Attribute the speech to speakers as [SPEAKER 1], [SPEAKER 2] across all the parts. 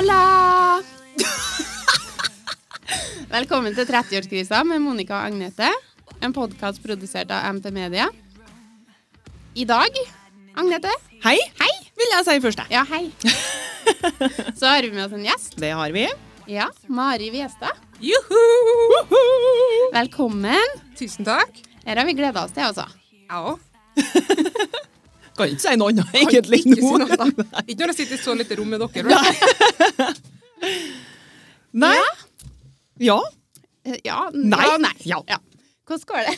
[SPEAKER 1] Hola! Velkommen til 30-årskrisa med Monica og Agnete. En podkast produsert av MT Media. I dag, Agnete
[SPEAKER 2] Hei,
[SPEAKER 1] Hei!
[SPEAKER 2] vil jeg si først. jeg.
[SPEAKER 1] Ja, hei. Så har vi med oss en gjest.
[SPEAKER 2] Det har vi.
[SPEAKER 1] Ja, Mari Viestad.
[SPEAKER 3] Juhu!
[SPEAKER 1] Velkommen.
[SPEAKER 3] Tusen takk.
[SPEAKER 1] Her har vi gleda oss til, altså.
[SPEAKER 3] Jeg òg.
[SPEAKER 2] Kan ikke si noe annet egentlig
[SPEAKER 3] Ikke si noe. Ikke når jeg sitter i så lite rom med dere. Nei.
[SPEAKER 2] Nei. Ja.
[SPEAKER 1] Eh, Ja,
[SPEAKER 2] Nei.
[SPEAKER 1] Ja, nei.
[SPEAKER 2] Ja.
[SPEAKER 1] Hvordan går det?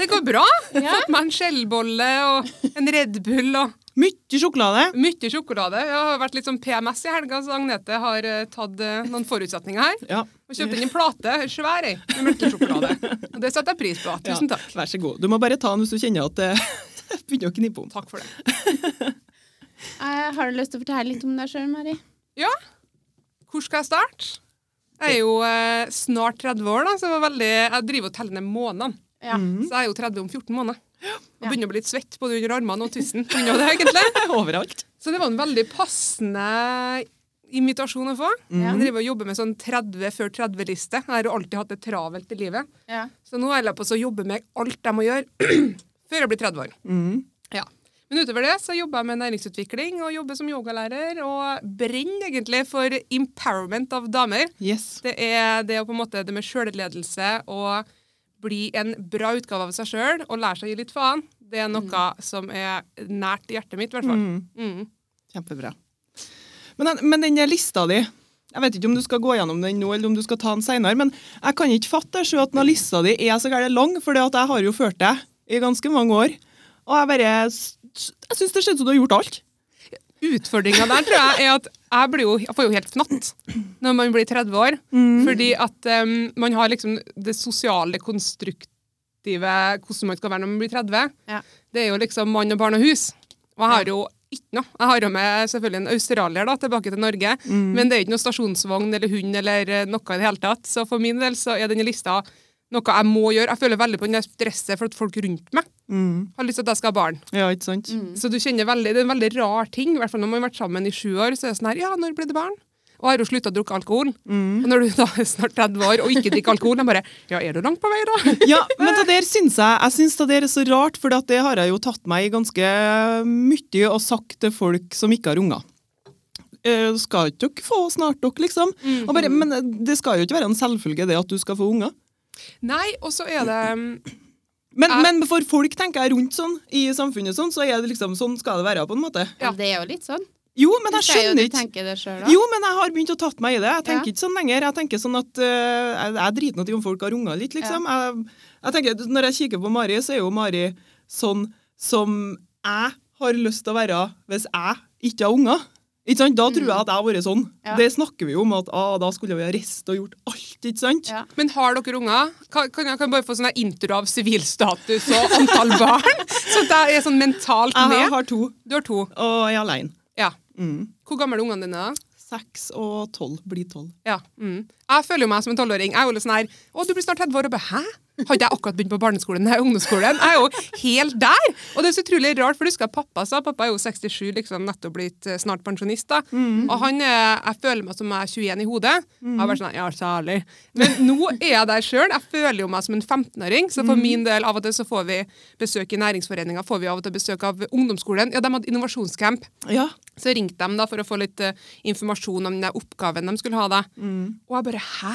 [SPEAKER 3] Det går bra.
[SPEAKER 1] Ja.
[SPEAKER 3] Fått meg en skjellbolle og en Red Bull og
[SPEAKER 2] Mye sjokolade.
[SPEAKER 3] mye sjokolade. Jeg har vært litt sånn PMS i helga, så Agnete har eh, tatt eh, noen forutsetninger her.
[SPEAKER 2] Ja.
[SPEAKER 3] Og kjøpt inn en plate, svær ei, med melkesjokolade. Og det setter jeg pris på. Tusen
[SPEAKER 2] Ja,
[SPEAKER 3] takk.
[SPEAKER 2] Vær så god. Du må bare ta den hvis du kjenner at det begynner å knipe om.
[SPEAKER 3] Takk for det.
[SPEAKER 1] Eh, har du lyst til å fortelle litt om deg sjøl, Mari?
[SPEAKER 3] Ja, hvor skal jeg starte? Jeg er jo eh, snart 30 år, da, så jeg, var veldig, jeg driver og teller ned månedene.
[SPEAKER 1] Ja.
[SPEAKER 2] Mm.
[SPEAKER 3] Så jeg er jo 30 om 14 måneder. Og begynner å bli litt svett både under armene og tusen.
[SPEAKER 2] Overalt.
[SPEAKER 3] Så det var en veldig passende invitasjon å få.
[SPEAKER 1] Ja.
[SPEAKER 3] Jeg driver og jobber med sånn 30 før 30-liste. Jeg har jo alltid hatt det travelt i livet.
[SPEAKER 1] Ja.
[SPEAKER 3] Så nå holder jeg på å jobbe med alt jeg må gjøre før jeg blir 30 år.
[SPEAKER 2] Mm.
[SPEAKER 3] Ja. Men utover det så jobber jeg med næringsutvikling og jobber som yogalærer. Og brenner egentlig for empowerment av damer.
[SPEAKER 2] Yes.
[SPEAKER 3] Det er det, på en måte, det med sjølledelse og bli en bra utgave av seg sjøl og lære seg å gi litt faen. Det er noe som er nært hjertet mitt, i hvert fall.
[SPEAKER 2] Mm.
[SPEAKER 3] Mm.
[SPEAKER 2] Kjempebra. Men den, men den lista di Jeg vet ikke om du skal gå gjennom den nå, eller om du skal ta den seinere, men jeg kan ikke fatte at den lista di er så gærent lang, for jeg har jo ført deg i ganske mange år. Og jeg bare Jeg syns det ser ut som du har gjort alt.
[SPEAKER 3] Utfordringa der tror jeg er at jeg, blir jo, jeg får jo helt fnatt når man blir 30 år. Fordi at um, man har liksom det sosiale, konstruktive hvordan man skal være når man blir 30.
[SPEAKER 1] Ja.
[SPEAKER 3] Det er jo liksom mann og barn og hus. Og jeg har jo ikke noe. Jeg har jo med selvfølgelig en australier da, tilbake til Norge, men det er ikke noe stasjonsvogn eller hund eller eh, noe i det hele tatt. Så for min del så er denne lista noe jeg må gjøre. Jeg føler veldig på den der stresset for at folk rundt meg har lyst til at jeg skal ha barn.
[SPEAKER 2] Ja, ikke sant?
[SPEAKER 3] Så du kjenner veldig, Det er en veldig rar ting, i hvert fall når man har vært sammen i sju år. så er det sånn her, ja, når blir det barn? Og har jo slutta å drukke alkohol. Og når du da er snart 30 år og ikke drikker alkohol, jeg bare Ja, er du langt på vei, da?
[SPEAKER 2] Ja, men det der syns jeg Jeg syns det der er så rart, for det har jeg jo tatt meg i ganske mye og sagt til folk som ikke har unger. Eh, skal ikke dere få snart dere, liksom? Og bare, men det skal jo ikke være en selvfølge det at du skal få unger.
[SPEAKER 3] Nei, og så er det um,
[SPEAKER 2] Men,
[SPEAKER 3] Jeg-
[SPEAKER 2] men for folk tenker jeg rundt sånn, i samfunnet sånn, så er det liksom sånn skal det være, på en måte.
[SPEAKER 3] Ja.
[SPEAKER 1] Det er jo litt sånn.
[SPEAKER 2] Jo, men jeg
[SPEAKER 1] er
[SPEAKER 2] skjønner ikke. Jo, men jeg har begynt å tatt meg i det. Jeg tenker
[SPEAKER 1] Ja.
[SPEAKER 2] ikke sånn lenger. Jeg tenker sånn at uh, jeg, jeg driter nå i om folk har unger litt, liksom. Jeg, jeg tenker, Når jeg kikker på Mari, så er jo Mari sånn som jeg har lyst til å være hvis jeg ikke har unger. Ikke sant? Da tror jeg at jeg har vært sånn.
[SPEAKER 1] Mm. Ja.
[SPEAKER 2] Det snakker vi jo om, at ah, da skulle vi ha reist og gjort alt. ikke sant?
[SPEAKER 1] Ja.
[SPEAKER 3] Men har dere unger? Kan, kan jeg kan bare få sånn intro av sivilstatus og antall barn? Så jeg er sånn mentalt med.
[SPEAKER 2] Jeg har to,
[SPEAKER 3] Du har to.
[SPEAKER 2] og jeg er alene.
[SPEAKER 3] Ja.
[SPEAKER 2] Mm.
[SPEAKER 3] Hvor gamle er ungene dine? da?
[SPEAKER 2] Seks og tolv. Blir tolv.
[SPEAKER 3] Ja. Mm. Jeg føler jo meg som en tolvåring. Jeg er jo litt sånn her Å, du blir snart 30 år. Og bare, hæ? Hadde jeg akkurat begynt på barneskolen? Nei, ungdomsskolen. Jeg er jo helt der! Og det er så utrolig rart, for du husker pappa sa Pappa er jo 67, liksom nettopp blitt eh, snart pensjonist. da. Og han er, jeg føler meg som jeg er 21 i hodet. Jeg har vært sånn, ja, særlig. Men nå er jeg der sjøl. Jeg føler jo meg som en 15-åring. Så for min del, av og til så får vi besøk i næringsforeninga, får vi av og til besøk av ungdomsskolen. Ja, de hadde innovasjonscamp.
[SPEAKER 2] Ja.
[SPEAKER 3] Så ringte de da for å få litt uh, informasjon om den oppgaven de skulle ha. da. Og jeg bare Hæ?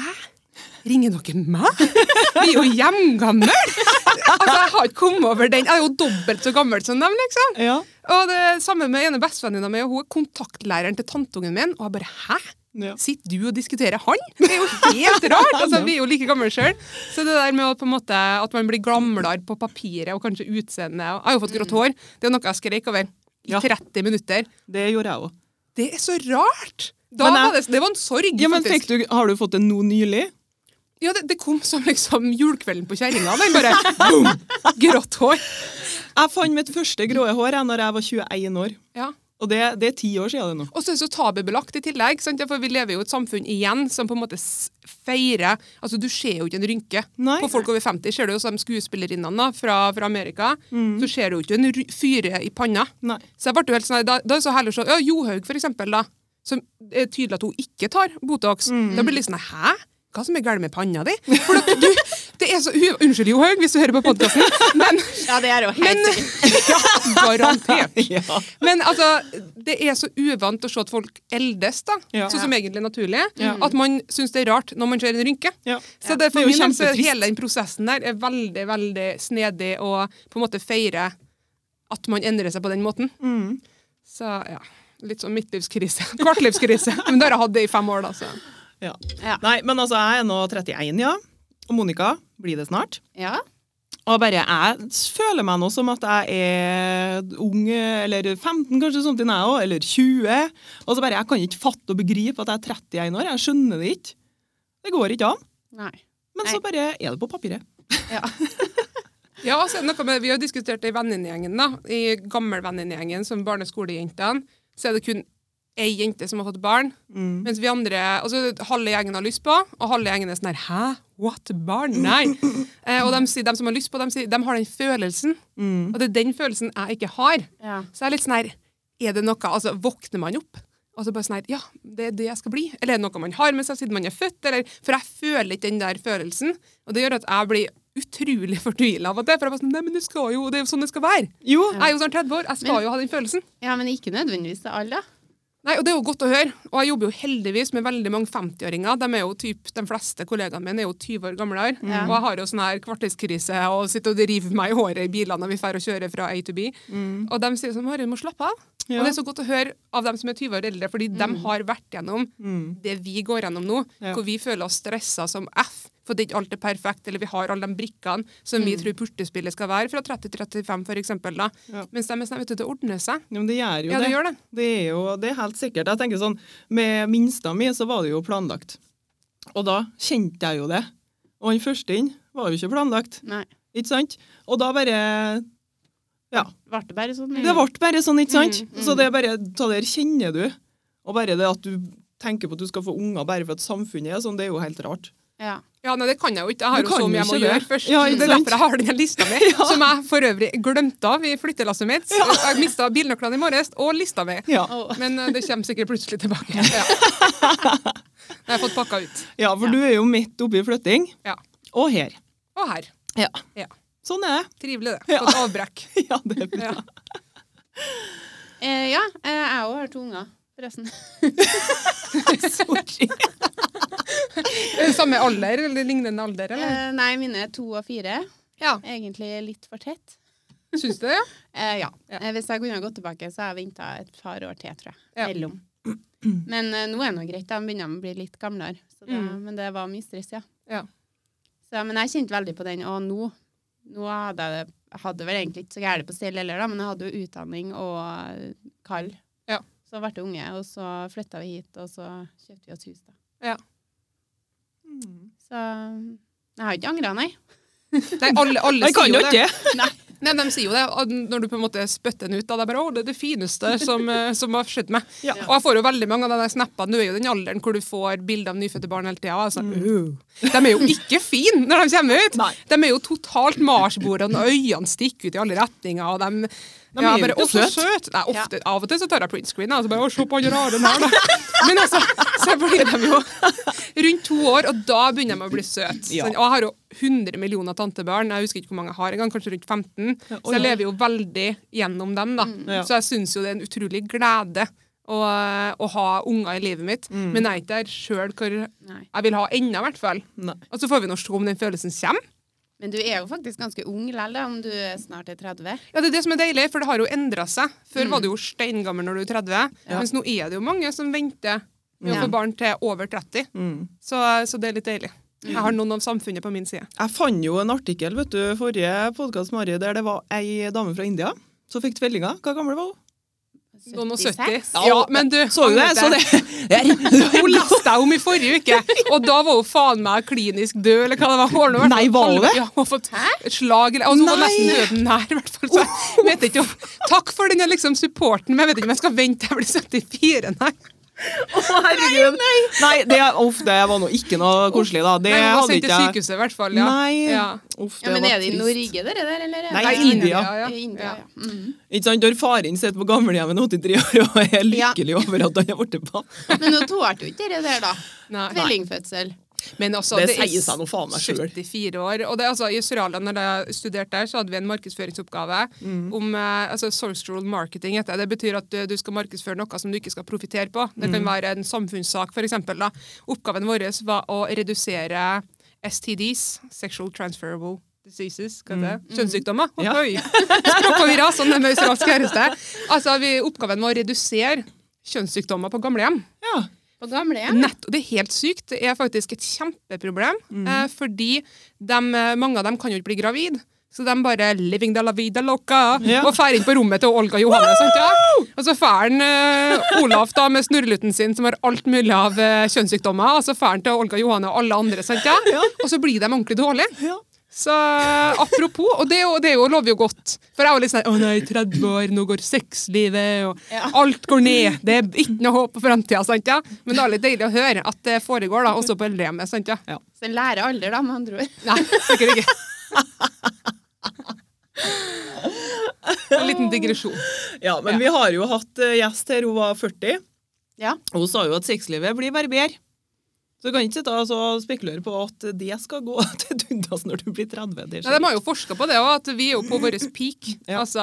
[SPEAKER 3] Ringer dere meg? Vi er jo hjemgamle! altså, jeg har ikke kommet over den. Jeg er jo dobbelt så gammel som dem, liksom.
[SPEAKER 2] ja.
[SPEAKER 3] Og det samme med ene bestevenninna mi, hun er kontaktlæreren til tanteungen min. Og jeg bare Hæ?
[SPEAKER 2] Ja.
[SPEAKER 3] Sitter du og diskuterer han? Det er jo helt rart! altså, Vi er jo like gamle sjøl. Så det der med på en måte, at man blir gamlere på papiret og kanskje utseendet Jeg har jo fått grått hår. Det er noe jeg skreik over i 30 minutter.
[SPEAKER 2] Det gjorde jeg òg.
[SPEAKER 3] Det er så rart! Da
[SPEAKER 2] jeg-
[SPEAKER 3] var det, det var en sorg,
[SPEAKER 2] Ja, men
[SPEAKER 3] faktisk.
[SPEAKER 2] du, har du fått det nå nylig?
[SPEAKER 3] Ja, det, det kom som liksom julekvelden på kjerringa. Bare boom! Grått hår.
[SPEAKER 2] Jeg fant mitt første grå hår jeg, når jeg var 21 år.
[SPEAKER 3] Ja.
[SPEAKER 2] Og det, det er ti år siden det nå.
[SPEAKER 3] Og så er det så tabubelagt i tillegg. Sant? For vi lever jo i et samfunn igjen som på en måte feirer Altså, du ser jo ikke en rynke.
[SPEAKER 2] Nei.
[SPEAKER 3] På folk over 50 ser du jo som skuespillerinnene fra, fra Amerika.
[SPEAKER 2] Mm.
[SPEAKER 3] Så ser du jo ikke en fyre i panna.
[SPEAKER 2] Nei.
[SPEAKER 3] Så jeg ble jo helt sånn, da, da er det så heller så, ja, Johaug, for eksempel. da. Som er tydelig at hun ikke tar Botox.
[SPEAKER 2] Mm.
[SPEAKER 3] Da blir det litt sånn Hæ? Hva som er galt med panna di? For at du, det er så Unnskyld, Johaug, hvis du hører på podkasten, men
[SPEAKER 1] Ja, det er jo helt
[SPEAKER 3] Men- ja, garantert.
[SPEAKER 2] Ja.
[SPEAKER 3] Men altså, det er så uvant å se at folk eldes, da.
[SPEAKER 2] Ja.
[SPEAKER 3] Sånn som egentlig er naturlig. At man syns det er rart når man ser en rynke. Så det,
[SPEAKER 2] Det
[SPEAKER 3] for
[SPEAKER 2] er
[SPEAKER 3] min del hele den prosessen der er veldig, veldig snedig å på en måte feire at man endrer seg på den måten.
[SPEAKER 2] Mm.
[SPEAKER 3] Så ja, litt sånn midtlivskrise. Kvartlivskrise. Men det har jeg hatt det i fem år, da. Så.
[SPEAKER 2] Ja.
[SPEAKER 1] Ja.
[SPEAKER 2] Nei, men altså, jeg er nå 31, ja. Og Monica blir det snart.
[SPEAKER 1] Ja.
[SPEAKER 2] Og bare jeg føler meg nå som at jeg er ung, eller 15 kanskje, til jeg òg, eller 20. Og så bare, jeg kan ikke fatte og begripe at jeg er 31 år. Jeg skjønner det ikke. Det går ikke an.
[SPEAKER 1] Nei.
[SPEAKER 2] Men så bare er det på papiret.
[SPEAKER 1] Ja.
[SPEAKER 3] Ja, så er noe med, Vi har diskutert det i venninnegjengen. I gammelvenninnegjengen, som barneskolejentene, så er det kun ei jente som har fått barn.
[SPEAKER 2] Mm.
[SPEAKER 3] Mens vi andre, altså halve gjengen har lyst på, og halve gjengen er sånn her Hæ? What? Barn? Nei. eh, og de, de som har lyst på, de sier de har den følelsen.
[SPEAKER 2] Mm.
[SPEAKER 3] Og det er den følelsen jeg ikke har.
[SPEAKER 1] Ja.
[SPEAKER 3] Så jeg er litt sånn her Er det noe Altså, våkner man opp? Og så bare sånn her Ja, det er det jeg skal bli. Eller er det noe man har med seg siden man er født? Eller, for jeg føler ikke den der følelsen. Og det gjør at jeg blir utrolig fortvila av og til. For jeg bare sånn Nei, men det skal jo Det er jo sånn det skal være.
[SPEAKER 2] Jo,
[SPEAKER 3] Jeg er jo snart 30 år. Jeg skal jo ha den følelsen.
[SPEAKER 1] ja, men ikke nødvendigvis til alle, da.
[SPEAKER 3] Nei, og Det er jo godt å høre. Og jeg jobber jo heldigvis med veldig mange 50-åringer. De er jo typ, de fleste kollegaene mine er jo 20 år gamlere.
[SPEAKER 1] Ja.
[SPEAKER 3] Og jeg har jo sånn her kvarterskrise og sitter og river meg i håret i bilene når vi drar og kjører fra A to B. Og de sier sånn Mari, du må slappe av.
[SPEAKER 2] Ja.
[SPEAKER 3] Og det er så godt å høre av dem som er 20 år eldre, fordi de har vært gjennom
[SPEAKER 2] Mm.
[SPEAKER 3] det vi går gjennom nå,
[SPEAKER 2] Ja.
[SPEAKER 3] hvor vi føler oss stressa som F. For det er ikke alt er perfekt, eller vi har alle de brikkene som vi tror puslespillet skal være fra 30 til 35, for eksempel. Da.
[SPEAKER 2] Ja.
[SPEAKER 3] Mens de er sånn, vet du, det ordner seg.
[SPEAKER 2] Ja, men det gjør jo
[SPEAKER 3] Ja, det
[SPEAKER 2] det.
[SPEAKER 3] gjør det.
[SPEAKER 2] Det er jo det er helt sikkert. Jeg tenker sånn, Med minsta mi så var det jo planlagt. Og da kjente jeg jo det. Og han første inn var jo ikke planlagt.
[SPEAKER 1] Nei.
[SPEAKER 2] Ikke sant? Og da bare Ja.
[SPEAKER 1] Ble det bare sånn?
[SPEAKER 2] Det ble bare sånn, ikke sant?
[SPEAKER 1] Mm, mm.
[SPEAKER 2] Så det er bare det der kjenner du. Og bare det at du tenker på at du skal få unger bare for at samfunnet er sånn, det er jo helt rart.
[SPEAKER 1] Ja.
[SPEAKER 3] Ja, nei, det kan jeg jo ikke. Jeg har
[SPEAKER 2] Du
[SPEAKER 3] jo så mye jeg må
[SPEAKER 2] det.
[SPEAKER 3] gjøre først.
[SPEAKER 2] Ja,
[SPEAKER 3] det er derfor jeg har denne lista mi, som jeg for øvrig glemte av i flyttelasset mitt. Jeg mista bilnøklene i morges, og lista mi.
[SPEAKER 2] Ja,
[SPEAKER 3] Men eh, det kommer sikkert plutselig tilbake. Ja. Jeg har fått pakka ut.
[SPEAKER 2] ja for
[SPEAKER 1] Ja.
[SPEAKER 2] du er jo midt oppi flytting.
[SPEAKER 3] Ja.
[SPEAKER 2] Og her.
[SPEAKER 3] Og her.
[SPEAKER 2] Ja.
[SPEAKER 3] Ja.
[SPEAKER 2] Sånn er det.
[SPEAKER 3] Trivelig, det. Fått avbrekk.
[SPEAKER 2] Ja, det er bra.
[SPEAKER 3] Ja.
[SPEAKER 1] Eh, ja, eh, jeg òg har to unger, forresten.
[SPEAKER 2] Sorry.
[SPEAKER 3] Samme alder, eller lignende alder, eller?
[SPEAKER 1] Eh, nei, mine er to og fire.
[SPEAKER 3] Ja.
[SPEAKER 1] Egentlig litt for tett.
[SPEAKER 3] Syns du det? Ja?
[SPEAKER 1] Eh, ja.
[SPEAKER 3] Ja.
[SPEAKER 1] Eh, hvis jeg kunne gått tilbake, så har jeg venta et par år til, tror jeg.
[SPEAKER 3] Ja.
[SPEAKER 1] Mellom. Men eh, nå er det nå greit. De begynner å bli litt gamlere. Så det,
[SPEAKER 3] Mm.
[SPEAKER 1] Men det var mye stress, ja.
[SPEAKER 3] Ja.
[SPEAKER 1] Så, men jeg kjente veldig på den. Og nå, nå hadde jeg det hadde vel egentlig ikke så gærent på stell heller, da, men jeg hadde jo utdanning og eh, kall.
[SPEAKER 3] Ja.
[SPEAKER 1] Så ble det unge, og så flytta vi hit, og så kjøpte vi oss hus, da.
[SPEAKER 3] Ja.
[SPEAKER 1] Så jeg har ikke angra, nei.
[SPEAKER 3] Nei, alle, alle sier
[SPEAKER 2] jo
[SPEAKER 3] det.
[SPEAKER 2] ikke.
[SPEAKER 3] Nei, De sier jo det, når du på en måte spytter den ut. Da, det er bare, å, det er det fineste som, eh, som har skjedd meg.
[SPEAKER 2] Ja.
[SPEAKER 3] Og jeg får jo veldig mange av de snappene. Du er jo den alderen hvor du får bilder av nyfødte barn hele tida. Altså, mm. De er jo ikke fine når de kommer ut!
[SPEAKER 2] Nei.
[SPEAKER 3] De er jo totalt marsboere, og øynene stikker ut i alle retninger. Og de,
[SPEAKER 2] De
[SPEAKER 3] ja,
[SPEAKER 2] er jo ikke
[SPEAKER 3] så
[SPEAKER 2] søte.»
[SPEAKER 3] søt. Nei, ofte, Av og til så tar jeg printscreen. Altså bare, å, se på han rare her, da. Men altså, så blir de jo rundt to år, og da begynner de å bli søte.
[SPEAKER 2] Ja.
[SPEAKER 3] Sånn, og jeg har jo 100 millioner tantebarn. Jeg husker ikke hvor mange jeg har engang, kanskje rundt 15.
[SPEAKER 2] Ja,
[SPEAKER 3] Så jeg lever jo veldig gjennom dem, da.
[SPEAKER 2] Ja.
[SPEAKER 3] Så jeg syns jo det er en utrolig glede å, å ha unger i livet mitt.
[SPEAKER 2] Mm.
[SPEAKER 3] Men jeg er ikke der sjøl hvor jeg vil ha ennå, i hvert fall.
[SPEAKER 2] Nei.
[SPEAKER 3] Og så får vi nå se om den følelsen kommer.
[SPEAKER 1] Men du er jo faktisk ganske ung likevel, om du er snart er 30.
[SPEAKER 3] Ja, det er det som er deilig, for det har jo endra seg. Før
[SPEAKER 1] Mm.
[SPEAKER 3] var du jo steingammel når du er 30,
[SPEAKER 2] Ja.
[SPEAKER 3] mens nå er det jo mange som venter med å få barn til over 30.
[SPEAKER 2] Mm.
[SPEAKER 3] Så, så det er litt deilig. Jeg har noen av samfunnet på min side.
[SPEAKER 2] Jeg fant jo en artikkel vet du, forrige podkast der det var ei dame fra India som fikk tvillinger. Hva gammel var hun?
[SPEAKER 3] Noen og 70. Ja, men du,
[SPEAKER 2] Så du det? Så det?
[SPEAKER 3] Hun lasta om i forrige uke, og da var hun faen meg klinisk død, eller hva det var. Fall
[SPEAKER 2] Nei, var hun det?
[SPEAKER 3] Ja, hun har fått slag, eller altså, Hun var nesten døden nær, i hvert fall. Så jeg vet ikke om Takk for den liksom, supporten, men jeg vet ikke om jeg skal vente til jeg blir 74, nei.
[SPEAKER 2] Å, herregud! Nei, det, uff, det var nå ikke noe koselig, da. Det
[SPEAKER 3] nei, hun var sendt til sykehuset, i hvert fall. Ja.
[SPEAKER 2] Nei.
[SPEAKER 3] Ja.
[SPEAKER 2] Uff,
[SPEAKER 1] Ja, men
[SPEAKER 2] var
[SPEAKER 1] er det i. Norge, dere der, eller? Nei,
[SPEAKER 2] Nei,
[SPEAKER 1] det-
[SPEAKER 2] i India.
[SPEAKER 3] ja.
[SPEAKER 1] India, ja. Mm.
[SPEAKER 2] Ikke sant, har faren sitter på gamlehjemmet 83 år og er lykkelig over at han er blitt pappa.
[SPEAKER 1] Men nå tålte jo ikke dere der, da.
[SPEAKER 3] Nei.
[SPEAKER 1] Tvillingfødsel.
[SPEAKER 3] Men altså,
[SPEAKER 2] Det
[SPEAKER 3] det
[SPEAKER 2] sier seg noe faen meg selv.
[SPEAKER 3] 74 år. Og det, altså, I Australia, når jeg studerte der, så hadde vi en markedsføringsoppgave
[SPEAKER 2] Mm.
[SPEAKER 3] om eh, altså, social marketing. Heter det. betyr at du, du skal markedsføre noe som du ikke skal profitere på. Det
[SPEAKER 2] Mm.
[SPEAKER 3] kan være en samfunnssak, f.eks. Oppgaven vår var å redusere STDs, sexual transferable diseases, hva heter det? Kjønnssykdommer.
[SPEAKER 2] Mm. Ja.
[SPEAKER 3] Språkforvirra, sånn det med australsk kjæreste. Altså, vi, oppgaven var å redusere kjønnssykdommer på gamlehjem.
[SPEAKER 2] Ja.
[SPEAKER 1] På gamlehjem?
[SPEAKER 3] Nett, og det er helt sykt. Det er faktisk et kjempeproblem. Eh, fordi dem, eh, mange av dem kan jo ikke bli gravid. Så de bare 'living de la vida loca'
[SPEAKER 2] Ja.
[SPEAKER 3] og drar inn på rommet til Olga Johanne. Sant, ja? Og så drar han eh, Olaf da med snurreluten sin som har alt mulig av eh, kjønnssykdommer, og så drar han til Olga Johanne og alle andre. Ja. Og så blir de ordentlig dårlige.
[SPEAKER 2] Ja.
[SPEAKER 3] Så apropos, og det, er jo, det er jo, lover jo godt. For jeg var litt sånn Å nei, 30 år, nå går sexlivet, og
[SPEAKER 1] Ja.
[SPEAKER 3] alt går ned. Det er ikke noe håp for framtida. Ja? Men det er litt deilig å høre at det foregår da, også på eldrehjemmet. sant, ja?
[SPEAKER 1] Så en lærer alder, da, med andre ord.
[SPEAKER 3] Nei, sikkert ikke. En liten digresjon.
[SPEAKER 2] ja, men
[SPEAKER 3] Ja.
[SPEAKER 2] vi har jo hatt eh, gjest her, hun var 40.
[SPEAKER 1] Ja.
[SPEAKER 2] Hun sa jo at sexlivet blir bare bedre. Så du kan ikke altså, spekulere på at det skal gå til dundas når du blir 30. Det
[SPEAKER 3] Ja, de har jo forska på det òg, at vi er jo på vår peak.
[SPEAKER 2] Ja.
[SPEAKER 3] Altså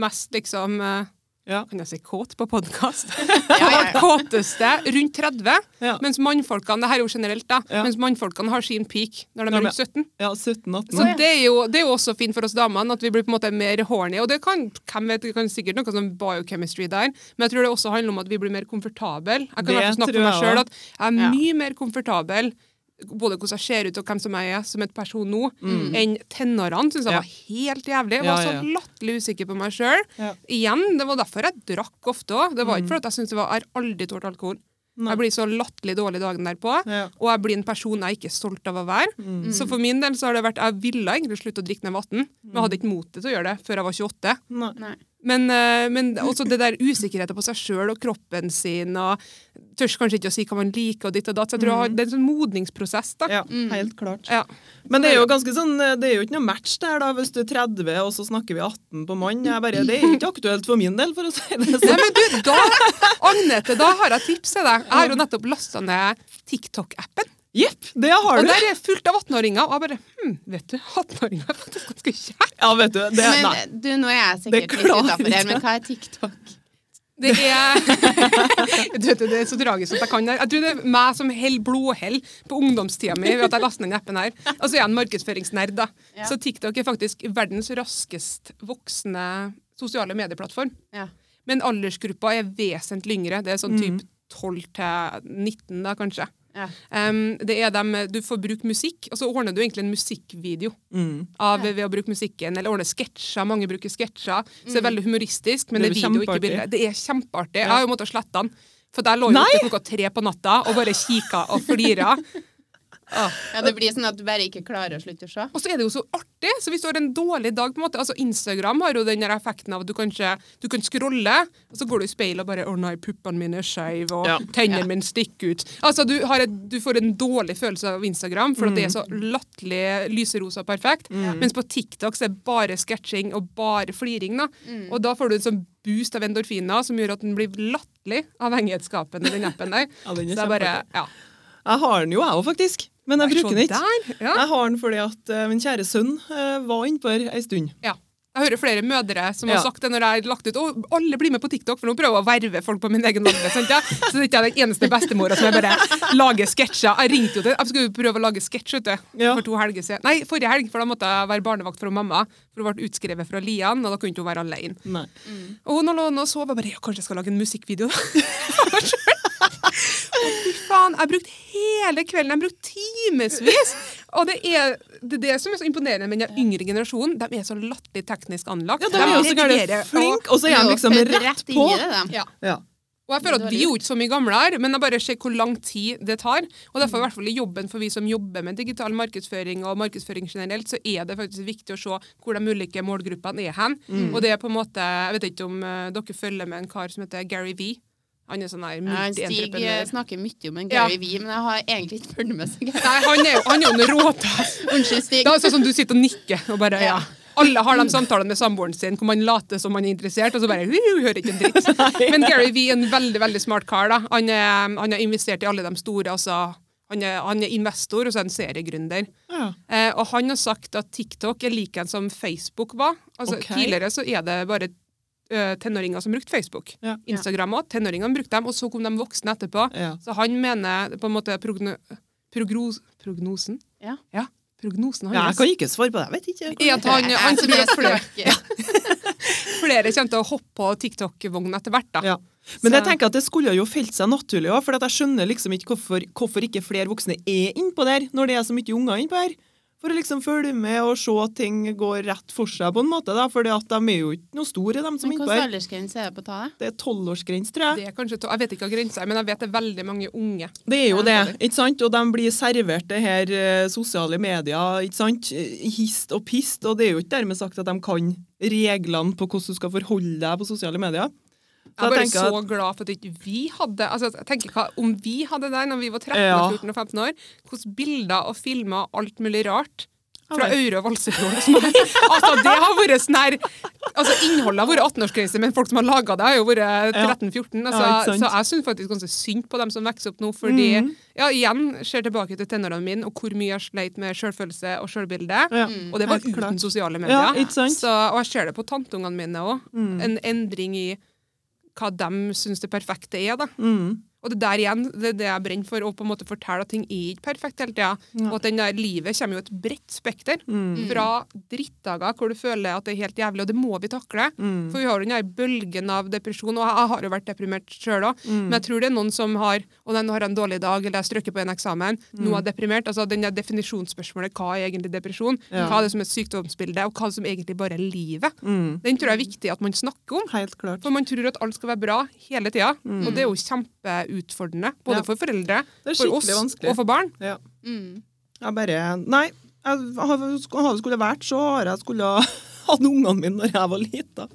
[SPEAKER 3] mest liksom eh,
[SPEAKER 2] Ja.
[SPEAKER 3] Kan jeg si kåt på podkast?
[SPEAKER 1] Ja, ja.
[SPEAKER 3] Kåteste rundt 30.
[SPEAKER 2] Ja.
[SPEAKER 3] Mens mannfolkene det her er jo generelt da, mens mannfolkene har sin peak når de er rundt 17.
[SPEAKER 2] ja 17-18.
[SPEAKER 3] Så det er, jo, det er jo også fint for oss damene at vi blir på en måte mer horny. Og det kan, hvem vet, det kan sikkert noe som biochemistry der, men jeg tror det også handler om at vi blir mer komfortable. Jeg kan
[SPEAKER 2] Det
[SPEAKER 3] snakke for meg
[SPEAKER 2] selv,
[SPEAKER 3] sjøl at jeg er mye mer komfortabel både hvordan jeg ser ut og hvem som jeg er som et person nå,
[SPEAKER 2] Mm.
[SPEAKER 3] enn tenårene syns jeg
[SPEAKER 2] Ja.
[SPEAKER 3] var helt jævlig. Jeg var
[SPEAKER 2] ja,
[SPEAKER 3] så latterlig usikker på meg sjøl.
[SPEAKER 2] Ja.
[SPEAKER 3] Igjen, det var derfor jeg drakk ofte òg. Det var
[SPEAKER 2] Mm.
[SPEAKER 3] ikke fordi jeg syns det var Jeg har aldri tålt alkohol.
[SPEAKER 2] Nei.
[SPEAKER 3] Jeg blir så latterlig dårlig dagen derpå.
[SPEAKER 2] Ja.
[SPEAKER 3] Og jeg blir en person jeg ikke er stolt av å være.
[SPEAKER 2] Mm.
[SPEAKER 3] Så for min del så har det vært Jeg ville egentlig slutte å drikke når jeg var 18, men jeg hadde ikke motet til å gjøre det før jeg var 28.
[SPEAKER 2] Nei.
[SPEAKER 1] Nei.
[SPEAKER 3] Men, eh, men også det der usikkerheten på seg sjøl og kroppen sin, og tør kanskje ikke å si hva man liker, og ditt og datt. Så jeg tror jeg det er en sånn modningsprosess. da.
[SPEAKER 2] Ja, helt klart.
[SPEAKER 3] Ja.
[SPEAKER 2] Men det er jo ganske sånn, det er jo ikke noe match der, da, hvis du er 30 og så snakker vi 18 på mann. Jeg bare, det er ikke aktuelt for min del, for å si det
[SPEAKER 3] Nei,
[SPEAKER 2] sånn.
[SPEAKER 3] men du, da, Agnete, da har jeg tips til deg. Jeg har jo nettopp lasta ned TikTok-appen.
[SPEAKER 2] Jepp, det har
[SPEAKER 3] Og der er fullt av 18-åringer. Og jeg bare hm, Vet du, 18-åringer er faktisk ganske kjært.
[SPEAKER 2] Ja, vet du. Det,
[SPEAKER 1] Men
[SPEAKER 2] nei.
[SPEAKER 1] du, nå er jeg sikkert litt utafor her, men hva er TikTok?
[SPEAKER 3] Det er du vet, det er så tragisk at jeg kan det. Jeg tror det er meg som holder blodhell på ungdomstida mi ved at jeg laster ned appen her. Og så er jeg en markedsføringsnerd, da.
[SPEAKER 1] Ja.
[SPEAKER 3] Så TikTok er faktisk verdens raskest voksende sosiale medieplattform.
[SPEAKER 1] Ja.
[SPEAKER 3] Men aldersgruppa er vesentlig yngre. Det er sånn typ 12 til 19, da, kanskje.
[SPEAKER 1] Ja.
[SPEAKER 3] Um, det er dem, Du får bruke musikk, og så ordner du egentlig en musikkvideo
[SPEAKER 2] Mm.
[SPEAKER 3] av, ved å bruke musikken, eller ordner sketsjer. Mange bruker sketsjer. Så det er veldig humoristisk, men
[SPEAKER 2] Det
[SPEAKER 3] det
[SPEAKER 2] er
[SPEAKER 3] er video, ikke bilde. Det er kjempeartig. Jeg har jo måttet slette den. For der lå jeg oppe klokka tre på natta og bare kikka og flira.
[SPEAKER 1] ja, det blir sånn at du bare ikke klarer å slutte å se.
[SPEAKER 3] Og så er det jo så artig! Så hvis du har en dårlig dag på en måte, altså Instagram har jo den der effekten av at du kanskje du kan scrolle, og så går du i speilet og bare 'Å nei, puppene mine er skeive', og
[SPEAKER 2] Ja.
[SPEAKER 3] 'tennene
[SPEAKER 1] Ja.
[SPEAKER 3] mine stikker ut'. Altså, du, har et, du får en dårlig følelse av Instagram, for at det er så latterlig lyserosa perfekt. Mens på TikTok så er det bare sketsjing og bare fliring. da. Og da får du en sånn boost av endorfiner som gjør at den blir latterlig avhengighetsskapende, den appen der.
[SPEAKER 2] Ja, den er
[SPEAKER 3] det er bare, ja.
[SPEAKER 2] Jeg har den jo, jeg òg, faktisk. Men jeg bruker den ikke.
[SPEAKER 3] ja.
[SPEAKER 2] Jeg har den fordi at uh, min kjære sønn uh, var innpå her ei stund.
[SPEAKER 3] Ja. Jeg hører flere mødre som
[SPEAKER 2] Ja.
[SPEAKER 3] har sagt det når jeg har lagt ut Å, alle blir med på TikTok, for nå prøver jeg å verve folk på min egen alder. Sant, ja? Så det er ikke den eneste bestemora som jeg bare lager sketsjer. Jeg ringte jo til Jeg skulle prøve å lage sketsj
[SPEAKER 2] Ja.
[SPEAKER 3] for to helger siden. Nei, forrige helg, for da måtte jeg være barnevakt for mamma. For hun ble utskrevet fra Lian, og da kunne hun ikke være alene.
[SPEAKER 2] Nei.
[SPEAKER 3] Og hun lå og sov, og bare ja, kanskje jeg skal lage en musikkvideo. For meg selv. Å, Fy faen, jeg har brukt hele kvelden, jeg har brukt timevis. Og det er det, er det som er så imponerende med den yngre generasjonen. De er så latterlig teknisk anlagt.
[SPEAKER 2] Ja, de er
[SPEAKER 3] også
[SPEAKER 2] flinke, og så er de liksom rett på.
[SPEAKER 3] Ja.
[SPEAKER 2] Ja.
[SPEAKER 3] Og jeg føler at Vi er jo ikke så mye gamlere, men jeg bare ser hvor lang tid det tar. Og derfor i hvert fall i jobben for vi som jobber med digital markedsføring og markedsføring generelt, så er det faktisk viktig å se hvor de ulike målgruppene er hen. Og det er på en måte, Jeg vet ikke om eh, dere følger med en kar som heter Gary V. Han er sånn her
[SPEAKER 1] Ja, Stig eh, snakker mye om en
[SPEAKER 3] Ja.
[SPEAKER 1] Gary Vee, men jeg har egentlig ikke fulgt med Seg.
[SPEAKER 3] Nei, han er jo, han er jo en råtass.
[SPEAKER 1] Unnskyld, Stig.
[SPEAKER 3] Det er sånn som du sitter og nikker og bare ja.
[SPEAKER 1] Ja.
[SPEAKER 3] Alle har de samtalene med samboeren sin hvor man later som man er interessert, og så bare «Hu, hører ikke en dritt. Men Gary Vee er en veldig veldig smart kar. da. Han, er, han har investert i alle de store. altså han er, han er investor og så er han seriegründer.
[SPEAKER 2] Ja.
[SPEAKER 3] Eh, og han har sagt at TikTok er like en som Facebook var. Altså,
[SPEAKER 2] okay.
[SPEAKER 3] Tidligere så er det bare tenåringer som brukte Facebook.
[SPEAKER 2] Ja.
[SPEAKER 3] Instagram òg. Tenåringene brukte dem, og så kom de voksne etterpå.
[SPEAKER 2] Ja.
[SPEAKER 3] Så han mener på en måte progno, prognos, prognosen
[SPEAKER 1] Ja.
[SPEAKER 3] Prognosen
[SPEAKER 2] Ja, jeg kan ikke svare på det. Jeg vet ikke.
[SPEAKER 3] er at han, han
[SPEAKER 1] er mye
[SPEAKER 3] at flere,
[SPEAKER 1] språk.
[SPEAKER 3] flere kommer til å hoppe på TikTok-vogna etter hvert. da.
[SPEAKER 2] Ja. Men
[SPEAKER 3] Så-
[SPEAKER 2] jeg tenker at det skulle jo felt seg naturlig òg, for at jeg skjønner liksom ikke hvorfor, hvorfor ikke flere voksne er innpå der, når det er så mye unger innpå her. For å liksom følge med og se at ting går rett for seg, på en måte. da, For de er jo ikke noe store, de som innpå
[SPEAKER 1] hvilken aldersgrense er det på å ta det?
[SPEAKER 2] Det er tolvårsgrense, tror jeg.
[SPEAKER 3] Det er kanskje, to- jeg vet ikke hva grensa er, men jeg vet det er veldig mange unge.
[SPEAKER 2] Det er jo det, ikke sant? Og de blir servert det her eh, sosiale medier, ikke sant? Hist og pist, og det er jo ikke dermed sagt at de kan reglene på hvordan du skal forholde deg på sosiale medier.
[SPEAKER 3] Jeg er bare
[SPEAKER 2] så
[SPEAKER 3] så glad for at ikke vi hadde altså jeg tenker hva, Om vi hadde det når vi var 13,
[SPEAKER 2] Ja.
[SPEAKER 3] 14 og 15 år, hvordan bilder og filmer og alt mulig rart fra Aure og Valsefjord og sånn. Altså, det har vært sånn her altså, Innholdet har vært 18-årsgrense, men folk som har laga det, har jo vært 13-14. Altså,
[SPEAKER 2] Ja,
[SPEAKER 3] så jeg syns faktisk ganske synd på dem som vokser opp nå, fordi
[SPEAKER 2] mm.
[SPEAKER 3] ja, igjen ser tilbake til tenårene mine og hvor mye jeg sleit med selvfølelse og selvbilde.
[SPEAKER 2] Ja,
[SPEAKER 3] Og det var uten sosiale medier.
[SPEAKER 2] Ja?
[SPEAKER 3] Så, og jeg ser det på tanteungene mine òg.
[SPEAKER 2] Mm.
[SPEAKER 3] En endring i hva de syns det perfekte er. da.
[SPEAKER 2] Mm.
[SPEAKER 3] Og det der igjen, det er det jeg brenner for, å på en måte fortelle at ting er ikke perfekt hele tida.
[SPEAKER 2] Ja.
[SPEAKER 3] Og at den der livet kommer jo et bredt spekter.
[SPEAKER 2] Mm.
[SPEAKER 3] Fra drittdager hvor du føler at det er helt jævlig, og det må vi takle.
[SPEAKER 2] Mm.
[SPEAKER 3] For vi har jo den der bølgen av depresjon, og jeg har jo vært deprimert sjøl òg.
[SPEAKER 2] Mm.
[SPEAKER 3] Men jeg tror det er noen som har Og nå har jeg en dårlig dag, eller jeg strøkker på en eksamen, nå er jeg deprimert. Altså den der definisjonsspørsmålet, hva er egentlig depresjon?
[SPEAKER 2] Ja.
[SPEAKER 3] Hva er det som er et sykdomsbilde, og hva er det som egentlig bare er livet?
[SPEAKER 2] Mm.
[SPEAKER 3] Den tror jeg er viktig at man snakker om.
[SPEAKER 2] Helt klart.
[SPEAKER 3] For man tror at alt skal være bra hele tida. Og det er jo kjempeutfordrende. Både
[SPEAKER 2] Ja.
[SPEAKER 3] for foreldre, for oss
[SPEAKER 2] vanskelig.
[SPEAKER 3] og for barn.
[SPEAKER 2] Ja.
[SPEAKER 1] Mm.
[SPEAKER 2] Jeg bare Nei. Jeg det skulle vært, så har jeg skulle ha hatt ungene mine når jeg var lita.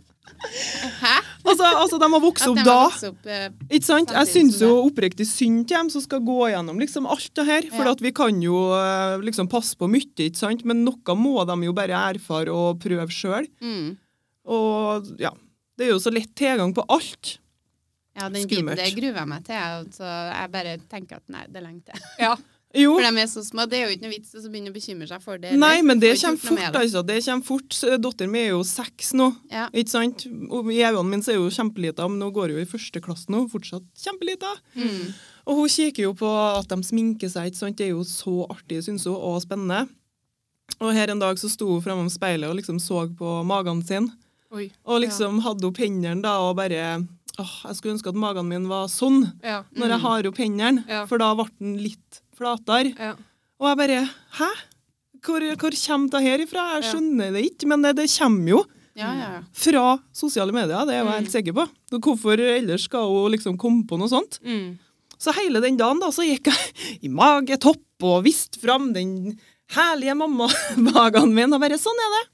[SPEAKER 1] Hæ?
[SPEAKER 2] Altså, altså, de har vokst opp da.
[SPEAKER 1] vokst opp, eh,
[SPEAKER 2] Ikke sant? Jeg syns jo oppriktig synd til dem som skal gå gjennom liksom alt det her. For
[SPEAKER 1] Ja.
[SPEAKER 2] at vi kan jo eh, liksom passe på mye, ikke sant? men noe må de jo bare erfare og prøve sjøl.
[SPEAKER 1] mm.
[SPEAKER 2] Og ja, det er jo så lett tilgang på alt.
[SPEAKER 1] Ja, den
[SPEAKER 2] Skummelt.
[SPEAKER 1] det gruer jeg meg til. Altså, Så jeg bare tenker at nei, det er lenge til.
[SPEAKER 3] Ja.
[SPEAKER 2] Jo,
[SPEAKER 1] For de er så små. Det er jo ikke noe vits å begynne å bekymre seg for det.
[SPEAKER 2] nei, men det kommer fort, altså. Det kommer fort. Datteren min er jo seks nå.
[SPEAKER 1] Ja.
[SPEAKER 2] Ikke sant? Og I øynene mine er hun kjempelita, men nå går hun i første klasse nå. Fortsatt kjempelita.
[SPEAKER 1] Mm.
[SPEAKER 2] Og hun kikker jo på at de sminker seg, ikke sant? det er jo så artig, syns hun, og spennende. Og her en dag så sto hun framom speilet og liksom så på magen sin,
[SPEAKER 3] Oi.
[SPEAKER 2] og liksom hadde opp hendene da, og bare åh, jeg skulle ønske at magen min var sånn
[SPEAKER 3] Ja.
[SPEAKER 2] når jeg har opp hendene,
[SPEAKER 3] Ja.
[SPEAKER 2] for da ble den litt flatere.
[SPEAKER 3] Ja.
[SPEAKER 2] Og jeg bare Hæ? Hvor, hvor kommer det her ifra? Jeg skjønner det ikke, men det, det kommer jo
[SPEAKER 1] Ja, ja, ja.
[SPEAKER 2] fra sosiale medier, det er jeg
[SPEAKER 3] Mm.
[SPEAKER 2] helt sikker på. Hvorfor ellers skal hun liksom komme på noe sånt?
[SPEAKER 3] Mm.
[SPEAKER 2] Så hele den dagen da, så gikk jeg i magetopp og viste fram den herlige mammamagen min, og bare sånn er det.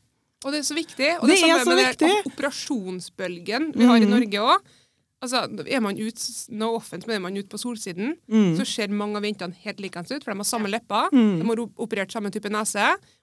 [SPEAKER 3] Og det er så viktig. Og
[SPEAKER 2] Det
[SPEAKER 3] det,
[SPEAKER 2] er
[SPEAKER 3] samme
[SPEAKER 2] så viktig.
[SPEAKER 3] operasjonsbølgen vi har i
[SPEAKER 2] Mhm.
[SPEAKER 3] Norge òg. Altså, er man ut, no offent, men er man ute på solsiden,
[SPEAKER 2] Mm.
[SPEAKER 3] så ser mange av jentene helt likens ut, for de har samme lepper,
[SPEAKER 2] Mm.
[SPEAKER 3] de har operert samme type nese,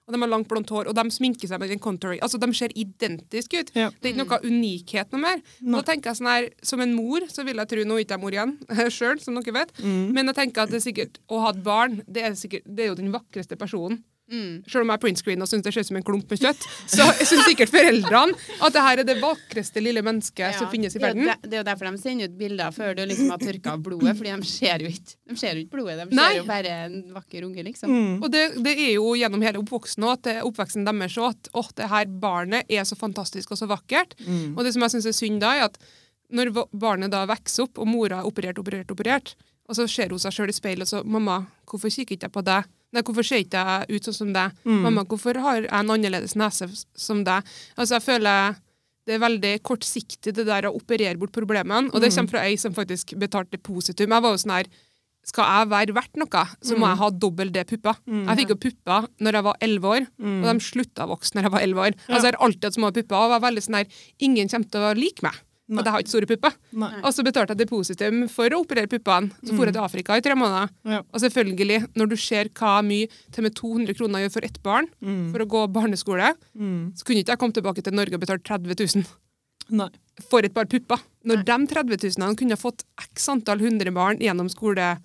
[SPEAKER 3] og de har langt blondt hår, og de sminker seg med den contouring. Altså, de ser identiske ut.
[SPEAKER 2] Ja.
[SPEAKER 3] Det er ikke noe unikhet noe mer.
[SPEAKER 2] Nå
[SPEAKER 3] Da tenker jeg sånn her, Som en mor så vil jeg tro Nå er ikke jeg mor igjen sjøl, som dere vet.
[SPEAKER 2] Mm.
[SPEAKER 3] Men jeg tenker at det er sikkert, å ha et barn det er, sikkert, det er jo den vakreste personen.
[SPEAKER 1] Mm.
[SPEAKER 3] Selv om jeg er print screen og syns det ser ut som en klump med kjøtt, så syns sikkert foreldrene at det her er det vakreste lille mennesket som finnes i
[SPEAKER 1] er
[SPEAKER 3] verden.
[SPEAKER 1] det er jo derfor de sender ut bilder før du liksom har tørka av blodet, fordi de ser jo ikke, de ser jo ikke blodet, de
[SPEAKER 3] Nei.
[SPEAKER 1] ser jo bare en vakker unge, liksom.
[SPEAKER 2] Mm.
[SPEAKER 3] Og det, det er jo gjennom hele oppvoksen at det, oppveksten deres òg at åh, det her barnet er så fantastisk og så vakkert.
[SPEAKER 2] Mm.
[SPEAKER 3] Og det som jeg syns er synd da, er at når barnet da vokser opp, og mora er operert, operert, operert, og så ser hun seg sjøl i speilet og så 'Mamma, hvorfor kikker ikke jeg på deg?' Nei, hvorfor ser ikke jeg ut sånn som deg?
[SPEAKER 2] Mm.
[SPEAKER 3] Mamma, hvorfor har jeg en annerledes nese som deg? Altså, jeg føler det er veldig kortsiktig det der å operere bort problemene, og det
[SPEAKER 2] Mm.
[SPEAKER 3] kommer fra ei som faktisk betalte positum. Jeg var jo sånn her skal jeg være verdt noe, så må jeg ha dobbel det pupper.
[SPEAKER 2] Mm.
[SPEAKER 3] Jeg fikk jo pupper når jeg var elleve år,
[SPEAKER 2] Mm.
[SPEAKER 3] og de slutta å vokse når jeg var elleve år. Altså, jeg har alltid hatt små pupper og var veldig sånn her Ingen kommer til å like meg.
[SPEAKER 2] Nei.
[SPEAKER 3] Og jeg har ikke store pupper. Og så betalte jeg depositum for å operere puppene. Så dro jeg til Afrika i tre måneder.
[SPEAKER 2] Ja.
[SPEAKER 3] Og selvfølgelig, når du ser hva mye til med 200 kroner gjør for ett barn for å gå barneskole,
[SPEAKER 2] Mm.
[SPEAKER 3] så kunne ikke jeg komme tilbake til Norge og betalt 30 000
[SPEAKER 2] Nei.
[SPEAKER 3] for et par pupper. Når de 30 000 kunne ha fått x antall hundre barn gjennom skole.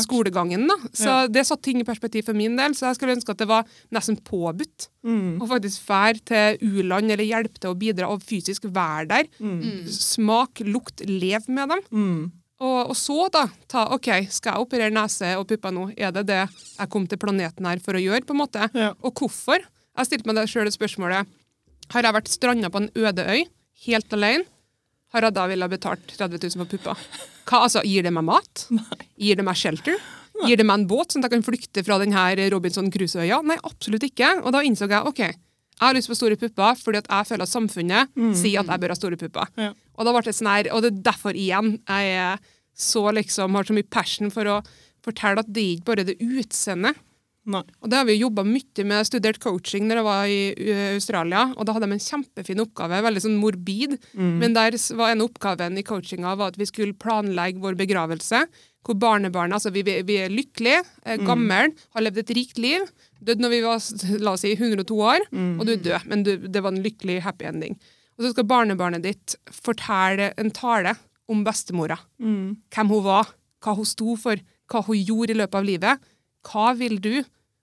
[SPEAKER 3] Skolegangen. da. Så
[SPEAKER 2] Ja.
[SPEAKER 3] det satte ting i perspektiv for min del, så jeg skulle ønske at det var nesten påbudt
[SPEAKER 2] Mm.
[SPEAKER 3] å faktisk fære til u-land eller hjelpe til å bidra og fysisk være der.
[SPEAKER 2] Mm.
[SPEAKER 3] Smak, lukt, lev med dem.
[SPEAKER 2] Mm.
[SPEAKER 3] Og, og så da, ta, ok, skal jeg operere nese og pupper nå? Er det det jeg kom til planeten her for å gjøre, på en måte?
[SPEAKER 2] Ja.
[SPEAKER 3] Og hvorfor? Jeg stilte meg det selv spørsmålet. Har jeg vært stranda på en øde øy, helt alene, har jeg da ville ha betalt 30 000 for pupper? Hva, altså, gir det meg mat? Gir det meg shelter? Gir det meg en båt, sånn at jeg kan flykte fra denne Robinson Crusoe-øya? Nei, absolutt ikke. Og da innså jeg, ok, jeg har lyst på store pupper fordi at jeg føler at samfunnet sier at jeg bør ha store pupper.
[SPEAKER 2] Ja.
[SPEAKER 3] Og da ble det sånn her, og det er derfor igjen jeg så liksom, har så mye passion for å fortelle at det er ikke bare det utseendet.
[SPEAKER 2] Nei.
[SPEAKER 3] Og det har vi jobba mye med, Jeg studert coaching når jeg var i uh, Australia, og da hadde de en kjempefin oppgave, veldig sånn morbid, men der var en av oppgaven i coachinga var at vi skulle planlegge vår begravelse, hvor barnebarn altså vi, vi er lykkelige, er gamle, har levd et rikt liv, dødd når vi var, la oss si, 102 år, og du er død, men du, det var en lykkelig happy ending. Og så skal barnebarnet ditt fortelle en tale om bestemora.
[SPEAKER 2] Mm.
[SPEAKER 3] Hvem hun var, hva hun sto for, hva hun gjorde i løpet av livet. Hva vil du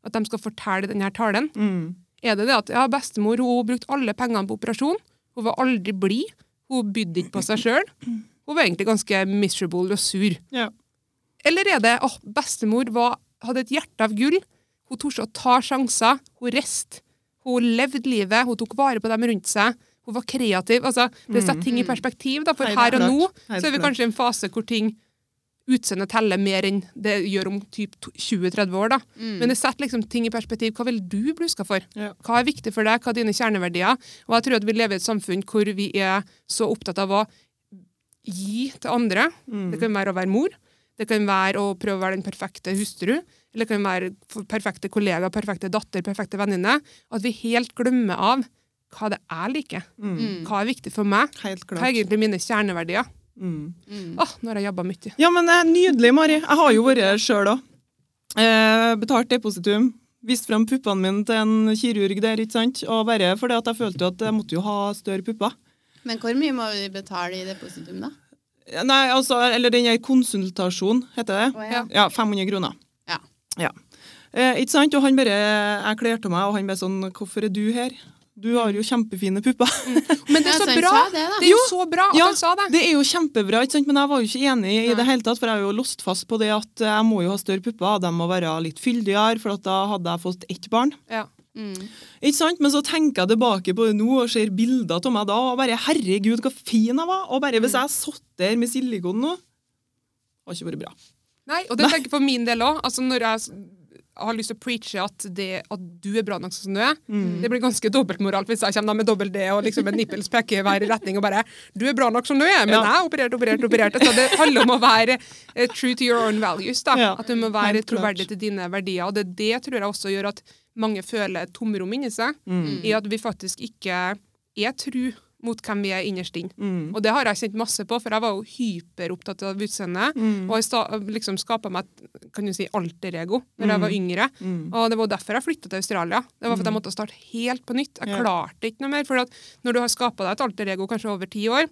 [SPEAKER 3] at de skal fortelle i denne talen?
[SPEAKER 2] Mm.
[SPEAKER 3] Er det det at ja, bestemor hun brukte alle pengene på operasjon, hun var aldri blid, hun bydde ikke på seg sjøl, hun var egentlig ganske miserable og sur.
[SPEAKER 2] Ja.
[SPEAKER 3] Eller er det åh, bestemor var, hadde et hjerte av gull, hun torde å ta sjanser, hun riste, hun levde livet, hun tok vare på dem rundt seg, hun var kreativ. altså Det setter ting i perspektiv, da, for her og nå så er vi kanskje i en fase hvor ting utseendet teller mer enn det gjør om typ 20-30 år. da. Men det setter liksom ting i perspektiv. Hva vil du bli huska for?
[SPEAKER 2] Ja.
[SPEAKER 3] Hva er viktig for deg? Hva er dine kjerneverdier? Og jeg tror at vi lever i et samfunn hvor vi er så opptatt av å gi til andre.
[SPEAKER 2] Mm.
[SPEAKER 3] Det kan være å være mor. Det kan være å prøve å være den perfekte hustru. Eller det kan være perfekte kollega, perfekte datter, perfekte venninne. At vi helt glemmer av hva det er jeg liker.
[SPEAKER 2] Mm.
[SPEAKER 3] Hva er viktig for meg? Hva er egentlig mine kjerneverdier?
[SPEAKER 2] Mm.
[SPEAKER 3] Åh, nå har jeg jobba mye.
[SPEAKER 2] Ja, men eh, Nydelig, Mari. Jeg har jo vært her sjøl òg. Eh, betalt depositum. Vist fram puppene mine til en kirurg der, ikke sant? Og bare fordi at jeg følte at jeg måtte jo ha større pupper.
[SPEAKER 1] Men hvor mye må vi betale i depositum, da?
[SPEAKER 2] Nei, altså, eller den der konsultasjon, heter det.
[SPEAKER 1] Oh, ja.
[SPEAKER 2] Ja, 500 kroner.
[SPEAKER 1] Ja.
[SPEAKER 2] Ja. Eh, ikke sant? Og han bare Jeg klerte meg, og han bare sånn Hvorfor er du her? Du har jo kjempefine pupper.
[SPEAKER 3] Men det er så bra!
[SPEAKER 1] det.
[SPEAKER 3] Det er jo så bra at
[SPEAKER 2] Ja,
[SPEAKER 3] han sa det.
[SPEAKER 2] Det er jo kjempebra, ikke sant? men jeg var jo ikke enig i det hele tatt. For jeg er jo låst fast på det at jeg må jo ha større pupper. De må være litt fyldigere, for at da hadde jeg fått ett barn.
[SPEAKER 3] Ja.
[SPEAKER 1] Mm.
[SPEAKER 2] Ikke sant? Men så tenker jeg tilbake på det nå og ser bilder av meg da, og bare herregud, hvor fin jeg var. Og bare hvis jeg satt der med silikon nå, har ikke vært bra.
[SPEAKER 3] Nei, og det tenker jeg for min del òg. Altså, når jeg har lyst til å preache at, det, at du er bra nok som du er, det blir ganske dobbeltmoralt hvis jeg kommer med dobbel D og liksom en nippels peker i hver retning og bare 'Du er bra nok som du er, men
[SPEAKER 2] Ja.
[SPEAKER 3] jeg har operert, operert, operert'. Så det handler om å være eh, true to your own values. da.
[SPEAKER 2] Ja,
[SPEAKER 3] At du må være troverdig til dine verdier. Og det, det tror jeg også gjør at mange føler et tomrom inni seg, i at vi faktisk ikke er tru mot hvem vi er innerst inne.
[SPEAKER 2] Mm.
[SPEAKER 3] Og det har jeg kjent masse på, for jeg var jo hyperopptatt av utseendet.
[SPEAKER 2] Mm.
[SPEAKER 3] Og jeg liksom skapa meg et kan du si, alter-ego når jeg var yngre.
[SPEAKER 2] Mm.
[SPEAKER 3] Og det var derfor jeg flytta til Australia. Det var for at jeg måtte starte helt på nytt. Jeg
[SPEAKER 2] Ja.
[SPEAKER 3] klarte ikke noe mer. For når du har skapa deg et alter-ego kanskje over ti år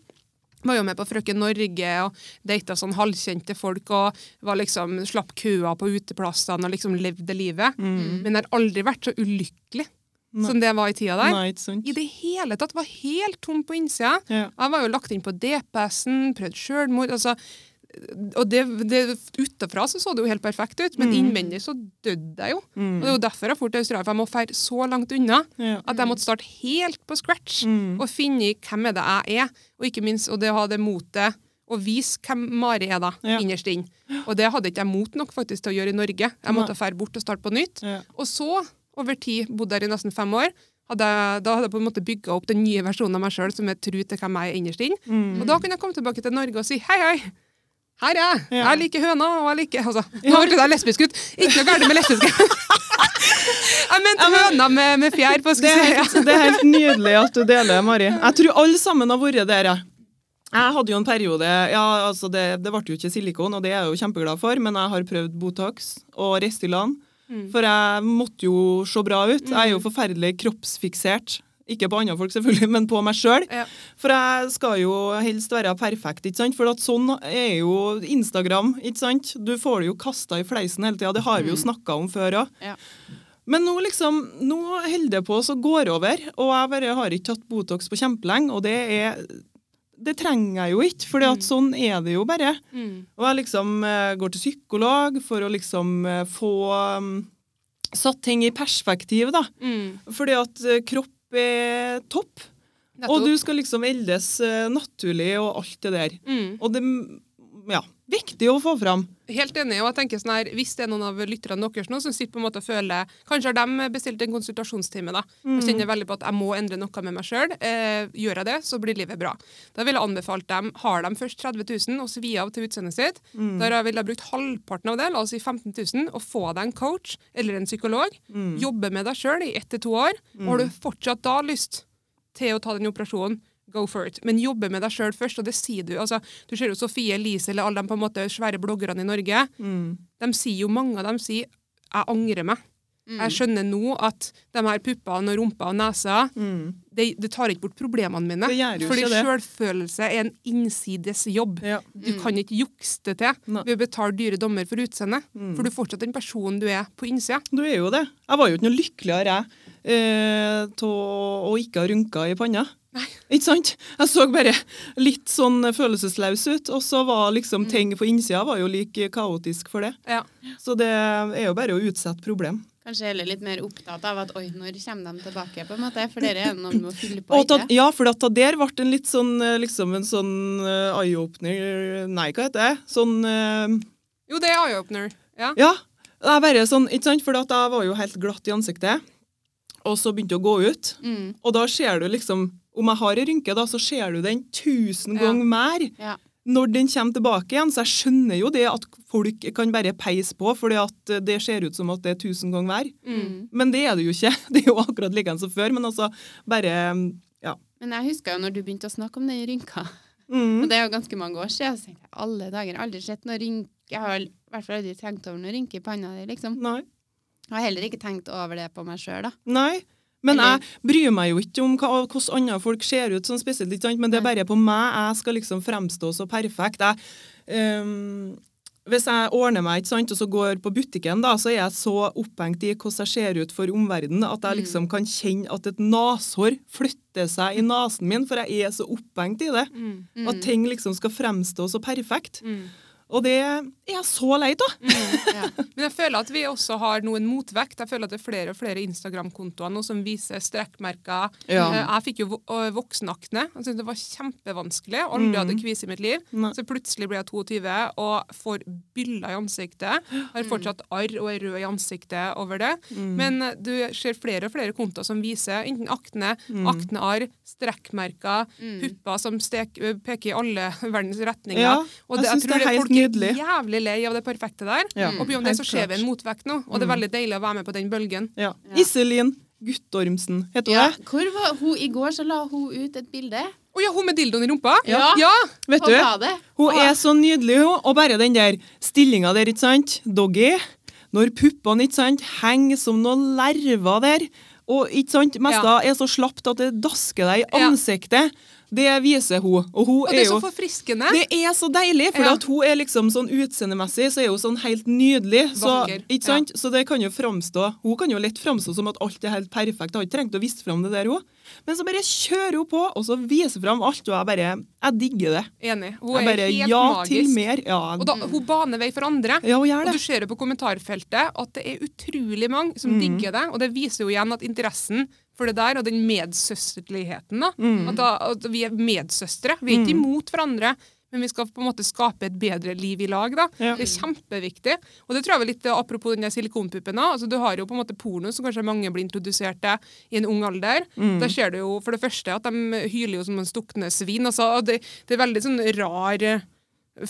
[SPEAKER 3] var jo med på Frøken Norge og data sånn halvkjente folk og var liksom, slapp køa på uteplassene og liksom levde livet. Men jeg har aldri vært så ulykkelig
[SPEAKER 2] Mm. Nei.
[SPEAKER 3] som det var i tida der.
[SPEAKER 2] Nei, ikke sant?
[SPEAKER 3] I det hele tatt. Var helt tom på innsida.
[SPEAKER 2] Ja.
[SPEAKER 3] Jeg var jo lagt inn på DPS-en, prøvd sjølmord. Altså, og det, det Utafra så, så det jo helt perfekt ut, men innvendig så døde jeg jo.
[SPEAKER 2] Mm.
[SPEAKER 3] Og Det er jo derfor jeg dro til Australia, for jeg må feire så langt unna
[SPEAKER 2] Ja.
[SPEAKER 3] at jeg måtte starte helt på scratch
[SPEAKER 2] Mm.
[SPEAKER 3] og finne ut hvem er det jeg er, og ikke minst og det å ha det motet å vise hvem Mari er, da,
[SPEAKER 2] Ja.
[SPEAKER 3] innerst inne. Og det hadde ikke jeg mot nok faktisk til å gjøre i Norge. Jeg måtte feire bort og starte på nytt.
[SPEAKER 2] Ja.
[SPEAKER 3] Og så, over tid, bodde der i nesten fem år, hadde da hadde jeg på en måte bygga opp den nye versjonen av meg sjøl som er tru til hvem jeg er innerst inne.
[SPEAKER 2] Mm.
[SPEAKER 3] Og da kunne jeg komme tilbake til Norge og si hei, hei. Her er jeg.
[SPEAKER 2] Ja.
[SPEAKER 3] Jeg liker høna, og jeg liker altså, Nå hørtes jeg lesbisk ut. Ikke noe galt med lesbiske. jeg mente høna med, med fjær. på
[SPEAKER 2] Det er, helt, det er helt nydelig at du deler, Mari. Jeg tror alle sammen har vært der. jeg. Jeg hadde jo en periode Ja, altså det, det ble jo ikke silikon, og det er jeg jo kjempeglad for, men jeg har prøvd Botox og Restylan.
[SPEAKER 3] Mm.
[SPEAKER 2] For jeg måtte jo se bra ut. Jeg er jo forferdelig kroppsfiksert. Ikke på andre folk, selvfølgelig, men på meg sjøl.
[SPEAKER 3] Ja.
[SPEAKER 2] For jeg skal jo helst være perfekt, ikke sant? For at sånn er jo Instagram, ikke sant? Du får det jo kasta i fleisen hele tida. Det har vi jo snakka om før òg.
[SPEAKER 1] Ja.
[SPEAKER 2] Men nå liksom, nå holder det på så går over, og jeg bare har ikke tatt Botox på kjempelenge, og det er det trenger jeg jo ikke, for sånn er det jo bare.
[SPEAKER 3] Mm.
[SPEAKER 2] Og jeg liksom eh, går til psykolog for å liksom eh, få um, satt ting i perspektiv, da.
[SPEAKER 3] Mm.
[SPEAKER 2] Fordi at eh, kropp er topp, og du skal liksom eldes naturlig og alt det der.
[SPEAKER 3] Mm.
[SPEAKER 2] Og det ja, viktig å få fram.
[SPEAKER 3] Helt enig. og jeg tenker sånn her, Hvis det er noen av lytterne deres nå som sitter på en måte og føler Kanskje har de bestilt en konsultasjonstime da, og kjenner veldig på at jeg må endre noe med meg sjøl. Eh, gjør jeg det, så blir livet bra. Da ville jeg anbefalt dem Har de først 30 000 og svi av til utseendet sitt, da ville jeg brukt halvparten av det, la oss si 15 000, og få deg en coach eller en psykolog. Jobbe med deg sjøl i ett til to år. Og har du fortsatt da lyst til å ta den operasjonen, go for it. Men jobbe med deg sjøl først, og det sier du. Altså, du ser jo Sofie Elise eller alle de på en måte svære bloggerne i Norge. De sier jo, mange av dem sier 'jeg angrer meg'. Jeg skjønner nå at de her puppene og rumpa og nesa det, det tar ikke bort problemene mine.
[SPEAKER 2] Det gjør jo
[SPEAKER 3] fordi sjølfølelse er en innsides jobb.
[SPEAKER 2] Ja.
[SPEAKER 3] Du kan ikke jukse det til ved å betale dyre dommer for utseendet. For du er fortsatt den personen du er på innsida.
[SPEAKER 2] Du er jo det. Jeg var jo ikke noe lykkeligere jeg eh, å å ikke ha rynker i panna. Ikke sant? Jeg så bare litt sånn følelsesløs ut, og så var liksom ting på innsida var jo like kaotisk for det.
[SPEAKER 3] Ja.
[SPEAKER 2] Så det er jo bare å utsette problem.
[SPEAKER 1] Kanskje heller litt mer opptatt av at oi, når kommer de tilbake, på en måte? For dere er noe med å fylle på,
[SPEAKER 2] ikke? ta, ja, for at da der ble en litt sånn eh, liksom en sånn eh, eye-opener Nei, hva heter det? Sånn uh,
[SPEAKER 3] Jo, det er eye-opener. Ja.
[SPEAKER 2] Ja. Det er bare sånn, ikke sant? For at jeg var jo helt glatt i ansiktet, og så begynte det å gå ut.
[SPEAKER 1] Mm.
[SPEAKER 2] Og da ser du liksom Om jeg har en rynke, da, så ser du den tusen ganger mer
[SPEAKER 1] Ja.
[SPEAKER 2] når den kommer tilbake igjen. Så jeg skjønner jo det at folk kan bare peise på, fordi at det ser ut som at det er tusen ganger hver.
[SPEAKER 3] Mm.
[SPEAKER 2] Men det er det jo ikke. Det er jo akkurat like som før. Men altså, bare Ja.
[SPEAKER 1] Men jeg husker jo når du begynte å snakke om den rynka.
[SPEAKER 2] Mm.
[SPEAKER 1] Og det er jo ganske mange år siden. Så tenkte jeg alle dager, aldri sett noen rynke. Jeg har i hvert fall aldri tenkt over noen rynke i panna di, liksom.
[SPEAKER 2] Nei.
[SPEAKER 1] Jeg har heller ikke tenkt over det på meg sjøl, da.
[SPEAKER 2] Nei. Men jeg bryr meg jo ikke om hva, hvordan andre folk ser ut sånn spesielt, ikke sant? men det er bare på meg jeg skal liksom fremstå så perfekt. Jeg, um, hvis jeg ordner meg ikke sant, og så går på butikken, da, så er jeg så opphengt i hvordan jeg ser ut for omverdenen, at jeg liksom kan kjenne at et neshår flytter seg i nesen min, for jeg er så opphengt i det.
[SPEAKER 3] Mm.
[SPEAKER 2] At ting liksom skal fremstå så perfekt.
[SPEAKER 3] Mm.
[SPEAKER 2] Og det er jeg så lei av.
[SPEAKER 1] Ja.
[SPEAKER 3] Men jeg føler at vi også har noen motvekt. Jeg føler at det er flere og flere Instagram-kontoer nå som viser strekkmerker.
[SPEAKER 2] Ja.
[SPEAKER 3] Eh, Jeg fikk jo vo- voksenakne. Jeg syntes det var kjempevanskelig. Aldri hadde kvise i mitt liv.
[SPEAKER 2] Mm. Nei.
[SPEAKER 3] Så plutselig ble jeg 22 og får byller i ansiktet. Har fortsatt arr og er rød i ansiktet over det.
[SPEAKER 2] Mm.
[SPEAKER 3] Men eh, du ser flere og flere kontoer som viser enten akne,
[SPEAKER 2] Mm.
[SPEAKER 3] aknearr, strekkmerker, pupper som stek, peker i alle verdens retninger.
[SPEAKER 2] Ja,
[SPEAKER 3] og
[SPEAKER 2] jeg
[SPEAKER 3] det,
[SPEAKER 2] synes det er helt
[SPEAKER 3] folk
[SPEAKER 2] nydelig.
[SPEAKER 3] jævlig lei av det perfekte der.
[SPEAKER 2] Ja,
[SPEAKER 3] Og beyond det så ser vi en motvekt nå, og det er veldig deilig å være med på den bølgen.
[SPEAKER 2] Ja.
[SPEAKER 1] Ja.
[SPEAKER 2] Iselin Guttormsen, heter hun
[SPEAKER 1] Ja,
[SPEAKER 2] det?
[SPEAKER 1] hvor var hun I går så la hun ut et bilde.
[SPEAKER 3] Å ja, hun med dildoen i rumpa?
[SPEAKER 1] Ja.
[SPEAKER 3] ja.
[SPEAKER 2] Vet du? Hun er så nydelig, hun. Og bare den der stillinga der, ikke sant? Doggy. Når puppene ikke sant, henger som noen lerver der. Og ikke sant, mesta er så slapt at det dasker deg i
[SPEAKER 3] Ja.
[SPEAKER 2] Det viser hun. Og hun
[SPEAKER 3] Og det
[SPEAKER 2] er
[SPEAKER 3] så
[SPEAKER 2] jo
[SPEAKER 3] forfriskende.
[SPEAKER 2] det er så deilig, for
[SPEAKER 3] Ja.
[SPEAKER 2] at hun er liksom sånn utseendemessig så er hun sånn helt nydelig. Så, ikke sant? så det kan jo framstå Hun kan jo lett framstå som at alt er helt perfekt. Jeg har ikke trengt å vise fram det der, hun. Men så bare kjører hun på, og så viser fram alt, og jeg bare Jeg digger det.
[SPEAKER 3] Enig. Hun er
[SPEAKER 2] bare
[SPEAKER 3] helt
[SPEAKER 2] Ja
[SPEAKER 3] magisk.
[SPEAKER 2] Ja,
[SPEAKER 3] Og da, hun baner vei for andre.
[SPEAKER 2] ja hun gjør det.
[SPEAKER 3] Og du ser jo på kommentarfeltet at det er utrolig mange som
[SPEAKER 2] Mm.
[SPEAKER 3] digger det, og det viser jo igjen at interessen for det der, og den medsøsterligheten, da,
[SPEAKER 2] Mm.
[SPEAKER 3] at, da at vi er medsøstre. Vi er ikke imot hverandre, men vi skal på en måte skape et bedre liv i lag. da.
[SPEAKER 2] Ja.
[SPEAKER 3] Det er kjempeviktig. Og det tror jeg var litt eh, apropos den silikonpuppen. da. Altså, du har jo på en måte porno som kanskje mange blir introdusert til i en ung alder.
[SPEAKER 2] Mm.
[SPEAKER 3] Der ser du jo for det første at de hyler jo som en stukne svin. altså, og det, det er veldig sånn rar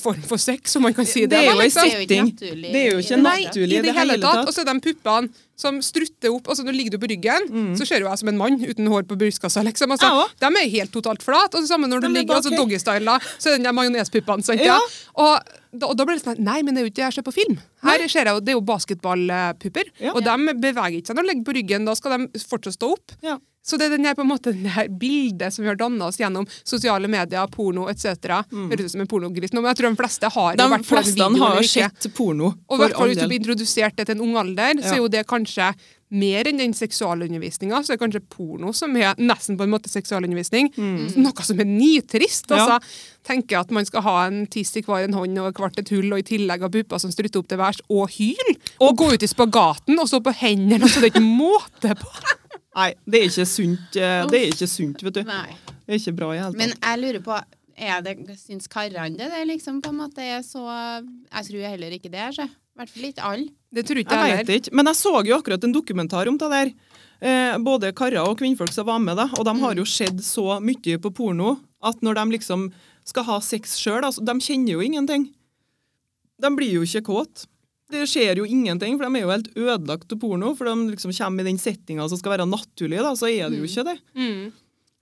[SPEAKER 3] form for sex, om man kan si det.
[SPEAKER 2] Det er jo en
[SPEAKER 3] liksom.
[SPEAKER 2] Setting. Det er jo ikke naturlig
[SPEAKER 3] i det hele tatt. Og så er de puppene som strutter opp. altså Nå ligger du på ryggen,
[SPEAKER 2] Mm.
[SPEAKER 3] så ser jo jeg som en mann uten hår på brystkassa. liksom. Altså,
[SPEAKER 2] ja,
[SPEAKER 3] de er helt totalt flate. Og det samme når du
[SPEAKER 2] er
[SPEAKER 3] ligger altså doggystyla, så er den der majonespuppene.
[SPEAKER 2] Ja.
[SPEAKER 3] Og, og da blir det sånn Nei, men det er jo ikke det jeg ser på film. Her ser jeg jo, Det er jo basketballpupper,
[SPEAKER 2] Ja.
[SPEAKER 3] og de beveger ikke seg når de ligger på ryggen. Da skal de fortsatt stå opp.
[SPEAKER 2] Ja.
[SPEAKER 3] Så det er den her, på en måte, det her bildet som vi har danna oss gjennom sosiale medier, porno etc. Høres ut som en pornogris nå, men jeg tror de fleste har
[SPEAKER 2] Mm. De
[SPEAKER 3] vært
[SPEAKER 2] fleste har jo sett porno.
[SPEAKER 3] Og i hvert fall hvis du blir introdusert det til en ung alder, så er jo det kanskje mer enn den seksualundervisninga. Så er det kanskje porno som er nesten på en måte seksualundervisning. Noe som er nitrist.
[SPEAKER 2] altså. Ja.
[SPEAKER 3] Altså, tenker at man skal ha en tiss i hver en hånd og hvert et hull, og i tillegg ha pupper som strutter opp til værs, og hyl. Og gå ut i spagaten og stå på hendene. så det er ikke måte på.
[SPEAKER 2] Nei, det er ikke sunt, eh, det er ikke sunt vet du.
[SPEAKER 1] Nei.
[SPEAKER 2] Det er ikke bra i hele tatt.
[SPEAKER 1] Men jeg lurer på er det, Syns karene det, det liksom på en måte er så Jeg tror heller ikke det. Så. I hvert fall ikke alle.
[SPEAKER 3] Det tror ikke
[SPEAKER 2] Jeg
[SPEAKER 3] jeg
[SPEAKER 2] vet
[SPEAKER 3] heller.
[SPEAKER 2] ikke, men jeg så jo akkurat en dokumentar om det der. Eh, både karer og kvinnfolk som var med, da, og de
[SPEAKER 3] Mm.
[SPEAKER 2] har jo sett så mye på porno at når de liksom skal ha sex sjøl, altså, de kjenner jo ingenting. De blir jo ikke kåte. Det skjer jo ingenting, for de er jo helt ødelagt av porno. For de liksom kommer i den settinga som skal være naturlig, da, så er det jo ikke det.
[SPEAKER 3] Mm.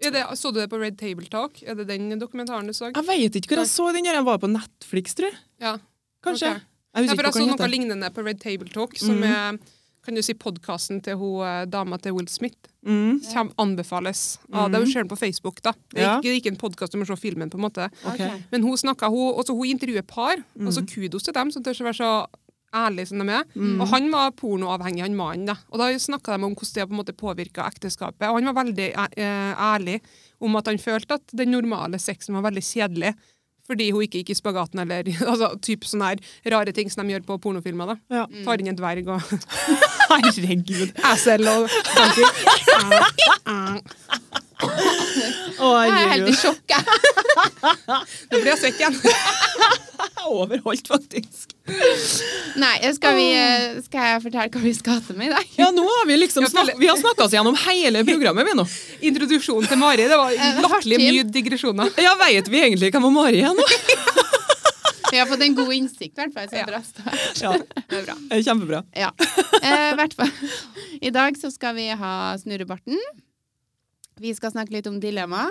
[SPEAKER 3] Det, så du det på Red Table Talk? Er det den dokumentaren du så?
[SPEAKER 2] Jeg vet ikke hvor jeg så den. Jeg var på Netflix, tror jeg.
[SPEAKER 3] Ja.
[SPEAKER 2] Kanskje.
[SPEAKER 3] Okay.
[SPEAKER 2] Jeg
[SPEAKER 3] Ja, for jeg så noe lignende på Red Table Talk, som
[SPEAKER 2] mm.
[SPEAKER 3] er kan du si podkasten til hun, eh, dama til Will Smith.
[SPEAKER 2] Mm.
[SPEAKER 3] Kjem, anbefales. Ja, det er jo ser den på Facebook, da. Det er
[SPEAKER 2] Ja.
[SPEAKER 3] ikke, en podkast du må se filmen, på en måte.
[SPEAKER 2] Okay.
[SPEAKER 3] Men hun snakka, hun, også hun intervjuer par,
[SPEAKER 2] Mm.
[SPEAKER 3] så kudos til dem som tør å være så ærlige som de er.
[SPEAKER 2] Mm.
[SPEAKER 3] Og han var pornoavhengig, han mannen. da. Og da snakka de om hvordan det på en måte påvirka ekteskapet. Og han var veldig eh, ærlig om at han følte at den normale sexen var veldig kjedelig. Fordi hun ikke gikk i spagaten eller altså, typ sånne her rare ting som de gjør på pornofilmer. da.
[SPEAKER 2] Ja.
[SPEAKER 3] Tar inn en dverg og
[SPEAKER 2] Herregud.
[SPEAKER 3] esel og donkey.
[SPEAKER 2] Å,
[SPEAKER 1] Jeg er helt i sjokk. jeg.
[SPEAKER 3] Nå blir jeg svett igjen.
[SPEAKER 2] Overholdt, faktisk.
[SPEAKER 1] Nei, skal, vi, eh, skal jeg fortelle hva vi skal til med i dag?
[SPEAKER 2] Ja, nå har vi liksom
[SPEAKER 3] snakket
[SPEAKER 2] snak vi har snakka oss gjennom hele programmet, vi nå.
[SPEAKER 3] Introduksjonen til Mari. Det var latterlig mye digresjoner.
[SPEAKER 2] Ja, Vet vi egentlig hvem Mari er nå?
[SPEAKER 1] Vi har fått en god innsikt, i hvert fall.
[SPEAKER 3] Ja.
[SPEAKER 2] Ja,
[SPEAKER 1] Det er bra.
[SPEAKER 2] Kjempebra.
[SPEAKER 1] Ja. Eh. I dag så skal vi ha Snurrebarten. Vi skal snakke litt om dilemma.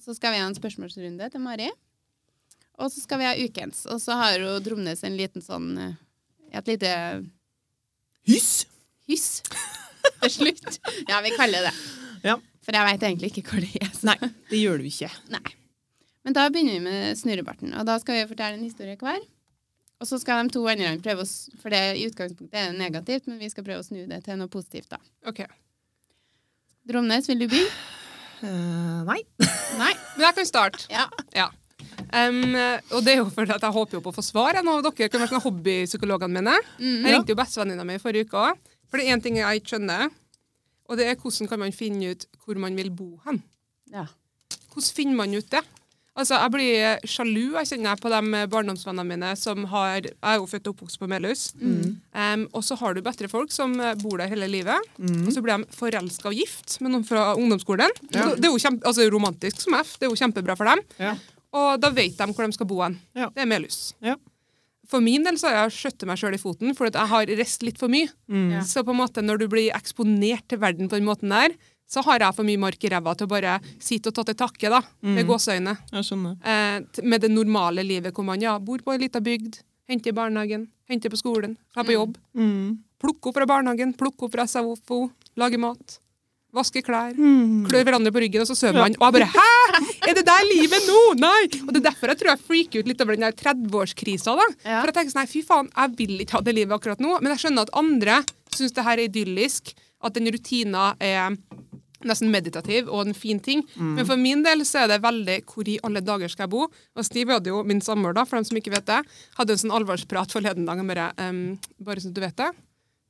[SPEAKER 1] Så skal vi ha en spørsmålsrunde til Mari. Og så skal vi ha Ukens. Og så har jo Dromnes en liten sånn eh, Et lite
[SPEAKER 2] Hyss!
[SPEAKER 1] hyss til slutt. Ja, vi kaller det
[SPEAKER 2] Ja.
[SPEAKER 1] For jeg veit egentlig ikke hvor det er. så-
[SPEAKER 2] Nei, det gjør du ikke.
[SPEAKER 1] Nei. Men da begynner vi med Snurrebarten. Og da skal vi fortelle en historie hver. Og så skal de to andre prøve å For det i utgangspunktet er det negativt, men vi skal prøve å snu det til noe positivt, da.
[SPEAKER 3] Ok.
[SPEAKER 1] Dromnes, vil du begynne?
[SPEAKER 2] Eh, nei.
[SPEAKER 1] Nei?
[SPEAKER 3] Men jeg kan starte.
[SPEAKER 1] Ja.
[SPEAKER 3] Ja. Um, og det er jo fordi at jeg håper jo på å få svar. Av dere kan være hobbypsykologene mine.
[SPEAKER 1] Mm.
[SPEAKER 3] Jeg ringte jo bestevenninna mi forrige uke òg. For det er én ting jeg ikke skjønner, og det er hvordan kan man finne ut hvor man vil bo hen.
[SPEAKER 1] ja.
[SPEAKER 3] Hvordan finner man ut det? Altså, Jeg blir sjalu jeg kjenner på de barndomsvennene mine som har Jeg er jo født og oppvokst på Melhus. Em, og så har du bedre folk som bor der hele livet. Og så blir de forelska og gift med noen fra ungdomsskolen.
[SPEAKER 2] Ja.
[SPEAKER 3] Det er jo kjempe, altså, romantisk som F. Det er jo kjempebra for dem.
[SPEAKER 2] Ja.
[SPEAKER 3] Og da vet de hvor de skal bo hen.
[SPEAKER 2] Ja.
[SPEAKER 3] Det er Melhus.
[SPEAKER 2] Ja.
[SPEAKER 3] For min del så har jeg skjøttet meg sjøl i foten, for at jeg har rest litt for mye.
[SPEAKER 1] Ja.
[SPEAKER 3] Så på en måte når du blir eksponert til verden på den måten der, så har jeg for mye mark i ræva til å bare sitte og ta til takke, da, med gåseøyne.
[SPEAKER 2] Jeg skjønner.
[SPEAKER 3] Eh, med det normale livet hvor man ja, bor på ei lita bygd, henter i barnehagen, henter på skolen, drar på jobb.
[SPEAKER 2] Mm.
[SPEAKER 3] Plukke opp fra barnehagen, plukke opp fra SFO, lage mat, vaske klær.
[SPEAKER 2] Mm.
[SPEAKER 3] Klør hverandre på ryggen, og så sover man. Og jeg bare Hæ?! Er det der livet nå?! Nei! Og det er derfor jeg tror jeg freaker ut litt over den der 30-årskrisa. da.
[SPEAKER 1] Ja.
[SPEAKER 3] For jeg tenker sånn, nei, fy faen, jeg vil ikke ha det livet akkurat nå. Men jeg skjønner at andre syns det her er idyllisk, at den rutina er nesten meditativ og en fin ting. Men for min del så er det veldig hvor i alle dager skal jeg bo? Og Steve hadde jo, min samboer, da, for dem som ikke vet det, hadde en sånn alvorsprat forleden dag. med bare Um, Bare så du vet det,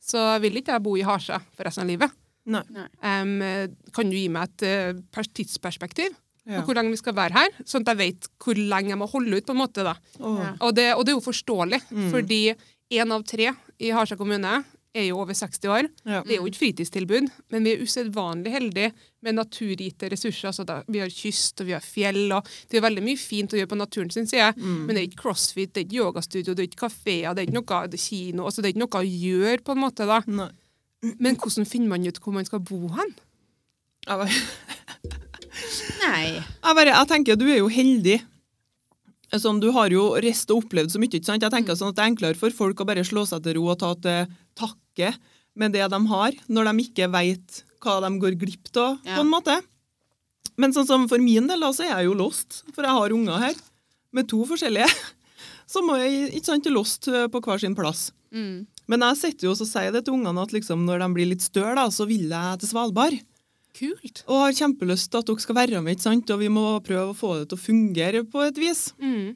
[SPEAKER 3] så vil ikke jeg bo i Hasja for resten av livet.
[SPEAKER 2] Nei.
[SPEAKER 3] Um, kan du gi meg et uh, tidsperspektiv
[SPEAKER 2] Ja.
[SPEAKER 3] på hvor lenge vi skal være her? Sånn at jeg vet hvor lenge jeg må holde ut. på en måte da.
[SPEAKER 2] Oh.
[SPEAKER 1] Ja.
[SPEAKER 3] Og det, og det er jo forståelig,
[SPEAKER 2] Mm.
[SPEAKER 3] fordi én av tre i Harstad kommune er jo over 60 år.
[SPEAKER 2] Ja.
[SPEAKER 3] Det er jo ikke fritidstilbud, men vi er usedvanlig heldige med naturgitte ressurser. Altså da, vi har kyst, og vi har fjell, og det er veldig mye fint å gjøre på naturen sin side. Men det er ikke crossfit, det er ikke yogastudio, det er ikke kafeer, det er ikke noe det er kino. altså Det er ikke noe å gjøre, på en måte. da.
[SPEAKER 2] Nei.
[SPEAKER 3] Men hvordan finner man ut hvor man skal bo hen?
[SPEAKER 2] Jeg bare,
[SPEAKER 1] Nei.
[SPEAKER 2] jeg bare Jeg tenker du er jo heldig. Sånn, du har jo reist og opplevd så mye. ikke sant? Jeg tenker sånn at Det er enklere for folk å bare slå seg til ro og ta til takke med det de har, når de ikke vet hva de går glipp av.
[SPEAKER 1] Ja.
[SPEAKER 2] på en måte. Men sånn som for min del da, så er jeg jo lost, for jeg har unger her med to forskjellige. Så må jeg ikke sant, lost eh, på hver sin plass.
[SPEAKER 1] Mm.
[SPEAKER 2] Men jeg sitter jo og sier det til ungene at liksom, når de blir litt større, så vil jeg til Svalbard.
[SPEAKER 3] Kult.
[SPEAKER 2] Og har kjempelyst til at dere skal være med, ikke sant? og vi må prøve å få det til å fungere på et vis.
[SPEAKER 3] Mm.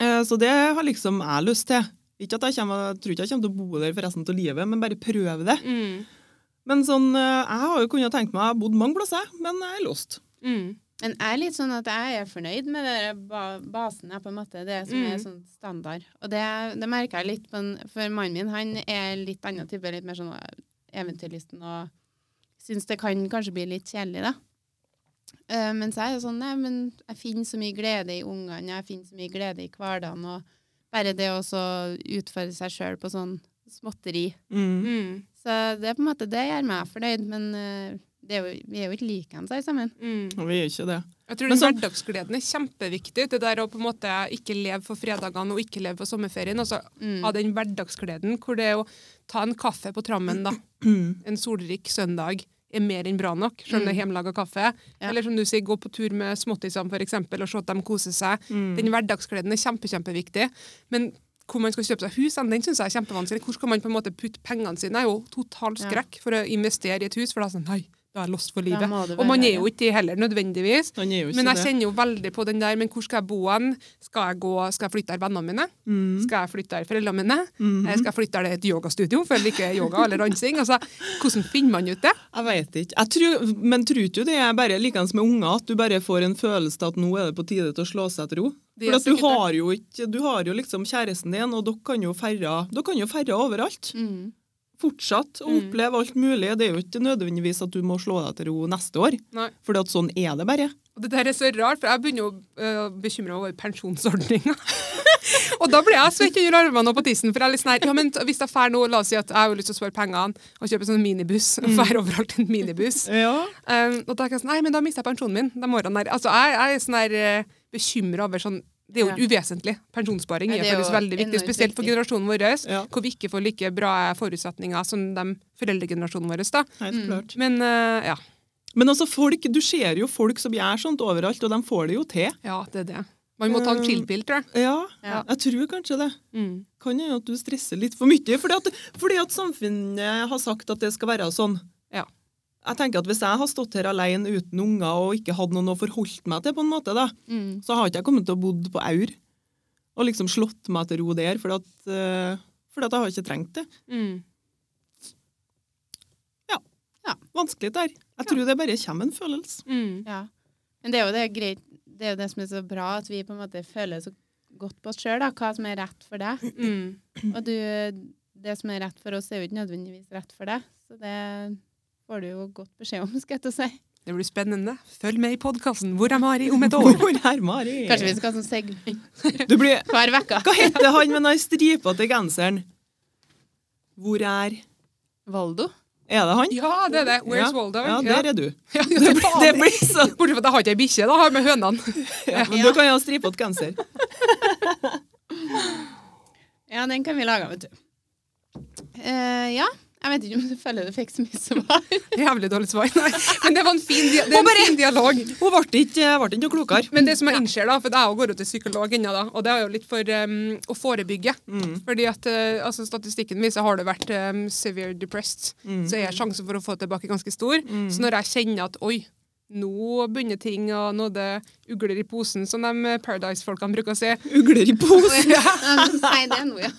[SPEAKER 2] Eh, Så det har liksom jeg lyst til. Ikke at jeg, kommer, jeg tror ikke jeg kommer til å bo der for resten av livet, men bare prøve det.
[SPEAKER 3] Mm.
[SPEAKER 2] Men sånn, eh, jeg har jo kunnet tenkt meg, har bodd mange plasser, men jeg er lost.
[SPEAKER 3] Mm.
[SPEAKER 1] Men jeg er litt sånn at jeg er fornøyd med det ba basen jeg på en måte, det som er
[SPEAKER 3] Mm.
[SPEAKER 1] sånn standard. Og det, det merker jeg litt på For mannen min han er litt annen type, litt mer sånn eventyrlysten og syns det kan kanskje bli litt kjedelig, da. Uh, mens jeg er sånn Nei, men jeg finner så mye glede i ungene, jeg finner så mye glede i hverdagen, og bare det å så utfordre seg sjøl på sånn småtteri.
[SPEAKER 2] Mm.
[SPEAKER 3] Mm.
[SPEAKER 1] Så det er på en måte det gjør meg fornøyd, men eh, det er jo, vi er jo ikke likeens alle sammen.
[SPEAKER 3] Mm.
[SPEAKER 2] Og vi er ikke det.
[SPEAKER 3] Jeg tror den
[SPEAKER 2] sånn-
[SPEAKER 3] hverdagsgleden er kjempeviktig. Det der å på en måte ikke leve for fredagene og ikke leve for sommerferien. Altså
[SPEAKER 1] Mm.
[SPEAKER 3] ha den hverdagsgleden hvor det er å ta en kaffe på trammen da,
[SPEAKER 2] Mm.
[SPEAKER 3] en solrik søndag er mer enn bra nok, selv om det er hjemmelaga kaffe.
[SPEAKER 1] Ja.
[SPEAKER 3] Eller som du sier, gå på tur med småttisene eksempel, og se at de koser seg.
[SPEAKER 2] Mm.
[SPEAKER 3] Den hverdagsgleden er kjempe, kjempeviktig. Men hvor man skal kjøpe seg hus, den syns jeg er kjempevanskelig. Hvor skal man på en måte putte pengene sine? Jeg er jo total skrekk for å investere i et hus, for da er det sånn, nei, da er jeg lost for livet. Og man er jo ikke det heller, nødvendigvis. Men jeg kjenner jo veldig på den der, men hvor skal jeg bo hen? Skal jeg, gå, skal jeg flytte der vennene mine?
[SPEAKER 2] Mm.
[SPEAKER 3] Skal jeg flytte der foreldrene mine?
[SPEAKER 2] Mm
[SPEAKER 3] -hmm. Skal jeg flytte der det er et yogastudio, for jeg liker yoga eller dansing? Altså, hvordan finner man ut det?
[SPEAKER 2] Jeg vet ikke. Jeg tror, men tror ikke du det er bare likeens med unger, at du bare får en følelse av at nå er det på tide til å slå seg til ro? For at du har jo ikke, du har jo liksom kjæresten din, og dere kan jo ferre, dere kan jo ferre overalt.
[SPEAKER 1] Mm.
[SPEAKER 2] Fortsatt å
[SPEAKER 3] Mm.
[SPEAKER 2] oppleve alt mulig. Det er jo ikke nødvendigvis at du må slå deg til ro neste år. For sånn er det bare.
[SPEAKER 3] Og det der er så rart, for jeg begynner jo å bekymre over pensjonsordninga. og da blir jeg svett under armene og på tissen. For jeg er litt sånn her, ja, men hvis jeg drar nå, la oss si at jeg har lyst til å spare pengene og kjøpe sånn minibuss, og drar overalt en minibuss.
[SPEAKER 2] Ja.
[SPEAKER 3] Um, og da er jeg sånn, nei, men da mister jeg pensjonen min de årene der. Altså, jeg, jeg er sånn her uh, bekymra over sånn det er jo
[SPEAKER 1] Ja.
[SPEAKER 3] uvesentlig. Pensjonssparing er
[SPEAKER 1] er
[SPEAKER 3] faktisk veldig viktig, spesielt for generasjonen vår,
[SPEAKER 2] Ja.
[SPEAKER 3] hvor vi ikke får like bra forutsetninger som de foreldregenerasjonen vår. da.
[SPEAKER 2] Helt
[SPEAKER 1] Mm.
[SPEAKER 2] klart.
[SPEAKER 3] Men uh, ja.
[SPEAKER 2] Men altså, folk, du ser jo folk som gjør sånt overalt, og de får det jo til.
[SPEAKER 3] ja, det er det. Man må ta en chill-pill, tror jeg.
[SPEAKER 2] Ja,
[SPEAKER 1] Ja.
[SPEAKER 2] jeg tror kanskje det.
[SPEAKER 3] Mm.
[SPEAKER 2] Kan hende at du stresser litt for mye, fordi at, fordi at samfunnet har sagt at det skal være sånn.
[SPEAKER 3] Ja.
[SPEAKER 2] Jeg tenker at Hvis jeg har stått her alene uten unger og ikke hadde noen å forholde meg til, på en måte da,
[SPEAKER 1] Mm.
[SPEAKER 2] så har ikke jeg kommet til å bodd på Aur og liksom slått meg til ro der, fordi at, uh, fordi at jeg har ikke trengt det.
[SPEAKER 3] Mm.
[SPEAKER 2] Vanskelig der. Jeg tror det bare kommer en følelse.
[SPEAKER 3] Mm.
[SPEAKER 1] Ja. Men det er jo det greit Det er jo det som er så bra, at vi på en måte føler så godt på oss sjøl, hva som er rett for deg.
[SPEAKER 3] Mm.
[SPEAKER 1] Og du, det som er rett for oss, er jo ikke nødvendigvis rett for deg. Så det får du jo godt beskjed om, skal jeg til å si.
[SPEAKER 3] Det blir spennende. Følg med i podkasten Hvor er Mari om et år?
[SPEAKER 2] Hvor er Mari?
[SPEAKER 1] Kanskje vi skal ha sånn segment
[SPEAKER 2] blir,
[SPEAKER 1] hver uke.
[SPEAKER 2] hva heter han med den stripete genseren? Hvor er
[SPEAKER 1] Valdo?
[SPEAKER 2] Er det han?
[SPEAKER 3] Ja, det er det. Where's
[SPEAKER 2] ja.
[SPEAKER 3] Waldo?
[SPEAKER 2] Ja, der er du.
[SPEAKER 3] Ja,
[SPEAKER 2] Det,
[SPEAKER 3] det
[SPEAKER 2] blir- det blir så
[SPEAKER 3] Bortsett fra at jeg har ikke ei bikkje, da har jeg med hønene.
[SPEAKER 2] ja, Men du kan jo ha stripete genser.
[SPEAKER 1] Ja, den kan vi lage, vet du. Uh, ja, jeg vet ikke om du føler du fikk så mye svar.
[SPEAKER 3] Jævlig dårlig svar. Nei. Men det var en fin, dia det er en fin dialog.
[SPEAKER 2] Hun ble ikke, ble ikke noe klokere.
[SPEAKER 3] Men det som jeg innser, da, for jeg går jo til psykolog ennå, da, og det er jo litt for um, å forebygge.
[SPEAKER 2] Mm.
[SPEAKER 3] Fordi at eh, altså, Statistikken viser har du vært um, severe depressed,
[SPEAKER 2] Mm.
[SPEAKER 3] så er sjansen for å få det tilbake ganske stor. Så når jeg kjenner at oi, nå begynner ting, og nå er det ugler i posen, som de Paradise-folkene bruker å si.
[SPEAKER 2] Ugler i posen.
[SPEAKER 1] Si det nå, ja.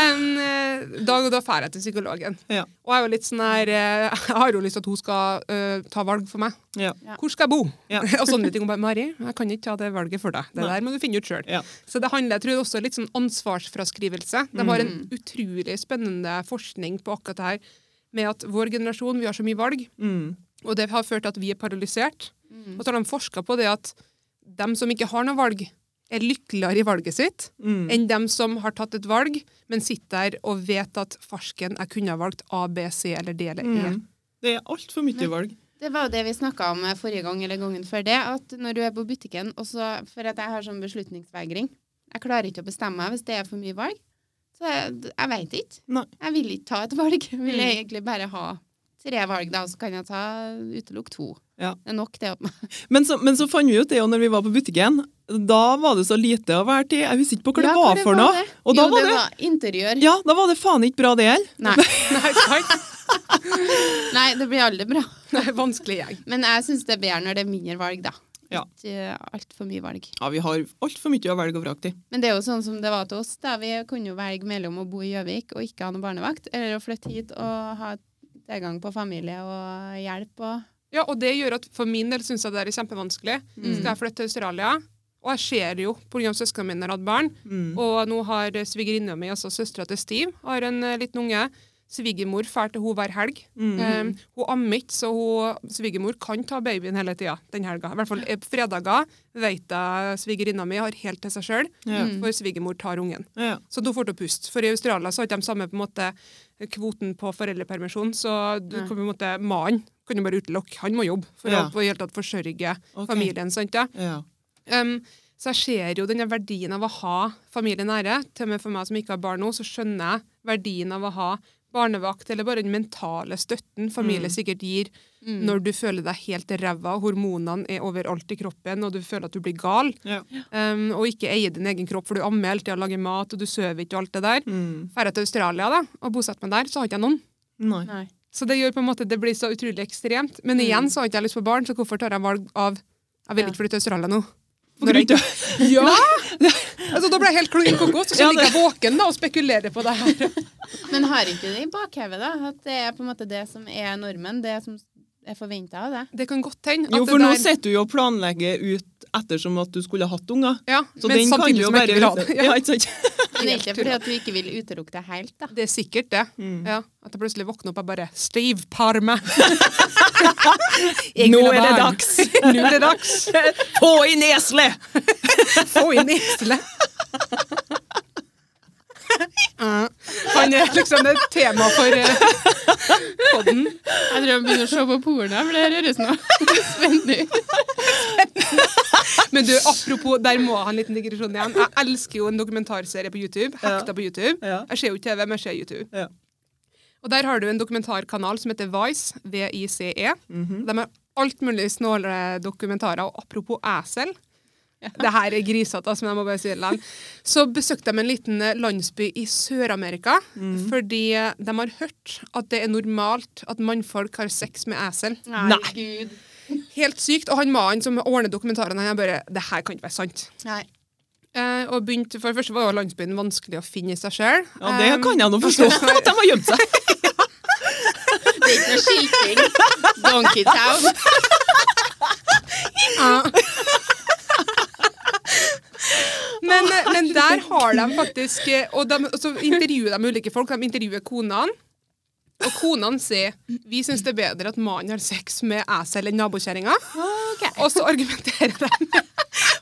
[SPEAKER 3] En, eh, da, da drar jeg til psykologen.
[SPEAKER 2] Ja.
[SPEAKER 3] Og jeg er jo litt sånn her eh, Jeg har jo lyst til at hun skal uh, ta valg for meg.
[SPEAKER 2] Ja.
[SPEAKER 1] Ja.
[SPEAKER 3] Hvor skal jeg bo?
[SPEAKER 2] Ja.
[SPEAKER 3] og sånne ting. Hun bare, Mari, jeg kan ikke ta det valget for deg. Det
[SPEAKER 2] Nei.
[SPEAKER 3] der må du finne ut sjøl.
[SPEAKER 2] Ja.
[SPEAKER 3] Så det handler jeg tror også litt sånn ansvarsfraskrivelse. De har en utrolig spennende forskning på akkurat det her med at vår generasjon, vi har så mye valg,
[SPEAKER 2] Mm.
[SPEAKER 3] Og det har ført til at vi er paralysert.
[SPEAKER 1] Mm.
[SPEAKER 3] Og så har de forska på det at dem som ikke har noe valg, er lykkeligere i valget sitt
[SPEAKER 2] Mm.
[SPEAKER 3] enn dem som har tatt et valg, men sitter der og vet at farsken, jeg kunne ha valgt A, B, C eller D eller E.
[SPEAKER 2] Mm. Det er altfor mye valg.
[SPEAKER 1] Det var jo det vi snakka om forrige gang eller gangen før det. At når du er på butikken, og så For at jeg har sånn beslutningsvegring. Jeg klarer ikke å bestemme meg hvis det er for mye valg. Så jeg, jeg veit ikke.
[SPEAKER 2] Nei.
[SPEAKER 1] Jeg vil ikke ta et valg. Jeg vil
[SPEAKER 3] jeg
[SPEAKER 1] egentlig bare ha tre valg, da, så kan jeg ta utelukke to.
[SPEAKER 2] Ja.
[SPEAKER 1] Det er nok, det.
[SPEAKER 2] Men så, men så fant vi ut det jo når vi var på butikken. Da var det så lite å være til. Jeg husker ikke på hva det
[SPEAKER 1] Ja,
[SPEAKER 2] var for noe.
[SPEAKER 1] det.
[SPEAKER 2] Og da
[SPEAKER 1] jo,
[SPEAKER 2] var
[SPEAKER 1] det var interiør.
[SPEAKER 2] Ja, da var det faen ikke bra, det heller.
[SPEAKER 1] Nei.
[SPEAKER 3] Nei?
[SPEAKER 1] Nei, det blir aldri bra.
[SPEAKER 3] Det er vanskelig gjeng.
[SPEAKER 1] Men jeg syns det er bedre når det er mindre valg, da.
[SPEAKER 2] Ja.
[SPEAKER 1] Ikke altfor mye valg.
[SPEAKER 2] Ja, vi har altfor mye å velge og vrake til.
[SPEAKER 1] Men det er jo sånn som det var til oss. da. Vi kunne jo velge mellom å bo i Gjøvik og ikke ha noe barnevakt, eller å flytte hit og ha tilgang på familie og hjelp og
[SPEAKER 3] Ja, og det gjør at for min del syns jeg det er kjempevanskelig.
[SPEAKER 1] Mm.
[SPEAKER 3] Skal jeg flytte til Australia? Og jeg ser det jo, pga. søsknene mine har hatt barn,
[SPEAKER 2] Mm.
[SPEAKER 3] og nå har svigerinna mi, altså søstera til Steve, har en eh, liten unge. Svigermor drar til henne hver helg.
[SPEAKER 2] Mm.
[SPEAKER 3] Um, hun ammer ikke, så hun, svigermor kan ta babyen hele tida den helga. I hvert fall på fredager vet jeg svigerinna mi har helt til seg sjøl,
[SPEAKER 2] Ja.
[SPEAKER 1] Mm.
[SPEAKER 3] for svigermor tar ungen.
[SPEAKER 2] Ja.
[SPEAKER 3] Så da får du puste. For i Australia så har ikke de samme på en måte kvoten på foreldrepermisjon, så du kan på en måte mannen kan jo bare utelukke. Han må jobbe for
[SPEAKER 2] Ja.
[SPEAKER 3] å i tatt forsørge
[SPEAKER 2] okay.
[SPEAKER 3] familien. sant ja?
[SPEAKER 2] Ja.
[SPEAKER 3] Um, så jeg ser jo denne verdien av å ha familie nære. Til og med for meg som ikke har barn nå, så skjønner jeg verdien av å ha barnevakt, eller bare den mentale støtten familie
[SPEAKER 2] Mm.
[SPEAKER 3] sikkert gir
[SPEAKER 1] Mm.
[SPEAKER 3] når du føler deg helt ræva, hormonene er overalt i kroppen, og du føler at du blir gal,
[SPEAKER 2] Ja.
[SPEAKER 3] um, og ikke eier din egen kropp, for du ammer hele tida, lager mat, og du sover ikke, og alt det der.
[SPEAKER 2] Mm.
[SPEAKER 3] Jeg til Australia da, og bosetter meg der, så har ikke jeg noen.
[SPEAKER 2] Nei.
[SPEAKER 1] Nei.
[SPEAKER 3] Så det gjør på en måte, det blir så utrolig ekstremt. Men
[SPEAKER 1] Mm.
[SPEAKER 3] igjen så har ikke jeg lyst på barn, så hvorfor tar jeg valg av Jeg vil ikke flytte til Australia nå.
[SPEAKER 2] Grunn
[SPEAKER 3] Ja! altså, da ble jeg helt klin kokos, og så
[SPEAKER 2] Ja,
[SPEAKER 3] ligger jeg våken da, og spekulerer på det her.
[SPEAKER 1] Men har ikke det i bakhevet da? At det er på en måte det som er normen? Det som er forventa av det?
[SPEAKER 3] Det kan godt hende.
[SPEAKER 2] Jo, for
[SPEAKER 3] det
[SPEAKER 2] nå
[SPEAKER 3] der-
[SPEAKER 2] sitter du jo og planlegger ut ettersom at du skulle hatt unger.
[SPEAKER 3] ja,
[SPEAKER 2] Så
[SPEAKER 3] men
[SPEAKER 2] den kan du
[SPEAKER 3] samtidig
[SPEAKER 2] jo
[SPEAKER 3] som
[SPEAKER 2] bare
[SPEAKER 3] ikke vil ha det.
[SPEAKER 2] Ja,
[SPEAKER 3] Ja,
[SPEAKER 2] ikke sant?
[SPEAKER 1] Men det er ikke fordi at du ikke vil utelukke det helt, da.
[SPEAKER 3] det er sikkert det.
[SPEAKER 2] Mm.
[SPEAKER 3] Ja, at jeg plutselig våkner opp og bare Steve, parme!»
[SPEAKER 2] Nå er det dags!
[SPEAKER 3] Nå er det dags!
[SPEAKER 2] Få i nesle!
[SPEAKER 3] Få i eselet! Han er liksom et tema for uh, podden.
[SPEAKER 1] Jeg tror jeg begynner å se på porno, for det her høres nå spennende ut.
[SPEAKER 3] Men du, apropos, der må jeg ha en liten digresjon igjen. Jeg elsker jo en dokumentarserie på YouTube. Hekta på YouTube. Jeg ser jo ikke TV, men jeg ser YouTube.
[SPEAKER 2] Ja.
[SPEAKER 3] Og der har du en dokumentarkanal som heter Vice, V-I-C-E.
[SPEAKER 2] Mhm.
[SPEAKER 3] De har alt mulig snåle dokumentarer. Og apropos esel Det her er grisete, altså, men jeg må bare si det likevel. Så besøkte de en liten eh, landsby i Sør-Amerika.
[SPEAKER 2] mm.
[SPEAKER 3] Fordi eh, de har hørt at det er normalt at mannfolk har sex med esel.
[SPEAKER 1] Nei, gud.
[SPEAKER 3] Helt sykt. Og han mannen som ordner dokumentarene, han bare Det her kan ikke være sant.
[SPEAKER 1] Nei.
[SPEAKER 3] Eh, og begynte, for det første var landsbyen vanskelig å finne i seg sjøl.
[SPEAKER 2] Ja, det kan jeg nå forstå. At de har gjemt seg.
[SPEAKER 1] Det er ikke noe skilting. Donkey Town.
[SPEAKER 3] Men, men der har de faktisk Og, de, og så intervjuer de ulike folk. De intervjuer konene. Og konene sier vi syns det er bedre at mannen har sex med esel enn nabokjerringa. Og så argumenterer de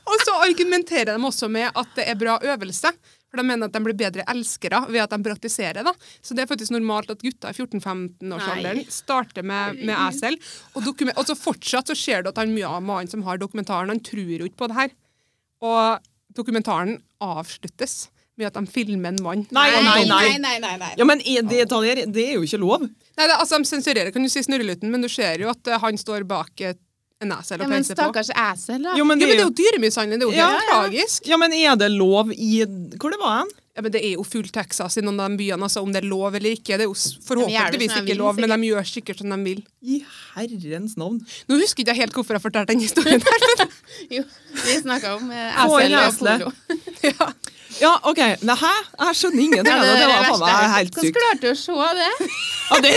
[SPEAKER 3] Og så argumenterer de også med at det er bra øvelse. For de mener at de blir bedre elskere ved at de praktiserer. da. Så det er faktisk normalt at gutter i 14-15-årsalderen
[SPEAKER 1] Nei.
[SPEAKER 3] starter med, med esel. Og, og så fortsatt så ser du at han mye av mannen som har dokumentaren, han tror jo ikke på det her. Og dokumentaren avsluttes med at de filmer en mann.
[SPEAKER 2] Nei, nei, nei.
[SPEAKER 1] nei, nei, nei.
[SPEAKER 2] Ja, men er det, det, er- det er jo ikke lov.
[SPEAKER 3] Nei, det, altså, De sensurerer kan du si snurreluten, men du ser jo at eh, han står bak en esel
[SPEAKER 1] Ja,
[SPEAKER 3] og
[SPEAKER 1] men
[SPEAKER 3] peiser på.
[SPEAKER 1] stakkars esel, da.
[SPEAKER 2] Jo, men
[SPEAKER 3] Jo,
[SPEAKER 2] det
[SPEAKER 3] men det
[SPEAKER 2] er jo
[SPEAKER 3] jo dyremishandling. Det er jo
[SPEAKER 2] Ja,
[SPEAKER 3] helt
[SPEAKER 1] ja.
[SPEAKER 3] tragisk.
[SPEAKER 2] ja, men er det lov i Hvor det var hen?
[SPEAKER 3] Ja, men Det er jo full Texas i noen av de byene, altså om det er lov eller ikke. Det er jo forhåpentligvis ikke lov, men de gjør sikkert som de vil.
[SPEAKER 2] I herrens navn.
[SPEAKER 3] Nå husker ikke jeg helt hvorfor jeg fortalte den historien. her, men
[SPEAKER 1] Jo, vi snakka om eh,
[SPEAKER 2] Få
[SPEAKER 1] og polo.
[SPEAKER 3] ja.
[SPEAKER 2] Ja, OK. Nei, hæ? Jeg skjønner ingenting.
[SPEAKER 1] Ja, det
[SPEAKER 2] det, det var faen meg helt
[SPEAKER 1] Hvordan
[SPEAKER 2] sykt.
[SPEAKER 1] klarte du å se det?
[SPEAKER 2] Ja, det,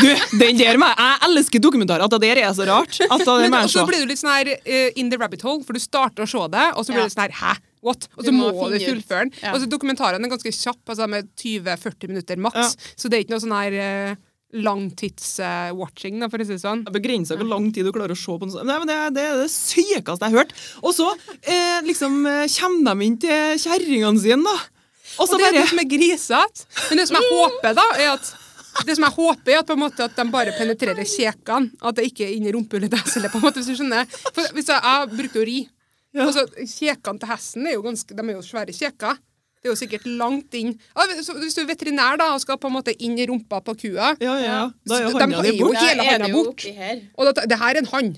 [SPEAKER 2] du, den der med Jeg elsker dokumentarer. At det der er så rart. At det
[SPEAKER 3] Men og så blir du litt sånn her uh, in the rabbit hole, for du starter å se det, og så blir
[SPEAKER 1] Ja.
[SPEAKER 3] du sånn her Hæ? What? Og
[SPEAKER 1] Du
[SPEAKER 3] så må,
[SPEAKER 1] må
[SPEAKER 3] du fullføre den.
[SPEAKER 1] Ja.
[SPEAKER 3] Og så Dokumentarene er ganske kjappe, altså med 20-40 minutter maks, så det er ikke noe sånn her uh, langtids-watching, for å si det sånn.
[SPEAKER 2] Det begrenser hvor lang tid du klarer å se på noe. Nei, men det, det er det sykeste jeg har hørt. Og så eh, liksom eh, kommer de inn til kjerringene sine, da. Og så
[SPEAKER 3] Og det er det som er grisete. Men det som jeg håper, da, er at det som jeg håper er at, på en måte, at de bare penetrerer kjekene. At det ikke er inni rumpehullet måte, hvis du skjønner. For hvis jeg, jeg brukte å ri.
[SPEAKER 2] Ja.
[SPEAKER 3] Altså, Kjekene til hesten er jo ganske, de er jo svære kjeker. Det er jo sikkert langt inn ja, Hvis du er veterinær da, og skal på en måte inn i rumpa på kua
[SPEAKER 2] Ja, ja, ja. Da er jo
[SPEAKER 3] De
[SPEAKER 2] handa di
[SPEAKER 3] jo-
[SPEAKER 2] bort.
[SPEAKER 1] Da
[SPEAKER 3] hele
[SPEAKER 1] er det jo
[SPEAKER 3] bort.
[SPEAKER 1] oppi her.
[SPEAKER 3] Og det, det her er en hann.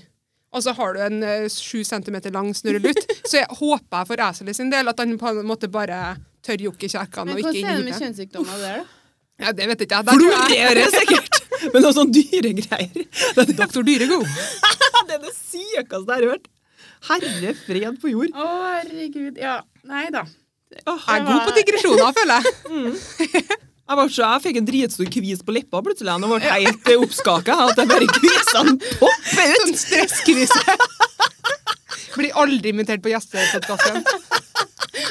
[SPEAKER 3] Og så har du en sju uh, centimeter lang snurrelutt. Så jeg håper for eselet sin del at han på en måte bare tør jokke kjekkene. Ikke
[SPEAKER 1] hvordan er det med kjønnssykdommer der, da?
[SPEAKER 3] Ja, det vet ikke jeg. Der tror jeg
[SPEAKER 2] Florerer sikkert! Men noen sånne dyregreier. Det, er
[SPEAKER 3] Doktor Dyregod.
[SPEAKER 2] det er det sykeste jeg har hørt. Herre fred på jord.
[SPEAKER 1] Å, herregud. Ja. Nei da.
[SPEAKER 2] Åh,
[SPEAKER 3] Jeg er god på digresjoner, føler jeg.
[SPEAKER 2] Jeg, var så, jeg fikk en dritstor kvis på leppa plutselig. og ble helt eh, oppskaka. At jeg bare kvisene popper ut.
[SPEAKER 3] Sånn stresskvise. Blir aldri invitert på gjestepodkasten.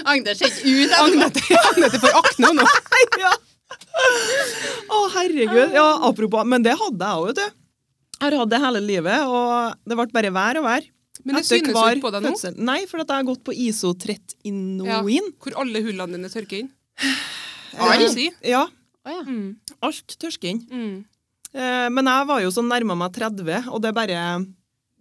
[SPEAKER 1] Agnes ser ikke ut
[SPEAKER 3] Agnete får akne nå.
[SPEAKER 2] Ja. Å, herregud. Ja, apropos, men det hadde jeg òg, vet du. Jeg har hatt det hele livet, og det ble bare vær og vær.
[SPEAKER 3] Men det synes jo
[SPEAKER 2] hver
[SPEAKER 3] ikke på deg nå.
[SPEAKER 2] fødsel. Nei, for at jeg har gått på
[SPEAKER 3] Ja,
[SPEAKER 2] isotretinoin.
[SPEAKER 3] hvor alle hullene dine tørker inn.
[SPEAKER 2] Ja.
[SPEAKER 3] Si?
[SPEAKER 2] Ja,
[SPEAKER 1] Å, ja.
[SPEAKER 3] Mm.
[SPEAKER 2] alt tørker inn.
[SPEAKER 3] Mm.
[SPEAKER 2] Eh, men jeg var jo sånn nærma meg 30, og det bare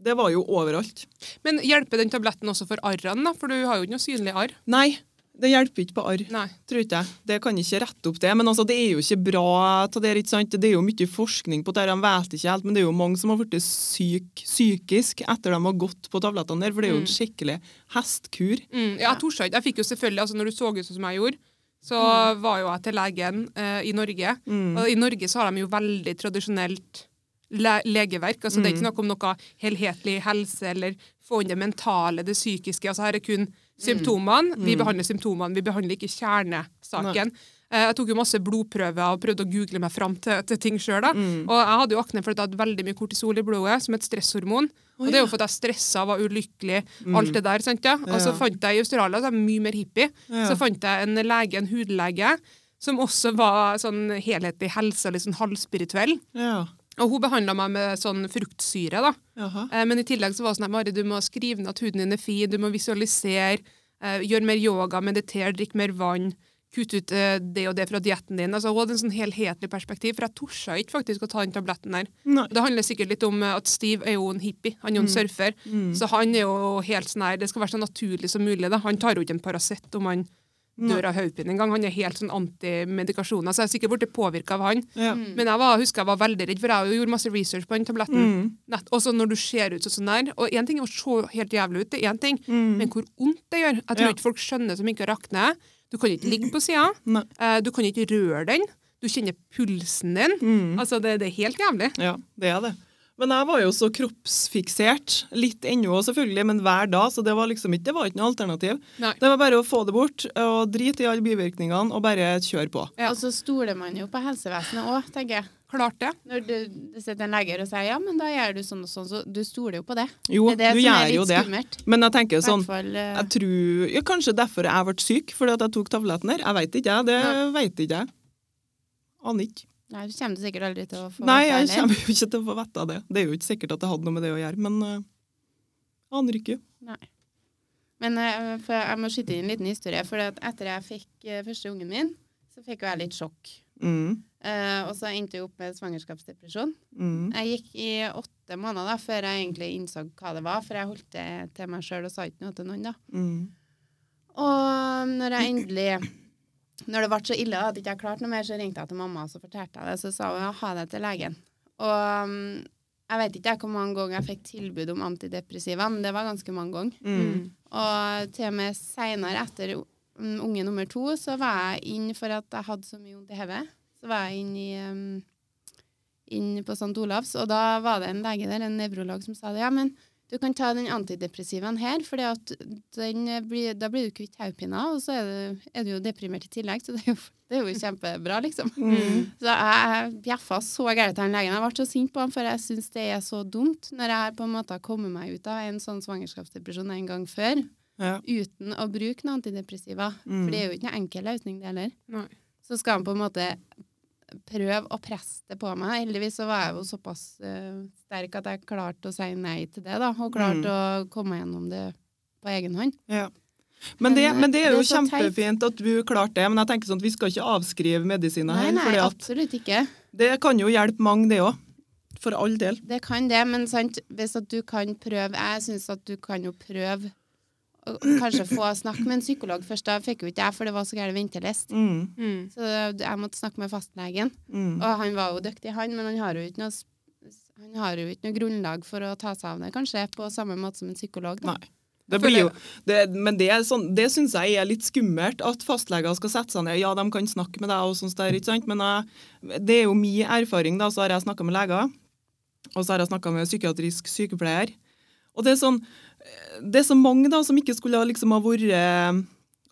[SPEAKER 2] Det var jo overalt.
[SPEAKER 3] Men hjelper den tabletten også for arrene, da? For du har jo ikke noe synlig arr.
[SPEAKER 2] Nei, det hjelper ikke på arr.
[SPEAKER 3] Nei.
[SPEAKER 2] Tror ikke jeg. Det kan ikke rette opp det. Men altså, det er jo ikke bra. til det, ikke sant? Det er jo mye forskning på det, de vet ikke helt, men det er jo mange som har blitt syk psykisk etter de har gått på tablettene der, for det er jo en skikkelig hestkur.
[SPEAKER 3] Mm. Ja, ikke. Jeg fikk jo selvfølgelig, altså Når du så ut som jeg gjorde, så var jo jeg til legen eh, i Norge.
[SPEAKER 2] Mm.
[SPEAKER 3] Og i Norge så har de jo veldig tradisjonelt le legeverk. altså Det er ikke noe om noe helhetlig helse eller få inn det mentale, det psykiske. altså Her er kun symptomene. Vi behandler symptomene, vi behandler ikke kjernesaken. Eh, Jeg tok jo masse blodprøver og prøvde å google meg fram til, til ting sjøl. Og jeg hadde jo akne fordi jeg hadde veldig mye kortisol i blodet, som et stresshormon. og det er jo fordi jeg stressa, var ulykkelig, alt det der. sant ja? Og så fant jeg i Australia, så er jeg mye mer hippie,
[SPEAKER 2] Ja.
[SPEAKER 3] så fant jeg en lege, en hudlege, som også var sånn helhetlig helse og litt sånn halvspirituell.
[SPEAKER 2] Ja.
[SPEAKER 3] Og hun behandla meg med sånn fruktsyre, da. Eh, Men i tillegg så var det sånn at Mari, du må skrive ned at huden din er fin, du må visualisere, eh, gjøre mer yoga, meditere, drikke mer vann, kutte ut eh, det og det fra dietten din. Altså, hun hadde en sånn helhetlig perspektiv, for jeg torde ikke faktisk å ta den tabletten der.
[SPEAKER 2] Nei.
[SPEAKER 3] Det handler sikkert litt om eh, at Steve er jo en hippie, han er jo en surfer, så han er jo helt sånn her, det skal være så naturlig som mulig. da. Han tar jo ikke en Paracet om han dør av hodepine engang. Han er helt sånn antimedikasjoner, så jeg er sikkert blitt påvirka av han.
[SPEAKER 2] Ja.
[SPEAKER 3] Men jeg var, husker jeg var veldig redd, for jeg gjorde masse research på den tabletten.
[SPEAKER 2] Mm.
[SPEAKER 3] Nett, også når du ser ut sånn der. Og én ting er å se helt jævlig ut, det er én ting,
[SPEAKER 2] Mm.
[SPEAKER 3] men hvor vondt det gjør. Jeg tror
[SPEAKER 2] Ja.
[SPEAKER 3] ikke folk skjønner som ikke har rakne, Du kan ikke ligge på sida. Eh, du kan ikke røre den. Du kjenner pulsen din.
[SPEAKER 2] Mm.
[SPEAKER 3] Altså, det, det er helt jævlig.
[SPEAKER 2] Ja, det er det. Men jeg var jo så kroppsfiksert, litt ennå selvfølgelig, men hver dag, så det var liksom ikke, det var ikke noe alternativ.
[SPEAKER 3] Nei.
[SPEAKER 2] Det var bare å få det bort, og drite i alle bivirkningene, og bare kjøre på.
[SPEAKER 3] Ja.
[SPEAKER 1] Og så stoler man jo på helsevesenet òg, tenker jeg.
[SPEAKER 3] Klart det.
[SPEAKER 1] Når du, du sitter en lege og sier ja, men da gjør du sånn og sånn, så du stoler jo på det.
[SPEAKER 2] Jo,
[SPEAKER 1] det er det
[SPEAKER 2] du
[SPEAKER 1] som
[SPEAKER 2] gjør
[SPEAKER 1] er litt
[SPEAKER 2] det.
[SPEAKER 1] skummelt.
[SPEAKER 2] Men jeg tenker
[SPEAKER 1] I
[SPEAKER 2] sånn,
[SPEAKER 1] fall uh...
[SPEAKER 2] jeg tror, ja, kanskje derfor jeg ble syk, fordi at jeg tok tabletten her. Jeg vet ikke, jeg. Det
[SPEAKER 1] ja.
[SPEAKER 2] vet ikke jeg. Aner ikke.
[SPEAKER 1] Nei, du kommer sikkert aldri til å få
[SPEAKER 2] Nei, jeg kommer jo ikke til å få vite det. Det er jo ikke sikkert at det hadde noe med det å gjøre, men uh, aner ikke.
[SPEAKER 1] Nei. Men uh, jeg må skyte inn en liten historie. For at etter jeg fikk uh, første ungen min, så fikk jo jeg litt sjokk.
[SPEAKER 2] Mm,
[SPEAKER 1] Uh, og så endte jeg opp med svangerskapsdepresjon.
[SPEAKER 2] mm,
[SPEAKER 1] Jeg gikk i åtte måneder da, før jeg egentlig innså hva det var, for jeg holdt det til meg sjøl og sa ikke noe til noen. da.
[SPEAKER 2] mm.
[SPEAKER 1] Og når jeg endelig Når det ble så ille at jeg ikke klarte noe mer, så ringte jeg til mamma og så fortalte jeg det. Så sa hun ja, ha det til legen. Og um, jeg vet ikke hvor mange ganger jeg fikk tilbud om antidepressiva, men det var ganske mange ganger.
[SPEAKER 2] Mm.
[SPEAKER 1] Og til og med seinere, etter mm, unge nummer to, så var jeg inn for at jeg hadde så mye vondt i hodet. Så var jeg inn, i, um, inn på St. Olavs, og da var det en lege der, en nevrolog, som sa det. Ja, men du kan ta den antidepressivaen her, for da blir du kvitt hodepina, og så er du, er du, jo deprimert i tillegg, så det er jo, det er jo kjempebra, liksom.
[SPEAKER 2] Mm.
[SPEAKER 1] Så jeg bjeffa så gærent til han legen. Jeg ble så sint på ham, for jeg syns det er så dumt når jeg på en måte har kommet meg ut av en sånn svangerskapsdepresjon en gang før,
[SPEAKER 2] Ja.
[SPEAKER 1] uten å bruke noen antidepressiva.
[SPEAKER 2] Mm.
[SPEAKER 1] For det er jo ikke noen enkel løsning, det heller.
[SPEAKER 3] Nei.
[SPEAKER 1] Så skal han på en måte prøve å presse det på meg. Heldigvis så var jeg jo såpass uh, sterk at jeg klarte å si nei til det, da. Og klarte
[SPEAKER 2] Mm.
[SPEAKER 1] å komme gjennom det på egen hånd.
[SPEAKER 2] Ja. Men det,
[SPEAKER 1] Men,
[SPEAKER 2] det er
[SPEAKER 1] det
[SPEAKER 2] jo
[SPEAKER 1] er
[SPEAKER 2] kjempefint at du klarte det. Men jeg tenker sånn at vi skal ikke avskrive medisiner her.
[SPEAKER 1] nei,
[SPEAKER 2] nei,
[SPEAKER 1] absolutt ikke.
[SPEAKER 2] det kan jo hjelpe mange, det òg. For all del.
[SPEAKER 1] Det kan det, men sant, hvis at du kan prøve Jeg syns at du kan jo prøve kanskje få snakke med en psykolog først. Da fikk jo ikke jeg, for det var så gæren ventelist.
[SPEAKER 2] Mm,
[SPEAKER 3] Mm.
[SPEAKER 1] Så jeg måtte snakke med fastlegen.
[SPEAKER 2] mm.
[SPEAKER 1] Og han var jo dyktig, han, men han har jo ikke noe han har jo ikke noe grunnlag for å ta seg av det, kanskje, på samme måte som en psykolog. Da.
[SPEAKER 2] Nei. Det blir jo, det, men det, er sånn, det syns jeg er litt skummelt, at fastleger skal sette seg ned. Ja, de kan snakke med deg, og sånt der, ikke sant? men jeg, det er jo min erfaring. da, Så har jeg snakka med leger, og så har jeg snakka med psykiatrisk sykepleier. Og det er sånn, det er så mange da, som ikke skulle liksom ha vært eh,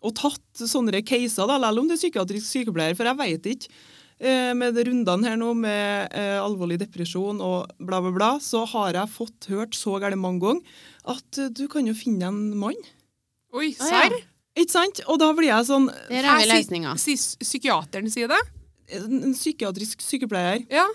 [SPEAKER 2] og tatt sånne caser, da, selv om det er psykiatrisk sykepleier. For jeg vet ikke. eh, Med de rundene her nå med eh, alvorlig depresjon og bla, bla, bla, så har jeg fått hørt så gærent mange ganger at du kan jo finne en mann.
[SPEAKER 3] Oi,
[SPEAKER 1] ja.
[SPEAKER 3] serr?
[SPEAKER 2] Ikke sant? Og da blir jeg sånn
[SPEAKER 1] Der har vi løsninga.
[SPEAKER 3] Psykiateren sier det?
[SPEAKER 2] En psykiatrisk sykepleier.
[SPEAKER 3] Ja.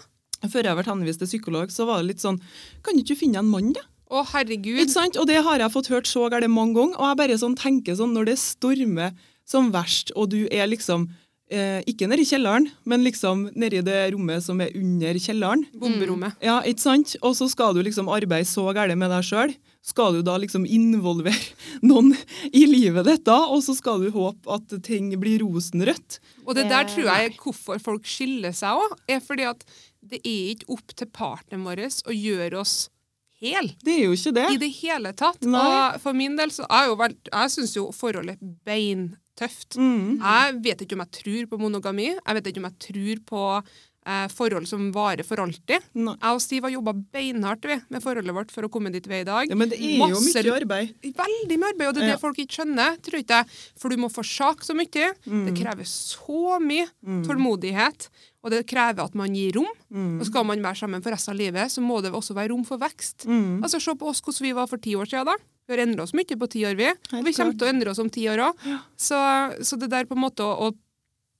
[SPEAKER 2] Før jeg vært henvist til psykolog, så var det litt sånn Kan du ikke finne en mann, da?
[SPEAKER 3] Å, herregud.
[SPEAKER 2] Ikke sant? Og det har jeg fått hørt så gærent mange ganger. Og jeg bare sånn tenker sånn, når det stormer som verst, og du er liksom eh, ikke nede i kjelleren, men liksom nede i det rommet som er under kjelleren.
[SPEAKER 3] Bomberommet.
[SPEAKER 2] Ja, ikke sant? Og så skal du liksom arbeide så gærent med deg sjøl. Skal du da liksom involvere noen i livet ditt da, og så skal du håpe at ting blir rosenrødt?
[SPEAKER 3] Og det der tror jeg er hvorfor folk skiller seg òg, er fordi at det er ikke opp til partneren vår å gjøre oss hel.
[SPEAKER 2] Det er jo ikke det.
[SPEAKER 3] I det hele tatt.
[SPEAKER 2] Nei.
[SPEAKER 3] Og for min del så er jo vel Jeg syns jo forholdet beintøft.
[SPEAKER 2] Mm.
[SPEAKER 3] Jeg vet ikke om jeg tror på monogami. Jeg vet ikke om jeg tror på eh, forhold som varer for alltid.
[SPEAKER 2] Nei.
[SPEAKER 3] Jeg og Steve har jobba beinhardt vi, med forholdet vårt for å komme dit vi er i dag.
[SPEAKER 2] Ja, men det er jo
[SPEAKER 3] Masse-
[SPEAKER 2] mye arbeid.
[SPEAKER 3] Veldig mye arbeid, og det er
[SPEAKER 2] Ja.
[SPEAKER 3] det folk ikke skjønner, tror ikke jeg. For du må forsake så mye.
[SPEAKER 2] Mm.
[SPEAKER 3] Det krever så mye tålmodighet, og det krever at man gir rom.
[SPEAKER 2] Mm.
[SPEAKER 3] Og skal man være sammen for resten av livet, så må det også være rom for vekst.
[SPEAKER 2] Mm.
[SPEAKER 3] Altså, Se på oss hvordan vi var for ti år siden. da. Vi har endra oss mye på ti år, vi. Og vi kommer til å endre oss om ti år òg. Så, så det der på en måte å, å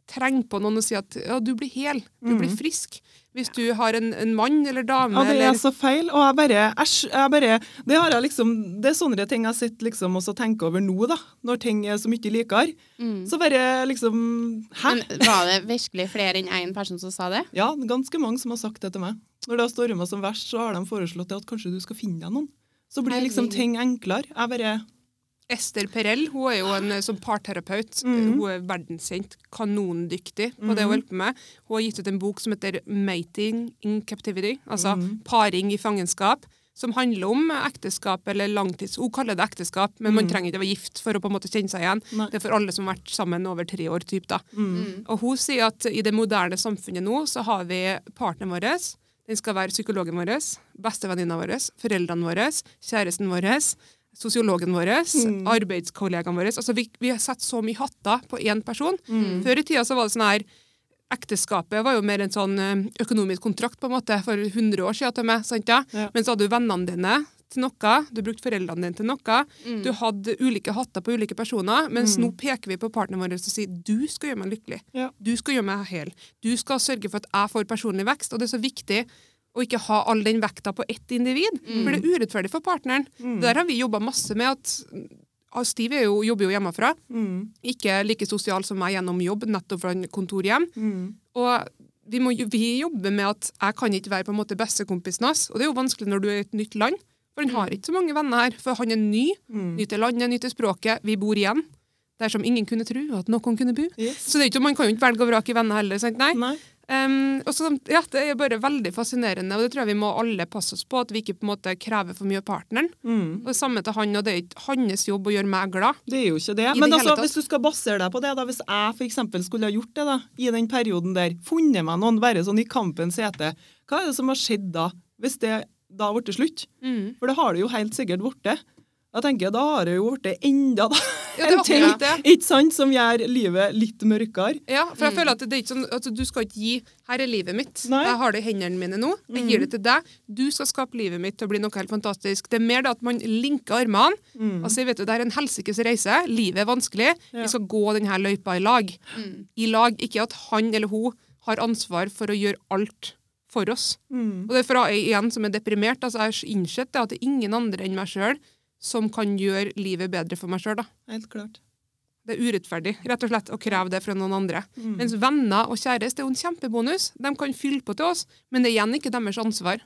[SPEAKER 3] trenge på noen og si at ja, du blir hel, du blir frisk. Hvis du har en, en mann eller dame
[SPEAKER 2] Mm. Ja, det
[SPEAKER 3] eller
[SPEAKER 2] er så feil. Og jeg bare, æsj, jeg bare Det har jeg liksom, det er sånne ting jeg sitter liksom og tenker over nå, da. Når ting er så mye likere.
[SPEAKER 1] Mm.
[SPEAKER 2] Så bare liksom Hæ?
[SPEAKER 1] Men var det virkelig flere enn én person som sa det?
[SPEAKER 2] Ja, ganske mange som har sagt det til meg. Når det har storma som verst, så har de foreslått det at kanskje du skal finne deg noen. Så blir liksom ting enklere. Jeg bare
[SPEAKER 3] Ester Perel hun er jo en eh, som parterapeut.
[SPEAKER 2] Mhm.
[SPEAKER 3] Hun er verdenskjent, kanondyktig på det hun hjelper med. Hun har gitt ut en bok som heter 'Mating in Captivity', altså
[SPEAKER 2] Mhm.
[SPEAKER 3] paring i fangenskap. Som handler om ekteskap eller langtids... Hun kaller det ekteskap, men man trenger ikke å være gift for å på en måte kjenne seg igjen.
[SPEAKER 2] Nei.
[SPEAKER 3] Det er for alle som har vært sammen over tre år. Typ, da.
[SPEAKER 2] mm.
[SPEAKER 3] Og hun sier at i det moderne samfunnet nå, så har vi partneren vår. Den skal være psykologen vår, bestevenninna vår, foreldrene våre, kjæresten vår, sosiologen vår,
[SPEAKER 2] Mm.
[SPEAKER 3] arbeidskollegaene våre. Altså vi, vi har sett så mye hatter på én person.
[SPEAKER 2] Mm.
[SPEAKER 3] Før i tida så var det sånn her Ekteskapet var jo mer en sånn eh, økonomisk kontrakt på en måte for 100 år siden. til meg, sant ja?
[SPEAKER 2] Ja.
[SPEAKER 3] Men så hadde du vennene dine til noe, du brukte foreldrene dine til noe.
[SPEAKER 1] Mm.
[SPEAKER 3] Du hadde ulike hatter på ulike personer, mens nå peker vi på partneren vår og sier du skal gjøre meg lykkelig.
[SPEAKER 2] Ja.
[SPEAKER 3] Du skal gjøre meg hel. Du skal sørge for at jeg får personlig vekst. Og det er så viktig å ikke ha all den vekta på ett individ, for det er urettferdig for partneren. Der har vi jobba masse med at Steve jo, jobber jo hjemmefra.
[SPEAKER 2] Mm.
[SPEAKER 3] Ikke like sosial som meg gjennom jobb, nettopp fra kontorhjem.
[SPEAKER 2] Mm.
[SPEAKER 3] Og vi, må, vi jobber med at jeg kan ikke være på en måte bestekompisen hans. Og det er jo vanskelig når du er i et nytt land. For han har ikke så mange venner her. For han er ny.
[SPEAKER 2] Mm.
[SPEAKER 3] Ny til landet, ny til språket. Vi bor igjen. Der som ingen kunne tro at noen kunne bo.
[SPEAKER 2] Yes.
[SPEAKER 3] Så det er ikke, man kan jo ikke velge og vrake venner heller. Sant? Nei.
[SPEAKER 2] Nei.
[SPEAKER 3] Um, og så, ja, Det er bare veldig fascinerende, og det tror jeg vi må alle passe oss på. At vi ikke på en måte krever for mye av partneren.
[SPEAKER 2] Mm.
[SPEAKER 3] Og Det samme til han, og det er ikke hans jobb å gjøre meg glad.
[SPEAKER 2] Det er jo ikke det. Men
[SPEAKER 3] det
[SPEAKER 2] altså, hvis du skal basere deg på det, da, hvis jeg for eksempel skulle ha gjort det da, i den perioden der, funnet meg noen bare sånn i kampens hete, hva er det som har skjedd da, hvis det da ble slutt?
[SPEAKER 3] Mm.
[SPEAKER 2] For det har det jo helt sikkert blitt. Da tenker jeg, da har det jo blitt enda da,
[SPEAKER 3] Ja, det
[SPEAKER 2] en ting, ikke sant, som gjør livet litt mørkere.
[SPEAKER 3] Ja, for jeg
[SPEAKER 1] Mm.
[SPEAKER 3] føler at det er ikke sånn altså, du skal ikke gi 'her er livet mitt',
[SPEAKER 2] Nei.
[SPEAKER 3] jeg har det i hendene mine nå, jeg gir det til deg, du skal skape livet mitt til å bli noe helt fantastisk. Det er mer det at man linker armene og sier vet du, det er en helsikes reise, livet er vanskelig,
[SPEAKER 2] Ja.
[SPEAKER 3] vi skal gå denne løypa i lag.
[SPEAKER 1] Mm.
[SPEAKER 3] I lag, ikke at han eller hun har ansvar for å gjøre alt for oss.
[SPEAKER 2] Mm.
[SPEAKER 3] Og det er fra jeg igjen som er deprimert, altså jeg har innsett det at det er ingen andre enn meg sjøl som kan gjøre livet bedre for meg sjøl.
[SPEAKER 2] Helt klart.
[SPEAKER 3] Det er urettferdig rett og slett å kreve det fra noen andre.
[SPEAKER 2] Mm.
[SPEAKER 3] Mens venner og kjæreste er jo en kjempebonus. De kan fylle på til oss, men det er igjen ikke deres ansvar.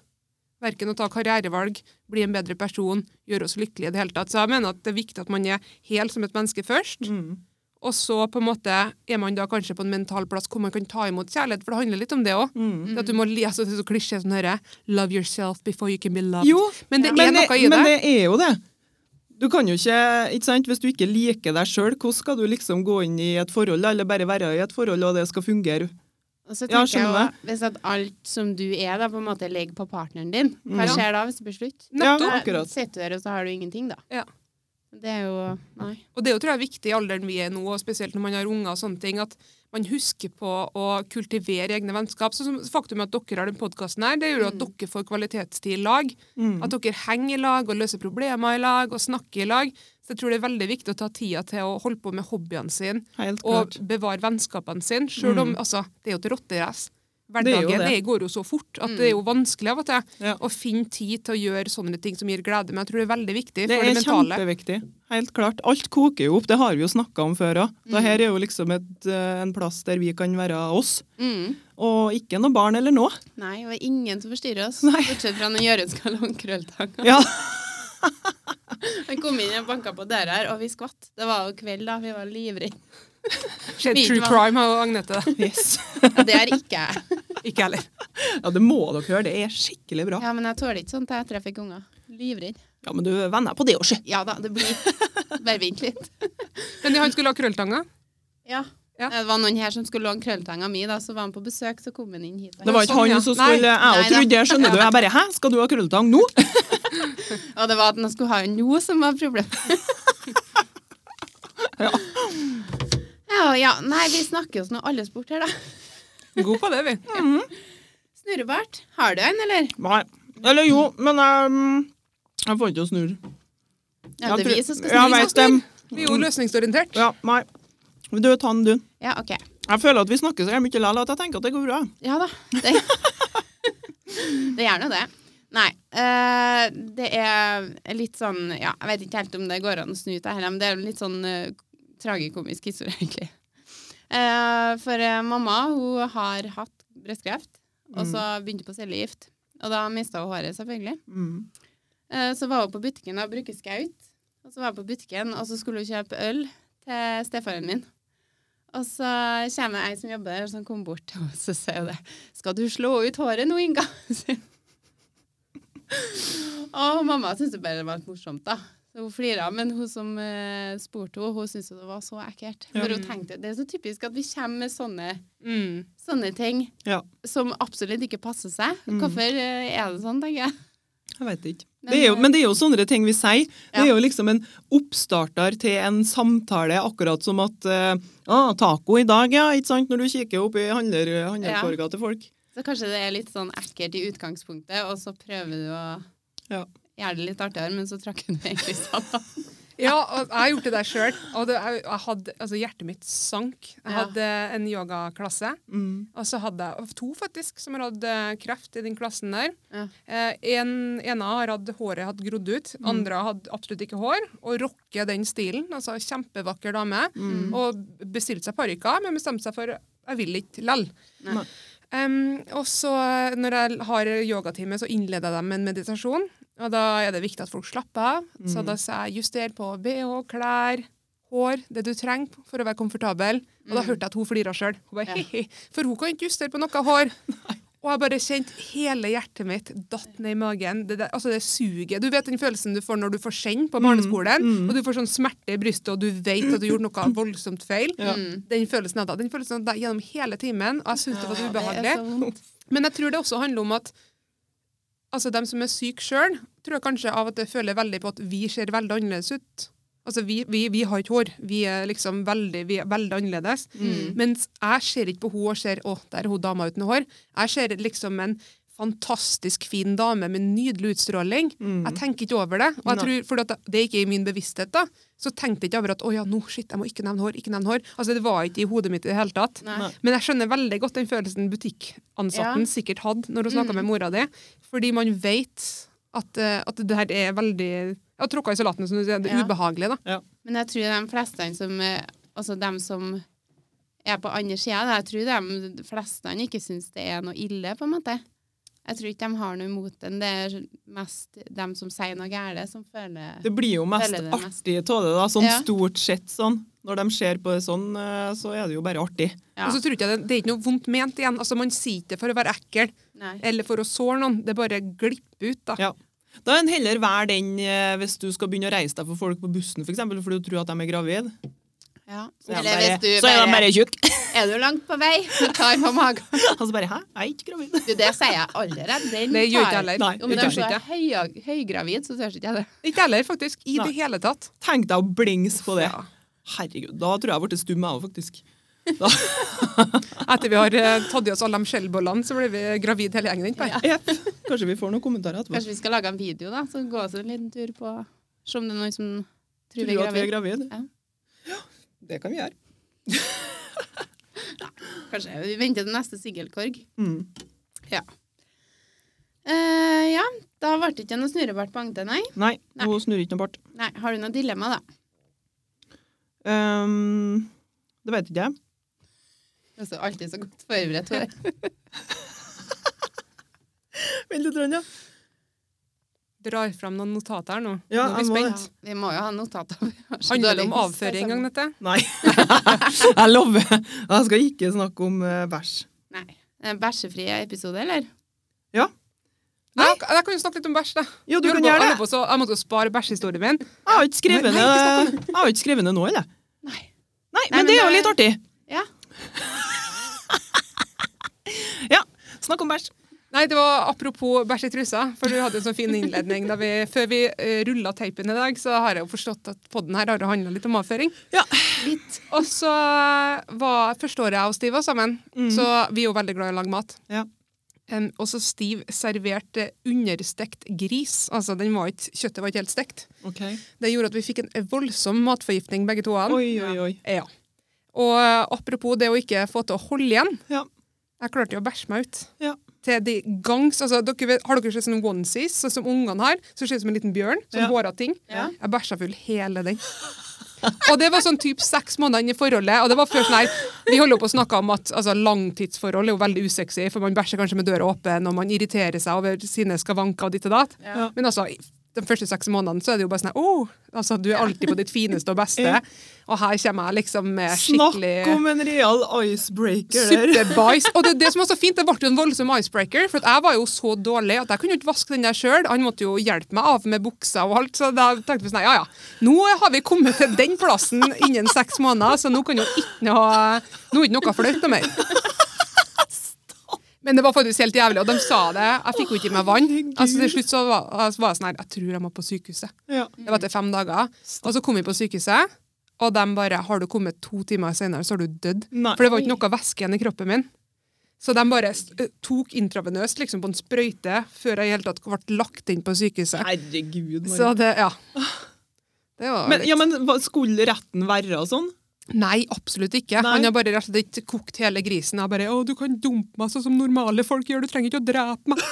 [SPEAKER 3] Verken å ta karrierevalg, bli en bedre person, gjøre oss lykkelige i det hele tatt. Så jeg mener at det er viktig at man er hel som et menneske først.
[SPEAKER 2] Mm.
[SPEAKER 3] Og så på en måte er man da kanskje på en mental plass hvor man kan ta imot kjærlighet, for det handler litt om det òg.
[SPEAKER 2] Mm.
[SPEAKER 3] At du må lese altså, det er så klisjé som herre Love yourself before you can be loved.
[SPEAKER 2] Jo,
[SPEAKER 3] Men det
[SPEAKER 2] ja.
[SPEAKER 3] er noe i
[SPEAKER 2] men
[SPEAKER 3] det.
[SPEAKER 2] det er jo det. Du kan jo ikke, ikke sant, Hvis du ikke liker deg sjøl, hvordan skal du liksom gå inn i et forhold, eller bare være i et forhold, og det skal fungere?
[SPEAKER 1] Og så
[SPEAKER 2] Ja,
[SPEAKER 1] tenker jeg
[SPEAKER 2] skjønner
[SPEAKER 1] også, Hvis at alt som du er, da, på en måte ligger på partneren din, hva
[SPEAKER 2] Mm.
[SPEAKER 1] skjer da hvis det blir slutt?
[SPEAKER 2] Ja,
[SPEAKER 3] Nettopp.
[SPEAKER 2] akkurat.
[SPEAKER 1] Sitter du der, og så har du ingenting, da.
[SPEAKER 3] Ja.
[SPEAKER 1] Det er jo Nei.
[SPEAKER 3] Og det er jo tror jeg viktig i alderen vi er nå, og spesielt når man har unger og sånne ting, at man husker på å kultivere egne vennskap. Så faktum at dere har den podkasten her, det gjør jo at dere får kvalitetstid i lag.
[SPEAKER 2] Mm.
[SPEAKER 3] At dere henger i lag og løser problemer i lag og snakker i lag. Så jeg tror det er veldig viktig å ta tida til å holde på med hobbyene sine og bevare vennskapene sine. Selv om
[SPEAKER 2] Mm.
[SPEAKER 3] altså, det er jo et rotterace.
[SPEAKER 2] Det er
[SPEAKER 3] Hverdagen
[SPEAKER 2] det.
[SPEAKER 3] det går jo så fort at det er jo vanskelig av og til
[SPEAKER 2] Ja.
[SPEAKER 3] å finne tid til å gjøre sånne ting som gir glede. Men jeg tror det er veldig viktig
[SPEAKER 2] Det
[SPEAKER 3] for
[SPEAKER 2] mentale.
[SPEAKER 3] det er
[SPEAKER 2] kjempeviktig. Helt klart. Alt koker jo opp, det har vi jo snakka om før òg.
[SPEAKER 3] Mm.
[SPEAKER 2] Dette er jo liksom et, eh, en plass der vi kan være oss,
[SPEAKER 1] Mm.
[SPEAKER 2] og ikke noe barn eller noe.
[SPEAKER 1] Nei, og ingen som forstyrrer oss.
[SPEAKER 2] Nei.
[SPEAKER 1] Bortsett fra når Jørund skal ha krølltang.
[SPEAKER 2] Ja.
[SPEAKER 1] Han kom inn og banka på døra her, og vi skvatt. Det var jo kveld, da. Vi var livredde.
[SPEAKER 3] Skjedd true crime av Agnete.
[SPEAKER 2] Yes.
[SPEAKER 1] Ja, det er ikke jeg.
[SPEAKER 3] Ikke heller.
[SPEAKER 2] ja, det må dere høre. Det er skikkelig bra.
[SPEAKER 1] Ja, men jeg tåler ikke sånt etter jeg fikk unger. Livredd.
[SPEAKER 2] Ja, men du venner på det òg, sjø.
[SPEAKER 1] Ja da, det blir Bare vent litt.
[SPEAKER 3] Men han skulle ha krølltanger.
[SPEAKER 1] Ja.
[SPEAKER 3] Ja.
[SPEAKER 1] Det var noen her som skulle låne krølltanga mi, da, så var han på besøk, så kom han inn hit.
[SPEAKER 2] Det var ikke
[SPEAKER 3] Sånn,
[SPEAKER 2] han som
[SPEAKER 3] Nei.
[SPEAKER 2] skulle Jeg òg trodde det, skjønner du. Jeg bare Hæ, skal du ha krølltang nå?
[SPEAKER 1] Og det var at han skulle ha den nå som var problemet.
[SPEAKER 2] Ja.
[SPEAKER 1] Ja, ja. Nei, vi snakker oss nå alle bort her, da.
[SPEAKER 3] God på det, vi.
[SPEAKER 1] Snurrebart. Har du en, eller?
[SPEAKER 2] Nei. Eller jo, men jeg, mm, jeg får ikke å snurre.
[SPEAKER 1] Ja, det er vi som skal
[SPEAKER 2] Ja,
[SPEAKER 1] snurre.
[SPEAKER 2] vet dem.
[SPEAKER 3] Vi er jo løsningsorientert.
[SPEAKER 2] Ja, nei. Du, ta den, du.
[SPEAKER 1] Ja, OK.
[SPEAKER 2] Jeg føler at vi snakker så mye likevel at jeg tenker at det går bra.
[SPEAKER 1] Ja da. Det, det gjør nå det. Nei. Uh, det er litt sånn Ja, jeg vet ikke helt om det går an å snu det heller, men det er litt sånn eh, tragikomisk historie, egentlig. Eh, for eh, mamma hun har hatt brystkreft, og så begynte hun på cellegift. Og da mista hun håret, selvfølgelig.
[SPEAKER 2] Mm.
[SPEAKER 1] Eh, så var hun på butikken og bruker skaut. Og så var hun på butikken, og så skulle hun kjøpe øl til stefaren min. Og så kommer ei som jobber der, som kommer bort til henne og så sier hun det. 'Skal du slå ut håret nå, Inga?' og mamma syntes det bare var litt morsomt, da. Hun flira, men hun som eh, spurte henne, hun syntes det var så ekkelt.
[SPEAKER 2] Ja.
[SPEAKER 1] For hun tenkte det er så typisk at vi kommer med sånne,
[SPEAKER 3] Mm.
[SPEAKER 1] sånne ting
[SPEAKER 2] Ja,
[SPEAKER 1] som absolutt ikke passer seg.
[SPEAKER 2] Mm.
[SPEAKER 1] Hvorfor eh, er det sånn, tenker jeg.
[SPEAKER 2] jeg vet ikke.
[SPEAKER 1] Men,
[SPEAKER 2] Det jo,
[SPEAKER 1] eh,
[SPEAKER 2] men det er jo sånne ting vi sier. Det er jo liksom en oppstarter til en samtale, akkurat som at uh, ah, taco i dag, ja, ikke sant, når du kikker opp i handler, handlerkorga til folk.
[SPEAKER 1] Så kanskje det er litt sånn ekkelt i utgangspunktet, og så prøver du å
[SPEAKER 2] Ja.
[SPEAKER 1] Gjøre det litt artigere, men så trakk hun meg egentlig sammen.
[SPEAKER 3] Ja, og jeg har gjort det der sjøl. Hadde, altså hjertet mitt sank. Jeg hadde en yogaklasse,
[SPEAKER 2] Mm.
[SPEAKER 3] og så hadde jeg to faktisk som har hatt eh, kreft i den klassen der.
[SPEAKER 1] Ja.
[SPEAKER 3] Eh, en, ena har hatt håret hatt grodd ut, andre hadde absolutt ikke hår. Og rocker den stilen. altså Kjempevakker dame.
[SPEAKER 2] Mm.
[SPEAKER 3] Og bestilte seg parykker, men bestemte seg for jeg vil ikke lell. Um, og så når jeg har yogatime, så innleder jeg dem med en meditasjon. Og da er det viktig at folk slapper av. Så da sa jeg juster på bh, klær, hår, det du trenger for å være komfortabel. Og da
[SPEAKER 1] Mm.
[SPEAKER 3] hørte jeg at hun flira sjøl. For hun kan ikke justere på noe hår. Og jeg bare kjente hele hjertet mitt datt ned i magen. Det, der, altså det suget. Du vet den følelsen du får når du får send på barneskolen,
[SPEAKER 2] mm.
[SPEAKER 3] og du får sånn smerte i brystet, og du vet at du gjorde noe voldsomt feil.
[SPEAKER 2] Ja.
[SPEAKER 1] Mm.
[SPEAKER 3] Den følelsen hadde jeg. Gjennom hele timen, og jeg syntes det var ubehagelig. Men jeg tror det også handler om at altså dem som er syke sjøl, tror jeg kanskje av at det føler veldig på at vi ser veldig annerledes ut. Altså, vi, vi, vi har ikke hår. Vi er liksom veldig, vi er veldig annerledes.
[SPEAKER 1] Mm.
[SPEAKER 3] Mens jeg ser ikke på henne og ser å, der er hun dama uten hår. Jeg ser liksom en fantastisk fin dame med nydelig utstråling.
[SPEAKER 2] Mm.
[SPEAKER 3] Jeg tenker ikke over det. Og jeg tror, for at det er ikke i min bevissthet, da, så tenkte jeg ikke over at å ja, nå, shit, jeg må ikke nevne hår. ikke nevne hår. Altså, Det var ikke i hodet mitt i det hele tatt.
[SPEAKER 1] Nei.
[SPEAKER 3] Men jeg skjønner veldig godt den følelsen butikkansatten
[SPEAKER 1] Ja.
[SPEAKER 3] sikkert hadde når hun snakka
[SPEAKER 1] Mm.
[SPEAKER 3] med mora di. Fordi man vet at, eh, at det her er veldig ja, Tråkka i salaten, som du sier. Det er
[SPEAKER 1] Ja.
[SPEAKER 3] ubehagelig, da.
[SPEAKER 1] Men jeg tror de fleste som eh, Altså dem som er på andre sida, jeg tror de fleste ikke syns det er noe ille, på en måte. Jeg tror ikke de har noe imot den. Det er mest dem som sier noe galt, som føler
[SPEAKER 2] Det blir jo mest
[SPEAKER 1] det
[SPEAKER 2] artig av det, da. Sånn
[SPEAKER 1] Ja.
[SPEAKER 2] stort sett sånn. Når de ser på det sånn, eh, så er det jo bare artig.
[SPEAKER 1] Ja.
[SPEAKER 3] Og så tror jeg det, det er ikke noe vondt ment igjen. Altså, Man sier ikke det for å være ekkel
[SPEAKER 1] Nei.
[SPEAKER 3] eller for å såre noen. Det bare glipper ut. da.
[SPEAKER 2] Ja. Da er en heller vær den eh, hvis du skal begynne å reise deg for folk på bussen, for eksempel, fordi du tror at de er gravid.
[SPEAKER 1] Ja.
[SPEAKER 2] Så er
[SPEAKER 1] Eller
[SPEAKER 2] bare,
[SPEAKER 1] hvis du
[SPEAKER 2] så er de
[SPEAKER 1] bare
[SPEAKER 2] tjukk.
[SPEAKER 1] Er du langt på vei? så tar på magen.
[SPEAKER 2] Og så bare Hæ, jeg er ikke gravid.
[SPEAKER 1] Du, det sier jeg allerede. Den
[SPEAKER 3] Det gjør ikke heller.
[SPEAKER 2] Nei,
[SPEAKER 1] Om
[SPEAKER 3] du
[SPEAKER 1] er høy, høygravid, så tør ikke jeg det.
[SPEAKER 3] Ikke heller, faktisk. I
[SPEAKER 2] Nei.
[SPEAKER 3] det hele tatt.
[SPEAKER 2] Tenk deg å blings på det.
[SPEAKER 3] Ja.
[SPEAKER 2] Herregud, da tror jeg jeg ble stum, jeg òg, faktisk. Da.
[SPEAKER 3] Etter vi har eh, tatt i oss alle de skjellbollene, så blir vi gravid hele gjengen.
[SPEAKER 1] Ja.
[SPEAKER 2] Kanskje vi får noen kommentarer etterpå.
[SPEAKER 1] Kanskje vi skal lage en video, da? Så gå oss en liten tur på Se om det er noen som tror vi
[SPEAKER 2] Tror
[SPEAKER 1] er
[SPEAKER 2] at vi er
[SPEAKER 1] gravid.
[SPEAKER 2] gravid.
[SPEAKER 1] Ja.
[SPEAKER 2] Ja, det kan vi gjøre.
[SPEAKER 1] Kanskje vi venter til neste singelkorg.
[SPEAKER 2] Mm.
[SPEAKER 1] Eh, ja, da ble det ikke noe snurrebart på Agnete, nei.
[SPEAKER 2] Nei,
[SPEAKER 1] Nei.
[SPEAKER 2] hun snurrer ikke noe bart.
[SPEAKER 1] nei. Har du noe dilemma, da?
[SPEAKER 2] Um, det vet ikke jeg.
[SPEAKER 1] Du er så alltid så godt forberedt. Tore.
[SPEAKER 2] Vent litt, ja.
[SPEAKER 3] Drar fram noen notater her nå.
[SPEAKER 2] Ja,
[SPEAKER 3] nå er vi
[SPEAKER 2] spent. må
[SPEAKER 3] ja.
[SPEAKER 1] Vi må jo ha notater.
[SPEAKER 3] Handler det om avføring,
[SPEAKER 1] engang,
[SPEAKER 3] dette?
[SPEAKER 2] Nei. jeg lover. Jeg skal ikke snakke om uh, bæsj.
[SPEAKER 1] Nei. En bæsjefri episode, eller?
[SPEAKER 2] Nei.
[SPEAKER 3] Jeg, jeg kan jo snakke litt om bæsj, da.
[SPEAKER 2] Jo, du
[SPEAKER 3] Jeg
[SPEAKER 2] kan gjøre det.
[SPEAKER 3] på så- Jeg måtte jo spare bæsjehistorien min.
[SPEAKER 2] Jeg har ikke skrevet
[SPEAKER 3] Nei,
[SPEAKER 2] ned Jeg har ikke skrevet ned nå, eller?
[SPEAKER 1] Nei.
[SPEAKER 2] Nei,
[SPEAKER 1] men
[SPEAKER 2] men det er jo litt artig.
[SPEAKER 1] Ja.
[SPEAKER 2] Ja, snakk om bæsj.
[SPEAKER 3] Nei, det var apropos bæsj i trusa, for du hadde en sånn fin innledning da vi, før vi uh, rulla teipen i dag, så har jeg jo forstått at podden her har handla litt om avføring.
[SPEAKER 2] Ja.
[SPEAKER 1] Litt.
[SPEAKER 3] Og så var første året jeg og Stiv var sammen,
[SPEAKER 2] mm.
[SPEAKER 3] så vi er jo veldig glad i å lage mat.
[SPEAKER 2] Ja.
[SPEAKER 3] Um, og så Stiv serverte understekt gris. Altså, den var ikke, Kjøttet var ikke helt stekt.
[SPEAKER 2] Ok.
[SPEAKER 3] Det gjorde at vi fikk en voldsom matforgiftning, begge to.
[SPEAKER 2] Oi, oi, oi.
[SPEAKER 3] Ja. Og eh, apropos det å ikke få til å holde igjen.
[SPEAKER 2] Ja.
[SPEAKER 3] Jeg klarte jo å bæsje meg ut.
[SPEAKER 2] Ja.
[SPEAKER 3] Til de gangs, altså, dere vet, Har dere sett sånne onesies så, som ungene har? Som ser ut som en liten bjørn. Sånn
[SPEAKER 2] Ja.
[SPEAKER 3] hårete ting.
[SPEAKER 1] Ja.
[SPEAKER 3] Jeg bæsja full hele den. Og det var sånn typ seks måneder inn i forholdet. Og det var før sånn her, Vi holder jo på å snakke om at altså, langtidsforhold er jo veldig usexy, for man bæsjer kanskje med døra åpen, og man irriterer seg over sine skavanker og ditt og datt.
[SPEAKER 1] Ja.
[SPEAKER 3] Men altså, de første seks månedene så er det jo bare sånn oh, altså, Du er alltid på ditt fineste og beste. Og her kommer jeg liksom med
[SPEAKER 2] Snakk om en real icebreaker
[SPEAKER 3] Superbais. Og det, det som var så fint, det ble jo en voldsom icebreaker. For jeg var jo så dårlig at jeg kunne ikke vaske den der sjøl. Han måtte jo hjelpe meg av med buksa og alt. Så da tenkte vi sånn, ja ja, nå har vi kommet til den plassen innen seks måneder, så nå kan jo ikke noe Nå er det ikke noe flaut mer. Men det var faktisk helt jævlig, og de sa det. Jeg fikk jo ikke i meg vann. Altså Til slutt så var, så var jeg sånn her Jeg tror jeg må på sykehuset.
[SPEAKER 2] Ja.
[SPEAKER 3] Det var etter fem dager. Og så kom vi på sykehuset, og de bare Har du kommet to timer senere, så har du dødd.
[SPEAKER 2] Nei.
[SPEAKER 3] For det var ikke noe væske igjen i kroppen min. Så de bare tok intravenøst liksom på en sprøyte før jeg i hele tatt ble lagt inn på sykehuset.
[SPEAKER 2] Herregud. Marie.
[SPEAKER 3] Så det, ja. Det var
[SPEAKER 2] Men,
[SPEAKER 3] litt
[SPEAKER 2] ja, men skulle retten være og sånn?
[SPEAKER 3] Nei, absolutt ikke.
[SPEAKER 2] Nei.
[SPEAKER 3] Han har bare rett og slett kokt hele grisen. Og bare 'Å, du kan dumpe meg sånn som normale folk gjør. Du trenger ikke å drepe meg'.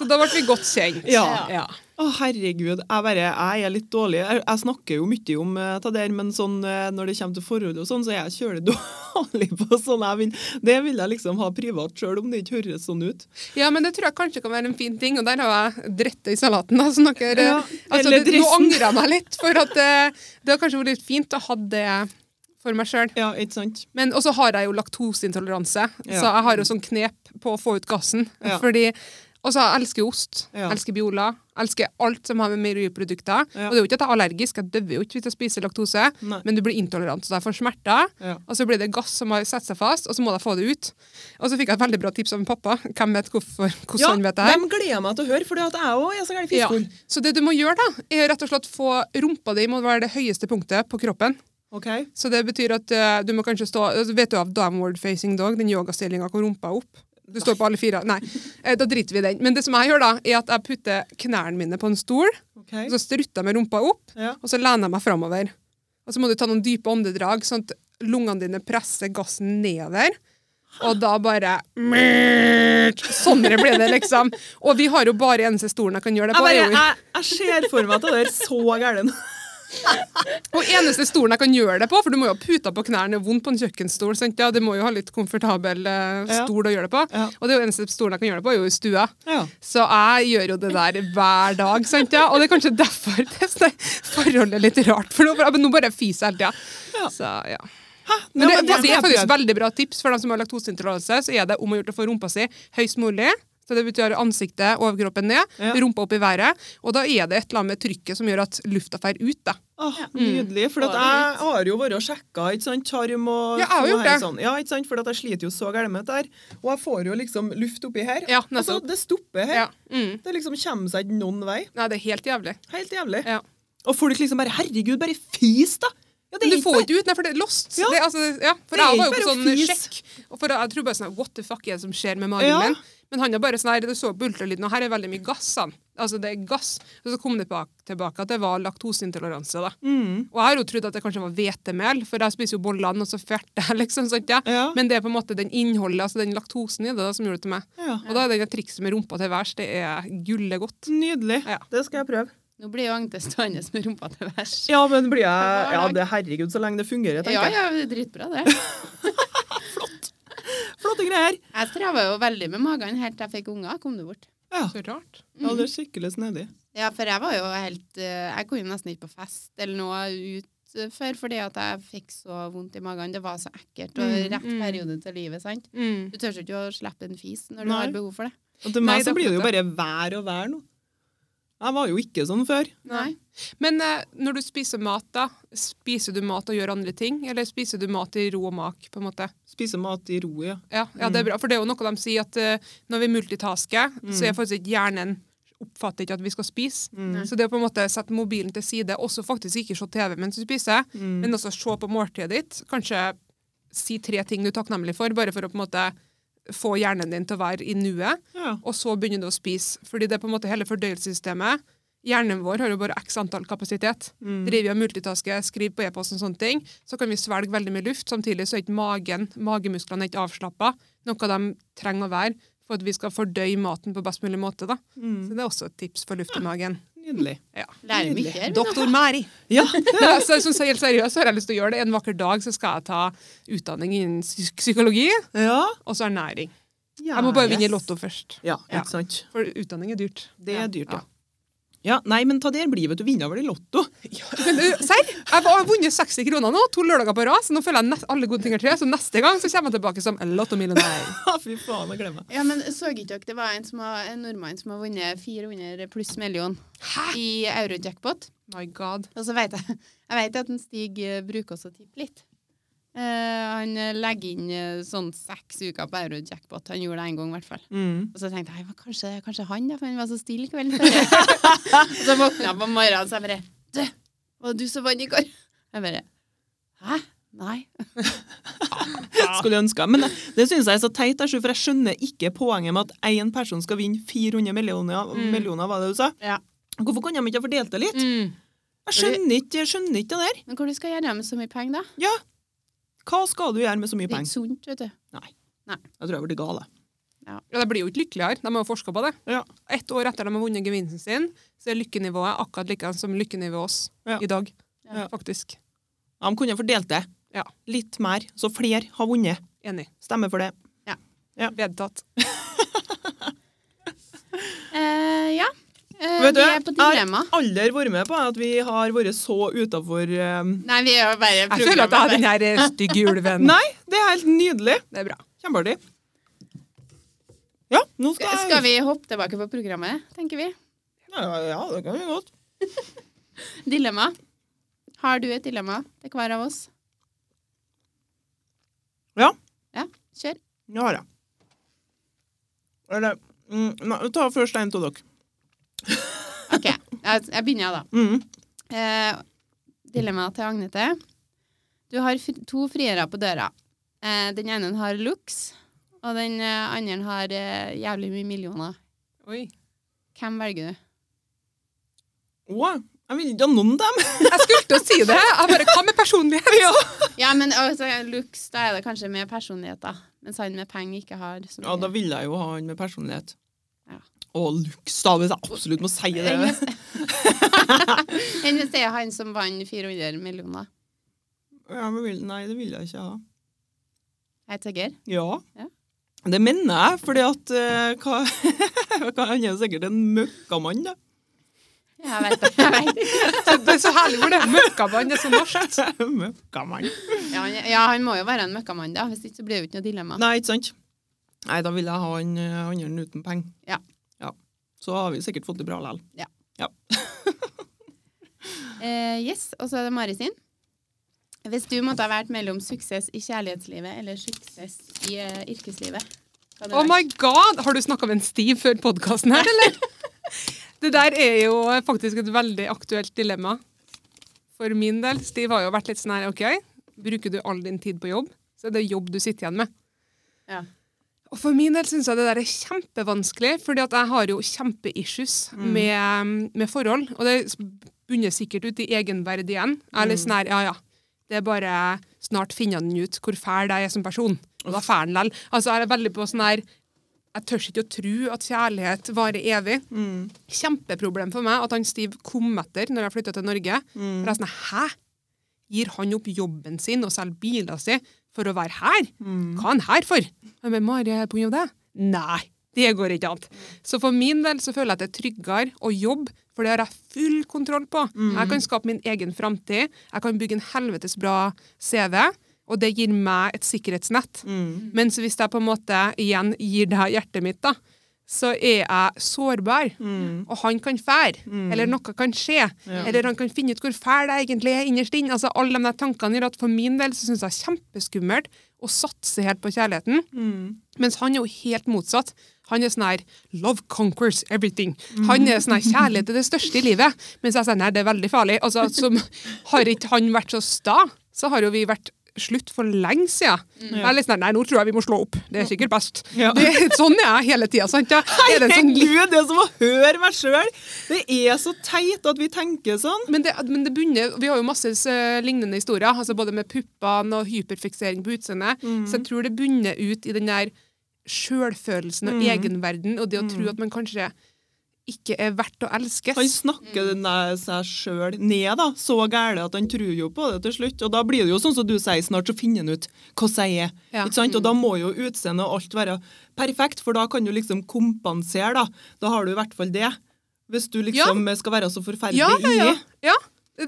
[SPEAKER 3] Så da ble vi godt kjent.
[SPEAKER 2] Ja.
[SPEAKER 3] ja.
[SPEAKER 2] Å, herregud. Jeg, bare, jeg er litt dårlig. Jeg, jeg snakker jo mye om uh, det der, men sånn, uh, når det kommer til forhold og sånn, så er jeg kjølig dårlig på sånn. Vil, det vil jeg liksom ha privat sjøl, om det ikke høres sånn ut.
[SPEAKER 3] Ja, men det tror jeg kanskje kan være en fin ting, og der har jeg dritt det i salaten. Da, så dere,
[SPEAKER 2] Ja,
[SPEAKER 3] altså, det, nå angrer jeg meg litt, for at det, det har kanskje vært litt fint å ha det for meg sjøl.
[SPEAKER 2] Ja, ikke sant?
[SPEAKER 3] Men også har jeg jo laktoseintoleranse,
[SPEAKER 2] Ja.
[SPEAKER 3] så jeg har jo sånn knep på å få ut gassen.
[SPEAKER 2] Ja.
[SPEAKER 3] Fordi og så elsker jeg ost,
[SPEAKER 2] Ja.
[SPEAKER 3] elsker Biola, elsker alt som har med meieriprodukter.
[SPEAKER 2] Ja.
[SPEAKER 3] Og det er jo ikke at jeg er allergisk, jeg dør jo ikke hvis jeg spiser laktose,
[SPEAKER 2] Nei.
[SPEAKER 3] men du blir intolerant, så jeg får smerter.
[SPEAKER 2] Ja.
[SPEAKER 3] Og så blir det gass som har satt seg fast, og så må jeg få det ut. Og så fikk jeg et veldig bra tips av en pappa. Hvem vet hvorfor, hvordan
[SPEAKER 2] Ja,
[SPEAKER 3] han vet det her?
[SPEAKER 2] dem gleder jeg meg til å høre, for jeg òg er så gæren
[SPEAKER 3] Ja.
[SPEAKER 2] fiskefull.
[SPEAKER 3] Så det du må gjøre, da, er rett og slett få rumpa di må være det høyeste punktet på kroppen.
[SPEAKER 2] Ok?
[SPEAKER 3] Så det betyr at uh, du må kanskje stå altså, Vet du av downward facing dog, den yogastillinga hvor rumpa er opp? Du står på alle fire. Nei, eh, da driter vi i den. Men det som jeg gjør, da, er at jeg putter knærne mine på en stol,
[SPEAKER 2] okay.
[SPEAKER 3] og så strutter jeg med rumpa opp,
[SPEAKER 2] Ja.
[SPEAKER 3] og så lener jeg meg framover. Og så må du ta noen dype åndedrag, sånn at lungene dine presser gassen nedover. Og da bare Sånn blir det, liksom. Og vi har jo bare eneste stolen jeg kan gjøre det
[SPEAKER 2] Jeg,
[SPEAKER 3] på.
[SPEAKER 2] bare,
[SPEAKER 3] er
[SPEAKER 2] jeg, jeg ser for meg at det er så gæren.
[SPEAKER 3] Og eneste stolen jeg kan gjøre det på, for du må jo ha puter på knærne, det vondt på en kjøkkenstol. Sant? Ja, det må jo ha litt komfortabel eh, stol å gjøre det på.
[SPEAKER 2] Ja.
[SPEAKER 3] Og det er jo eneste stolen jeg kan gjøre det på, er jo i stua.
[SPEAKER 2] Ja.
[SPEAKER 3] Så jeg gjør jo det der hver dag, sant? Ja? og det er kanskje derfor det sånn forholdet er litt rart. For nå, for nå bare fiser jeg hele tida.
[SPEAKER 2] Ja.
[SPEAKER 3] Så, ja. Men det,
[SPEAKER 2] Ja,
[SPEAKER 3] det, er faktisk veldig bra tips for dem som har laktoseintoleranse. Så er det om å gjøre å få rumpa si høyst mulig. Så det betyr ansiktet, overkroppen ned,
[SPEAKER 2] Ja.
[SPEAKER 3] rumpa opp i været. Og da er det et eller annet med trykket som gjør at lufta fer ut. da.
[SPEAKER 2] Åh, Nydelig. For at jeg har jo vært og sjekka ikke sant, tarm og
[SPEAKER 3] Ja, jeg har
[SPEAKER 2] så
[SPEAKER 3] gjort det.
[SPEAKER 2] Sånn. Ja, ikke sant, for at jeg sliter jo så gærent med dette. Og jeg får jo liksom luft oppi her.
[SPEAKER 3] Ja, altså,
[SPEAKER 2] det stopper her.
[SPEAKER 3] Ja. Mm.
[SPEAKER 2] Det liksom kommer seg ikke noen vei.
[SPEAKER 3] Nei, det er helt jævlig.
[SPEAKER 2] Helt jævlig.
[SPEAKER 3] Ja.
[SPEAKER 2] Og folk liksom bare Herregud, bare fis, da! Ja, det
[SPEAKER 3] Men
[SPEAKER 2] er
[SPEAKER 3] du får
[SPEAKER 2] bare-
[SPEAKER 3] ikke ut, nei, for det er lost.
[SPEAKER 2] Ja.
[SPEAKER 3] Det, altså, ja, for
[SPEAKER 2] Det er
[SPEAKER 3] jeg var jo på sånn sjekk, og for jeg tror bare sånn What the fuck er det som skjer med magen
[SPEAKER 2] Ja.
[SPEAKER 3] min? Men han er bare sånn her, det så på ultralyden, og her er veldig mye gass. Han. Altså, det er gass. Og så kom det tilbake at det var laktoseintoleranse. da.
[SPEAKER 2] Mm.
[SPEAKER 3] Og jeg har jo trodd at det kanskje var hvetemel, for jeg spiser jo bollene, og så fjerter jeg, liksom. sant, ja.
[SPEAKER 2] Ja.
[SPEAKER 3] Men det er på en måte den innholdet, altså den laktosen i det, da, som gjorde det til meg.
[SPEAKER 2] Ja.
[SPEAKER 3] Og da er det trikset med rumpa til værs, det er gullet godt.
[SPEAKER 2] Nydelig.
[SPEAKER 3] Ja.
[SPEAKER 2] Det skal jeg prøve.
[SPEAKER 1] Nå blir jo Agnes stående med rumpa til værs.
[SPEAKER 2] Ja, men blir jeg Ja, det herregud, så lenge det fungerer, tenker
[SPEAKER 1] Ja,
[SPEAKER 2] jeg.
[SPEAKER 1] ja, det er dritbra, det.
[SPEAKER 2] Flotte greier.
[SPEAKER 1] Jeg streva jo veldig med magen helt til jeg fikk unger. Kom du bort.
[SPEAKER 2] Ja.
[SPEAKER 3] Så rart.
[SPEAKER 2] ja, det er skikkelig snedig.
[SPEAKER 1] Ja, for jeg var jo helt eh, Jeg kunne nesten ikke på fest eller noe ut eh, før fordi at jeg fikk så vondt i magen. Det var så ekkelt. Og
[SPEAKER 2] Mm,
[SPEAKER 1] rett
[SPEAKER 3] mm.
[SPEAKER 1] periode til livet, sant.
[SPEAKER 3] Mm.
[SPEAKER 1] Du tør ikke å slippe en fis når du
[SPEAKER 2] Nei.
[SPEAKER 1] har behov for det.
[SPEAKER 2] Og til meg
[SPEAKER 3] Nei,
[SPEAKER 2] så blir det jo bare vær og vær nå. Jeg var jo ikke sånn før.
[SPEAKER 1] Nei.
[SPEAKER 3] Men eh, når du spiser mat, da, spiser du mat og gjør andre ting, eller spiser du mat i ro og mak? på en måte?
[SPEAKER 2] Spiser mat i ro, ja.
[SPEAKER 3] Ja, ja det er bra, for det er jo noe de sier at eh, når vi multitasker, så er faktisk ikke hjernen oppfatter ikke at vi skal spise.
[SPEAKER 2] Mm.
[SPEAKER 3] Så det å på en måte sette mobilen til side, også faktisk ikke se TV mens du spiser,
[SPEAKER 2] Mm.
[SPEAKER 3] men også se på måltidet ditt, kanskje si tre ting du er takknemlig for, bare for å på en måte få hjernen din til å være i nuet,
[SPEAKER 2] ja.
[SPEAKER 3] og så begynner du å spise. Fordi det er på en måte hele fordøyelsessystemet. Hjernen vår har jo bare x antall kapasitet.
[SPEAKER 2] Mm.
[SPEAKER 3] Driver vi og multitasker, skriver på e-post og sånne ting, så kan vi svelge veldig mye luft. Samtidig så er ikke magen, magemusklene er ikke avslappa, noe de trenger å være for at vi skal fordøye maten på best mulig måte. da.
[SPEAKER 2] Mm.
[SPEAKER 3] Så det er også et tips for luft i magen.
[SPEAKER 2] Nydelig.
[SPEAKER 3] Ja.
[SPEAKER 1] Lærer mye her.
[SPEAKER 3] Doktor Mari.
[SPEAKER 2] Ja.
[SPEAKER 3] Ja, så jeg synes, helt seriøst så har jeg lyst til å gjøre det. En vakker dag så skal jeg ta utdanning innen psykologi
[SPEAKER 2] ja.
[SPEAKER 3] og så ernæring. Jeg må bare vinne Lotto først.
[SPEAKER 2] Ja,
[SPEAKER 3] Ja.
[SPEAKER 2] ikke sant.
[SPEAKER 3] For utdanning er dyrt.
[SPEAKER 2] Det er dyrt, ja. Ja, Nei, men ta der blir, vet du. Vinner vel i Lotto.
[SPEAKER 3] Men du, serr? Jeg har vunnet 60 kroner nå, to lørdager på rad, så nå føler jeg nest, alle gode ting er tre. Så neste gang så kommer jeg tilbake som lottomillionær.
[SPEAKER 2] Ja, Fy faen, jeg glemmer.
[SPEAKER 1] Ja, men så ikke dere det var en, som har, en nordmann som har vunnet 400 pluss million
[SPEAKER 3] Hæ?
[SPEAKER 1] i eurojackpot?
[SPEAKER 3] My god.
[SPEAKER 1] Og så vet jeg, jeg vet at en Stig eh, bruker også å tippe litt. Eh, han eh, legger inn eh, sånn seks uker på eurojackpot. Han gjorde det en gang, i hvert fall.
[SPEAKER 2] Mm.
[SPEAKER 1] Og så tenkte jeg "Hva, kanskje, kanskje han, da, for han var så stille kvelden før. og så våkna jeg på morgenen så jeg bare Du, var det du som vant i går? Jeg bare Hæ? Nei.
[SPEAKER 2] Skulle ønske. Men det, det syns jeg er så teit, for jeg skjønner ikke poenget med at én person skal vinne 400 millioner,
[SPEAKER 3] Mm.
[SPEAKER 2] millioner var det du sa?
[SPEAKER 1] Ja.
[SPEAKER 2] Hvorfor kan de ikke ha fordelt det litt?
[SPEAKER 3] Mm.
[SPEAKER 2] Jeg skjønner ikke, jeg skjønner ikke det der.
[SPEAKER 1] Men Hvor du skal gjøre med så mye penger, da?
[SPEAKER 2] Ja. Hva skal du gjøre med så mye penger?
[SPEAKER 1] Det er ikke sunt, vet du. Nei. Nei.
[SPEAKER 2] Jeg tror jeg blir gal, jeg.
[SPEAKER 3] Ja, De blir jo ikke lykkeligere. De har forska på det.
[SPEAKER 2] Ja.
[SPEAKER 3] Ett år etter de har vunnet gevinsten sin, så er lykkenivået akkurat like som lykkenivået oss
[SPEAKER 2] Ja.
[SPEAKER 3] i dag.
[SPEAKER 2] Ja.
[SPEAKER 3] Faktisk.
[SPEAKER 2] Ja, De kunne fordelt det.
[SPEAKER 3] Ja.
[SPEAKER 2] Litt mer, så flere har vunnet.
[SPEAKER 3] Enig.
[SPEAKER 2] Stemmer for det. Ja.
[SPEAKER 3] Vedtatt.
[SPEAKER 1] Eh, ja. Eh,
[SPEAKER 2] Vet du,
[SPEAKER 1] vi på dilemma.
[SPEAKER 2] Jeg har aldri vært med på at vi har vært så utafor
[SPEAKER 1] Nei, vi er jo bare
[SPEAKER 3] Jeg føler at jeg har den her eh, stygge ulven.
[SPEAKER 2] Nei, det er helt nydelig.
[SPEAKER 3] Det er bra.
[SPEAKER 2] Kjempeartig. Ja, nå skal jeg
[SPEAKER 1] Skal vi hoppe tilbake på programmet, tenker vi?
[SPEAKER 2] Ja, ja, det kan vi godt.
[SPEAKER 1] Dilemma. Har du et dilemma til hver av oss?
[SPEAKER 2] Ja.
[SPEAKER 1] Ja, kjør.
[SPEAKER 2] Nå har jeg. Eller mm, Ta først en av dere.
[SPEAKER 1] Jeg, jeg begynner, da.
[SPEAKER 2] Mm.
[SPEAKER 1] Eh, dilemmaet til Agnete. Du har to friere på døra. Eh, den ene har looks, og den eh, andre har eh, jævlig mye millioner.
[SPEAKER 3] Oi.
[SPEAKER 1] Hvem velger du?
[SPEAKER 2] Å, jeg vil ikke ha noen av dem.
[SPEAKER 3] Jeg skulle til å si det. Jeg bare, Hva med personlighet?
[SPEAKER 2] ja.
[SPEAKER 1] Ja, men altså, looks, da er det kanskje med personlighet, da. Mens han med penger ikke har så
[SPEAKER 2] ja, da
[SPEAKER 1] mye.
[SPEAKER 2] vil jeg jo ha han med personlighet.
[SPEAKER 1] Ja.
[SPEAKER 2] Og lux, da, hvis jeg absolutt må si det.
[SPEAKER 1] Enn hvis det er han som vant 400 millioner.
[SPEAKER 2] Ja, men vil, nei, det vil jeg ikke ha.
[SPEAKER 1] Jeg sikker?
[SPEAKER 2] Ja.
[SPEAKER 1] Ja.
[SPEAKER 2] Det mener jeg, fordi at uh, hva, hva, Han er sikkert en møkkamann, da.
[SPEAKER 1] Ja, Jeg vet det. Jeg vet ikke.
[SPEAKER 3] Det er så herlig hvor det er møkkamann. Det er så norsk.
[SPEAKER 2] møkkamann.
[SPEAKER 1] Ja, ja, han må jo være en møkkamann, da. Hvis ikke så blir det jo ikke noe dilemma.
[SPEAKER 2] Nei, ikke sant? Nei, da vil jeg ha han eh, andre uten penger.
[SPEAKER 1] Ja.
[SPEAKER 2] ja. Så har vi sikkert fått det bra likevel.
[SPEAKER 1] Eh, yes, og så er det Mari sin. Hvis du måtte ha vært mellom suksess i kjærlighetslivet eller suksess i uh, yrkeslivet
[SPEAKER 3] Oh my god! Har du snakka med en Stiv før podkasten her, eller? Det der er jo faktisk et veldig aktuelt dilemma. For min del. Stiv har jo vært litt sånn her, OK, bruker du all din tid på jobb, så er det jobb du sitter igjen med.
[SPEAKER 1] Ja.
[SPEAKER 3] Og for min del syns jeg det der er kjempevanskelig, fordi at jeg har jo kjempeissues med, med forhold. Og det bunner sikkert ut i egenverd igjen. Eller er litt sånn her, ja ja. Det er bare snart finner han ut hvor fæl jeg er som person. Og da fær han likevel. Altså, jeg er veldig på sånn her Jeg tør ikke å tro at kjærlighet varer evig. Kjempeproblem for meg at han Steve kom etter når jeg flytta til Norge. For jeg er sånn, Hæ? Gir han opp jobben sin og selger biler si for å være her? Hva er han her for? Jeg bare, Mari, er det av det? Nei, det går ikke an. Så for min del så føler jeg at det er tryggere å jobbe, for det har jeg full kontroll på. Jeg kan skape min egen framtid. Jeg kan bygge en helvetes bra CV. Og det gir meg et sikkerhetsnett. Mens hvis jeg på en måte igjen gir deg hjertet mitt, da, så er jeg sårbar. Og han kan fære, eller noe kan skje. Eller han kan finne ut hvor fæl jeg egentlig er innerst inne. Altså, alle de tankene gjør at for min del så syns jeg er kjempeskummelt å satse helt på kjærligheten. Mens han er jo helt motsatt. Han er sånn her Love conquers everything. Han er sånn her Kjærlighet er det største i livet. Mens jeg sier nei, det er veldig farlig. Altså, som, har ikke han vært så sta, så har jo vi vært slutt for lenge siden. Jeg er litt sånn, nei, nå tror jeg vi må slå opp. Det er sikkert best.
[SPEAKER 2] Ja.
[SPEAKER 3] Det, sånn er jeg hele tida. sant? Ja? Er det sånn
[SPEAKER 2] det er som å høre meg sjøl! Det er så teit at vi tenker sånn.
[SPEAKER 3] Men det, men det bunner, Vi har jo masse eh, lignende historier, altså både med puppene og hyperfiksering på utseendet. Så jeg tror det bunner ut i den der sjølfølelsen og egenverden, og det å tro at man kanskje ikke er verdt å elskes.
[SPEAKER 2] Han snakker den der seg sjøl ned, da. Så gære at han tror jo på det til slutt. Og da blir det jo sånn som du sier, snart så finner han ut hvordan jeg er.
[SPEAKER 3] Ja.
[SPEAKER 2] Ikke sant? Og da må jo utseendet og alt være perfekt, for da kan du liksom kompensere, da. Da har du i hvert fall det. Hvis du liksom skal være så forferdelig
[SPEAKER 3] ja, ja, ja.
[SPEAKER 2] inni.
[SPEAKER 3] ja,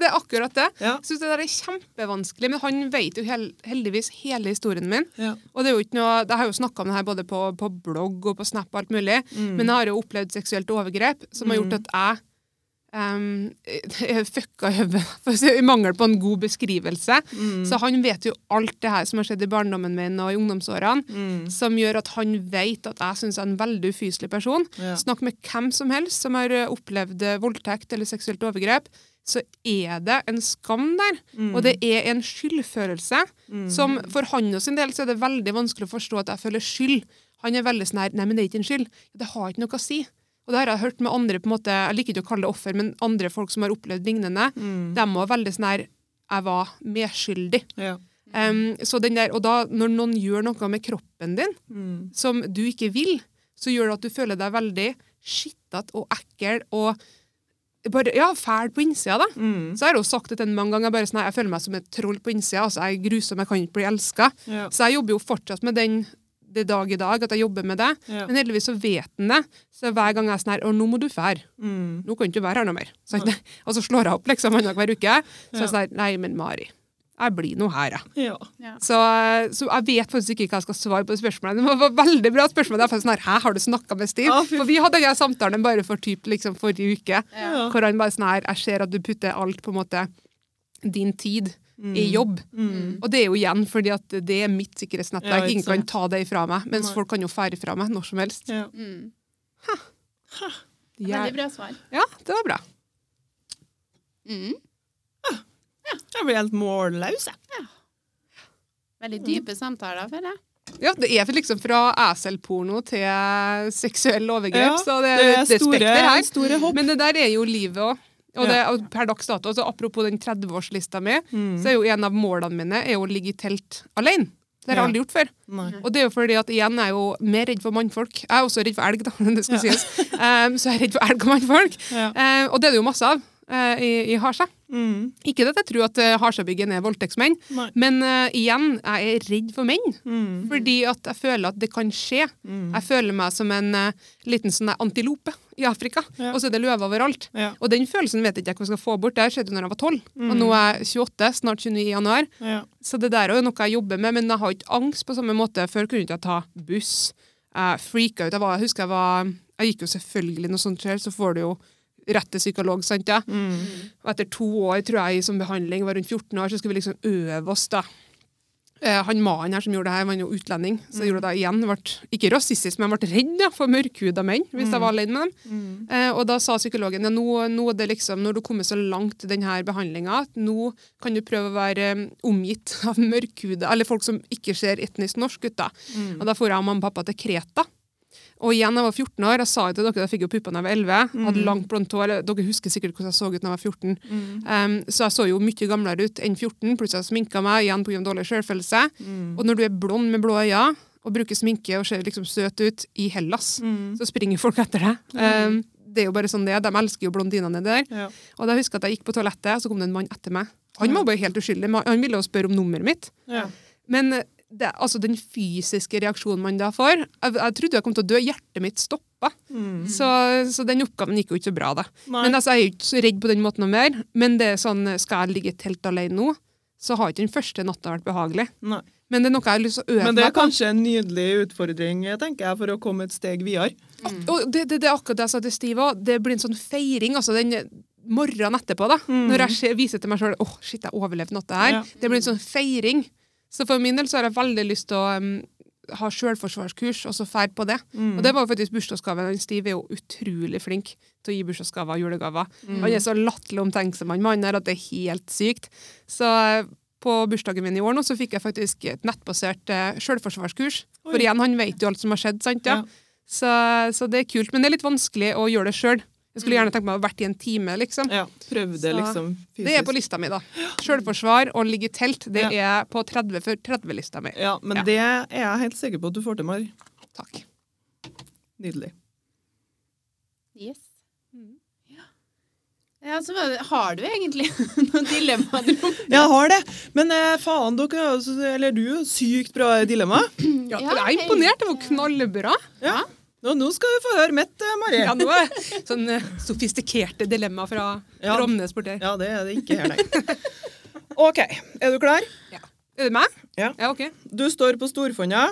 [SPEAKER 3] det er akkurat det.
[SPEAKER 2] Ja.
[SPEAKER 3] Synes det der er kjempevanskelig, men han vet jo hel, heldigvis hele historien min.
[SPEAKER 2] Ja.
[SPEAKER 3] Og det er jo ikke noe, Jeg har jo snakka om det her både på, på blogg og på Snap, og alt mulig,
[SPEAKER 2] Mm.
[SPEAKER 3] men jeg har jo opplevd seksuelt overgrep som har gjort at jeg um, fucka i hodet, mangel på en god beskrivelse.
[SPEAKER 2] Mm.
[SPEAKER 3] Så han vet jo alt det her som har skjedd i barndommen min og i ungdomsårene,
[SPEAKER 2] Mm.
[SPEAKER 3] som gjør at han vet at jeg syns jeg er en veldig ufyselig person.
[SPEAKER 2] Ja.
[SPEAKER 3] Snakk med hvem som helst som har eh, opplevd eh, voldtekt eller seksuelt overgrep, så er det en skam der.
[SPEAKER 2] Mm.
[SPEAKER 3] Og det er en skyldfølelse som for han og sin del så er det veldig vanskelig å forstå at jeg føler skyld. Han er veldig sånn her Nei, men det er ikke en skyld. Det har ikke noe å si. Og det har jeg hørt med andre på en måte, Jeg liker ikke å kalle det offer, men andre folk som har opplevd lignende.
[SPEAKER 2] Mm.
[SPEAKER 3] De var veldig sånn her Jeg var medskyldig.
[SPEAKER 2] Ja.
[SPEAKER 3] Um, så den der, og da, når noen gjør noe med kroppen din
[SPEAKER 2] Mm.
[SPEAKER 3] som du ikke vil, så gjør det at du føler deg veldig skittete og ekkel og bare, ja, fæl på innsida. da.
[SPEAKER 2] Mm.
[SPEAKER 3] Så jeg har jo sagt det til mange ganger. bare sånn, Jeg føler meg som et troll på innsida. altså Jeg er grusom, jeg kan ikke bli elska.
[SPEAKER 2] Ja.
[SPEAKER 3] Så jeg jobber jo fortsatt med den det dag i dag, at jeg jobber med det.
[SPEAKER 2] Ja.
[SPEAKER 3] Men heldigvis så vet han det. Så hver gang jeg er sånn her Å, nå må du fære.
[SPEAKER 2] Mm.
[SPEAKER 3] Nå kan du ikke være her noe mer. Så, og så slår jeg opp liksom annenhver uke. Så jeg sier, sånn her Nei, men Mari. Jeg blir nå her, jeg.
[SPEAKER 2] Ja.
[SPEAKER 1] Ja.
[SPEAKER 3] Så, så jeg vet faktisk ikke hva jeg skal svare på det spørsmålet. Det var veldig bra spørsmål. Det er sånn her, Hæ, har du snakka med Steve?
[SPEAKER 2] Ah,
[SPEAKER 3] For vi hadde denne samtalen bare for typ, liksom, forrige uke.
[SPEAKER 2] Ja.
[SPEAKER 3] Hvor han bare sånn her Jeg ser at du putter alt på en måte din tid i jobb.
[SPEAKER 2] Mm.
[SPEAKER 3] Og det er jo igjen fordi at det er mitt sikkerhetsnettverk.
[SPEAKER 2] Ja,
[SPEAKER 3] Ingen kan ta det ifra meg. Mens
[SPEAKER 2] Nei.
[SPEAKER 3] folk kan jo fære fra meg når som helst.
[SPEAKER 2] Ja.
[SPEAKER 1] Mm.
[SPEAKER 3] Ja,
[SPEAKER 1] Veldig bra svar.
[SPEAKER 3] ja det var bra.
[SPEAKER 1] Mm.
[SPEAKER 2] Jeg blir helt målløs, jeg.
[SPEAKER 1] Veldig dype samtaler, føler jeg.
[SPEAKER 3] Ja, Det er liksom fra eselporno til seksuelle overgrep.
[SPEAKER 2] Ja,
[SPEAKER 3] så det,
[SPEAKER 2] det er
[SPEAKER 3] det
[SPEAKER 2] store,
[SPEAKER 3] spekter her.
[SPEAKER 2] store hopp.
[SPEAKER 3] Men det der er jo livet òg. Og, det, per dags dato, altså apropos den 30-årslista mi,
[SPEAKER 2] Mm.
[SPEAKER 3] så er jo en av målene mine er å ligge i telt alene. Det har jeg aldri gjort før.
[SPEAKER 2] Nei.
[SPEAKER 3] Og det er jo fordi at igjen er jeg jo mer redd for mannfolk. Jeg er også redd for elg, da, det skal
[SPEAKER 2] Ja.
[SPEAKER 3] sies. Um, så jeg er redd for elg og mannfolk.
[SPEAKER 2] Ja.
[SPEAKER 3] Eh, og det er det jo masse av uh, i, i Harstad.
[SPEAKER 2] Mm.
[SPEAKER 3] Ikke at jeg tror at uh, Harstadbyggen er voldtektsmenn,
[SPEAKER 2] Nei.
[SPEAKER 3] men uh, igjen, jeg er redd for menn.
[SPEAKER 2] Mm.
[SPEAKER 3] Fordi at jeg føler at det kan skje.
[SPEAKER 2] Mm.
[SPEAKER 3] Jeg føler meg som en uh, liten sånn antilope i Afrika,
[SPEAKER 2] Ja.
[SPEAKER 3] og så er det løver overalt.
[SPEAKER 2] Ja.
[SPEAKER 3] Og den følelsen vet jeg ikke hva jeg skal få bort. Det skjedde når jeg var 12, og nå er jeg 28, snart 29 i januar.
[SPEAKER 2] Ja.
[SPEAKER 3] Så det der er noe jeg jobber med, men jeg har ikke angst på samme måte. Før kunne jeg ikke ta buss. Jeg freaka ut. Jeg, var, jeg husker jeg var Jeg gikk jo selvfølgelig når sånt skjer, så får du jo rett til psykolog, sant ja.
[SPEAKER 2] Mm.
[SPEAKER 3] Og etter to år, tror jeg, som behandling, var rundt 14 år, så skulle vi liksom øve oss, da. Eh, han mannen her som gjorde det her, var jo utlending, så jeg gjorde det igjen. Jeg ble, ikke rasistisk, men jeg ble redd ja, for mørkhuda menn, hvis jeg var alene med dem.
[SPEAKER 2] Mm.
[SPEAKER 3] Eh, og da sa psykologen ja, nå, nå er det liksom, når du har kommet så langt i denne behandlinga, at nå kan du prøve å være eh, omgitt av mørkhuda, eller folk som ikke ser etnisk norsk ut. da.
[SPEAKER 2] Mm.
[SPEAKER 3] Og da får jeg og mamma og pappa til Kreta. Og igjen, jeg var 14 år. Jeg sa jo til dere, jeg fikk jo pupper da jeg var 11. Hadde langt blondt hår. Dere husker sikkert hvordan jeg så ut da jeg var 14.
[SPEAKER 2] Mm.
[SPEAKER 3] Um, så jeg så jo mye gamlere ut enn 14, plutselig jeg sminka meg igjen pga. dårlig selvfølelse.
[SPEAKER 2] Mm.
[SPEAKER 3] Og når du er blond med blå øyne og bruker sminke og ser liksom søt ut i Hellas,
[SPEAKER 2] Mm.
[SPEAKER 3] så springer folk etter deg. Um, det er jo bare sånn det. De elsker jo blondinene der.
[SPEAKER 2] Ja.
[SPEAKER 3] Og da husker jeg at jeg gikk på toalettet, og så kom det en mann etter meg. Han var bare helt uskyldig. Han ville jo spørre om nummeret mitt.
[SPEAKER 2] Ja.
[SPEAKER 3] Men det, altså den fysiske reaksjonen man da får Jeg, jeg trodde jeg kom til å dø. Hjertet mitt stoppa.
[SPEAKER 2] Mm.
[SPEAKER 3] Så, så den oppgaven gikk jo ikke så bra, da.
[SPEAKER 2] Nei.
[SPEAKER 3] Men altså, Jeg er jo ikke så redd på den måten noe mer. Men det er sånn, skal jeg ligge i telt alene nå, så har ikke den første natta vært behagelig.
[SPEAKER 2] Nei.
[SPEAKER 3] Men det er noe jeg har lyst til å øve
[SPEAKER 2] Men det er kanskje en nydelig utfordring tenker jeg, for å komme et steg videre.
[SPEAKER 3] Og det, det, det er akkurat det jeg sa til Steve òg. Det blir en sånn feiring. altså den morgenen etterpå, da. Når jeg viser til meg sjøl oh, shit, jeg overlevde natta her.
[SPEAKER 2] Ja.
[SPEAKER 3] Det blir en sånn feiring. Så for min del så har jeg veldig lyst til å um, ha sjølforsvarskurs, og så fære på det.
[SPEAKER 2] Mm.
[SPEAKER 3] Og det var jo faktisk bursdagsgaven. Stiv er jo utrolig flink til å gi bursdagsgaver og julegaver. Han er så latterlig omtenksom, han mannen her, at det er helt sykt. Så eh, på bursdagen min i år nå, så fikk jeg faktisk et nettbasert uh, sjølforsvarskurs. For igjen, han vet jo alt som har skjedd, sant? Ja.
[SPEAKER 2] Ja.
[SPEAKER 3] Så, så det er kult. Men det er litt vanskelig å gjøre det sjøl. Jeg skulle gjerne tenkt meg å ha vært i en time, liksom.
[SPEAKER 2] Ja, prøvde
[SPEAKER 3] Så
[SPEAKER 2] liksom fysisk.
[SPEAKER 3] Det er på lista mi, da. Sjølforsvar og ligge i telt, det er på 30 før 30-lista mi.
[SPEAKER 2] Ja, men
[SPEAKER 3] Ja.
[SPEAKER 2] det er jeg helt sikker på at du får til, Mari.
[SPEAKER 3] Takk.
[SPEAKER 2] Nydelig.
[SPEAKER 1] Yes.
[SPEAKER 3] Mm.
[SPEAKER 1] Ja. Ja, så har du egentlig noen dilemmaer?
[SPEAKER 2] Jeg har det, men eh, faen, dere eller du sykt bra dilemma.
[SPEAKER 3] Ja,
[SPEAKER 1] Ja,
[SPEAKER 3] jeg er imponert. Det var knallbra.
[SPEAKER 2] Ja. Nå, nå skal du få høre mitt, eh, Mari.
[SPEAKER 3] Ja, det sånn eh, sofistikerte dilemma fra
[SPEAKER 2] Ja.
[SPEAKER 3] Romnes borti.
[SPEAKER 2] Ja, det er det ikke her, nei. OK, er du klar? Ja.
[SPEAKER 3] Er det meg?
[SPEAKER 2] Ja.
[SPEAKER 3] Ja, ok.
[SPEAKER 2] Du står på Storfonna,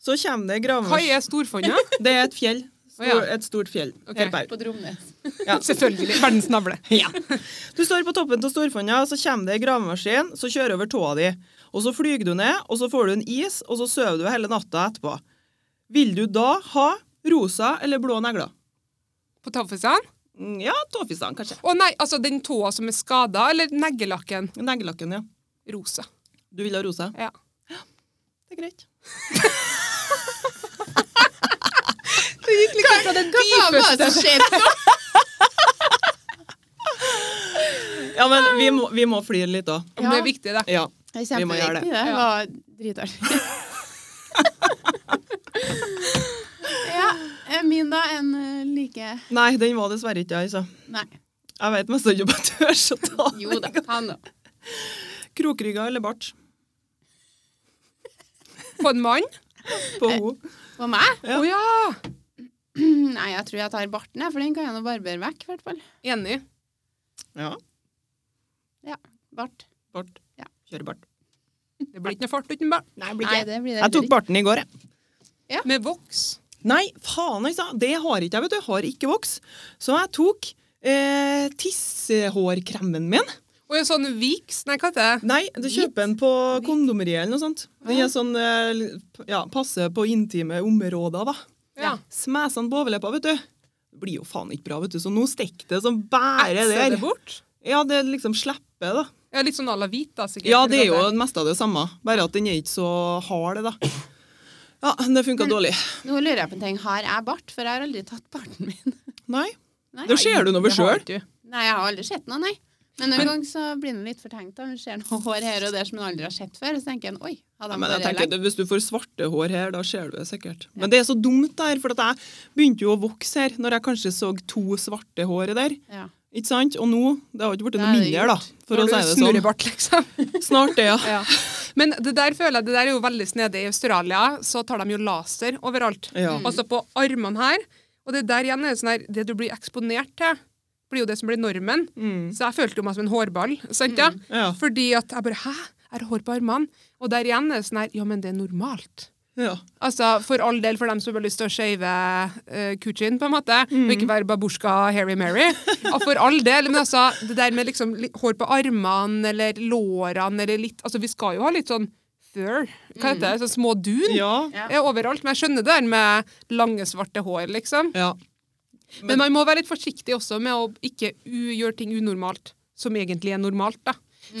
[SPEAKER 2] så kommer det
[SPEAKER 3] Hva er Storfondet?
[SPEAKER 2] Det er et fjell. Stor,
[SPEAKER 3] ja.
[SPEAKER 2] Et stort fjell.
[SPEAKER 3] Ok.
[SPEAKER 2] Her på.
[SPEAKER 1] Dromnes.
[SPEAKER 2] Ja.
[SPEAKER 3] Selvfølgelig. Verdens navle.
[SPEAKER 2] Ja. Du står på toppen av Storfonna, så kommer det ei gravemaskin som kjører over tåa di. Og så flyger du ned, og så får du en is, og så sover du hele natta etterpå. Vil du da ha rosa eller blå negler?
[SPEAKER 3] På taffisene?
[SPEAKER 2] Mm, Ja, tåfisene, kanskje.
[SPEAKER 3] Å nei, altså den tåa som er skada, eller neglelakken?
[SPEAKER 2] Neglelakken, ja.
[SPEAKER 3] Rosa.
[SPEAKER 2] Du vil ha rosa?
[SPEAKER 3] Ja.
[SPEAKER 2] Det er greit.
[SPEAKER 3] Det gikk liksom fra
[SPEAKER 1] det som skjedde?
[SPEAKER 2] Ja, men vi må, vi må flire litt òg.
[SPEAKER 3] Ja. Det er viktig, det.
[SPEAKER 2] Ja. Må gjøre
[SPEAKER 1] kjempeviktig.
[SPEAKER 2] det.
[SPEAKER 1] Det var dritartig. ja. Min, da? En eh, like
[SPEAKER 2] Nei, den var dessverre ikke jeg, altså.
[SPEAKER 1] Nei.
[SPEAKER 2] Jeg vet mest ikke om jeg tør å ta den.
[SPEAKER 1] Jo da, ta den, da.
[SPEAKER 2] Krokrygga eller bart
[SPEAKER 3] På en mann?
[SPEAKER 2] på henne.
[SPEAKER 1] På meg?
[SPEAKER 3] Å
[SPEAKER 2] Ja.
[SPEAKER 3] ja.
[SPEAKER 1] Nei, jeg tror jeg tar barten, for den kan jeg nå barbere vekk, i hvert fall.
[SPEAKER 3] Enig.
[SPEAKER 2] Ja, Ja.
[SPEAKER 1] Bart.
[SPEAKER 2] bart.
[SPEAKER 1] Ja.
[SPEAKER 2] Kjøre bart.
[SPEAKER 3] Det blir ikke noe fart uten bart.
[SPEAKER 2] Nei,
[SPEAKER 1] Nei, det blir det
[SPEAKER 2] Jeg tok barten i går, jeg.
[SPEAKER 3] Med voks.
[SPEAKER 2] Nei, faen, altså. Det har ikke jeg, vet du. Har ikke voks. Så jeg tok eh, tissehårkremen min.
[SPEAKER 3] Og en sånn Vix, nei, hva heter det?
[SPEAKER 2] Nei, du kjøper den på kondomeriet eller noe sånt. Den er sånn, eh, ja, passer på intime områder, da.
[SPEAKER 3] Ja.
[SPEAKER 2] Smeser den på overleppa, vet du. Det blir jo faen ikke bra, vet du. Så nå stikker det som bare der.
[SPEAKER 3] det bort?
[SPEAKER 2] Ja, det liksom slipper, da.
[SPEAKER 3] Ja, litt sånn à la hvit, da, sikkert.
[SPEAKER 2] Ja, det er jo mest av det samme, bare at den er ikke så hard, da. Ja, det funka dårlig.
[SPEAKER 1] Nå lurer jeg på en ting. Har jeg bart? For jeg har aldri tatt barten min.
[SPEAKER 2] Nei,
[SPEAKER 1] Nei,
[SPEAKER 2] det ser du nå
[SPEAKER 3] ved
[SPEAKER 2] sjøl.
[SPEAKER 1] Nei jeg har aldri sett noe, nei. Men noen ganger så blir man litt fortenkt. da. Man ser noe hår her og der som man aldri har sett før. Så tenker en, oi, hadde
[SPEAKER 2] Men
[SPEAKER 1] de
[SPEAKER 2] jeg tenker? Hvis du får svarte hår her, da ser du det sikkert. Men det er så dumt der, for at jeg begynte jo å vokse her når jeg kanskje så to svarte hår der.
[SPEAKER 1] Ja.
[SPEAKER 2] Ikke sant? Og nå det har ikke blitt noe mindre, da, for
[SPEAKER 3] Når
[SPEAKER 2] å si det sånn.
[SPEAKER 3] snurrebart, liksom.
[SPEAKER 2] Snart det, ja.
[SPEAKER 3] Ja. Men det der føler jeg, det der er jo veldig snedig. I Australia så tar de jo laser overalt.
[SPEAKER 2] Ja.
[SPEAKER 3] Altså på armene her. Og det der igjen er sånn her, det du blir eksponert til, blir jo det som blir normen.
[SPEAKER 2] Mm.
[SPEAKER 3] Så jeg følte jo meg som en hårball. sant ja?
[SPEAKER 2] Ja.
[SPEAKER 3] Fordi at jeg bare Hæ? Er det hår på armene? Og der igjen er det sånn her Ja, men det er normalt.
[SPEAKER 2] Ja.
[SPEAKER 3] Altså, For all del, for dem som har lyst til å shave uh, kuchin, på en måte, og ikke være babusjka Harry Mary. Og for all del, men altså, det der med liksom hår på armene eller lårene eller litt Altså, vi skal jo ha litt sånn fur. Hva heter det? Sånn små dun.
[SPEAKER 2] Ja.
[SPEAKER 3] Er overalt. Men jeg skjønner det der med lange, svarte hår, liksom.
[SPEAKER 2] ja.
[SPEAKER 3] Men man må være litt forsiktig også med å ikke gjøre ting unormalt som egentlig er normalt. da.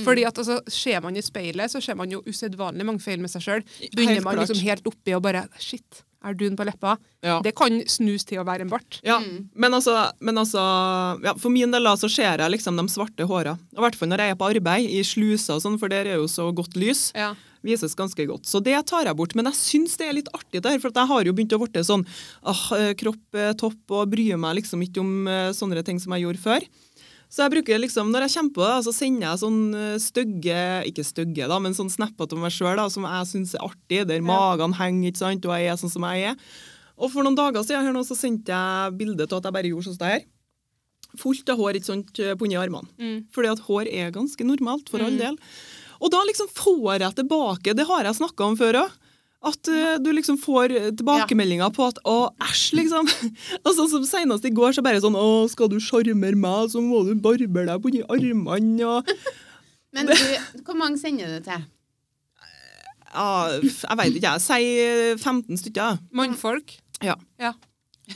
[SPEAKER 3] Fordi at altså, Ser man i speilet, så ser man jo usedvanlig mange feil med seg sjøl. Begynner man liksom helt oppi og bare Shit, er dun på leppa?
[SPEAKER 2] Ja.
[SPEAKER 3] Det kan snus til å være en bart.
[SPEAKER 2] Ja, men altså, men altså ja, For min del da, så ser jeg liksom de svarte håra. I hvert fall når jeg er på arbeid, i sluser og sånn, for der er jo så godt lys.
[SPEAKER 3] Ja.
[SPEAKER 2] Vises ganske godt. Så det tar jeg bort. Men jeg syns det er litt artig der, for at jeg har jo begynt å bli sånn ah, kropp, eh, topp, og bryr meg liksom ikke om eh, sånne ting som jeg gjorde før. Så jeg bruker liksom, Når jeg kommer på det, så sender jeg sånn eh, stygge Ikke stygge, da, men sånn snapper til meg sjøl som jeg syns er artig, der magen henger, ikke sant, og jeg er sånn som jeg er. Og for noen dager siden her nå, så sendte jeg bilde av at jeg bare gjorde sånn som det her. Fullt av hår ikke sant, på under armene.
[SPEAKER 3] Mm.
[SPEAKER 2] Fordi at hår er ganske normalt, for all del. Og da liksom får jeg tilbake Det har jeg snakka om før òg. At uh, du liksom får tilbakemeldinger på at 'å, æsj', liksom. Og sånn som Senest i går så bare sånn 'å, skal du sjarmere meg, så må du barbere deg på de armene', og
[SPEAKER 1] Men du, hvor mange sender du til?
[SPEAKER 2] ja, Jeg veit ikke, jeg. Si eh, 15 stykker.
[SPEAKER 3] Mannfolk.
[SPEAKER 2] Ja.
[SPEAKER 3] Ja.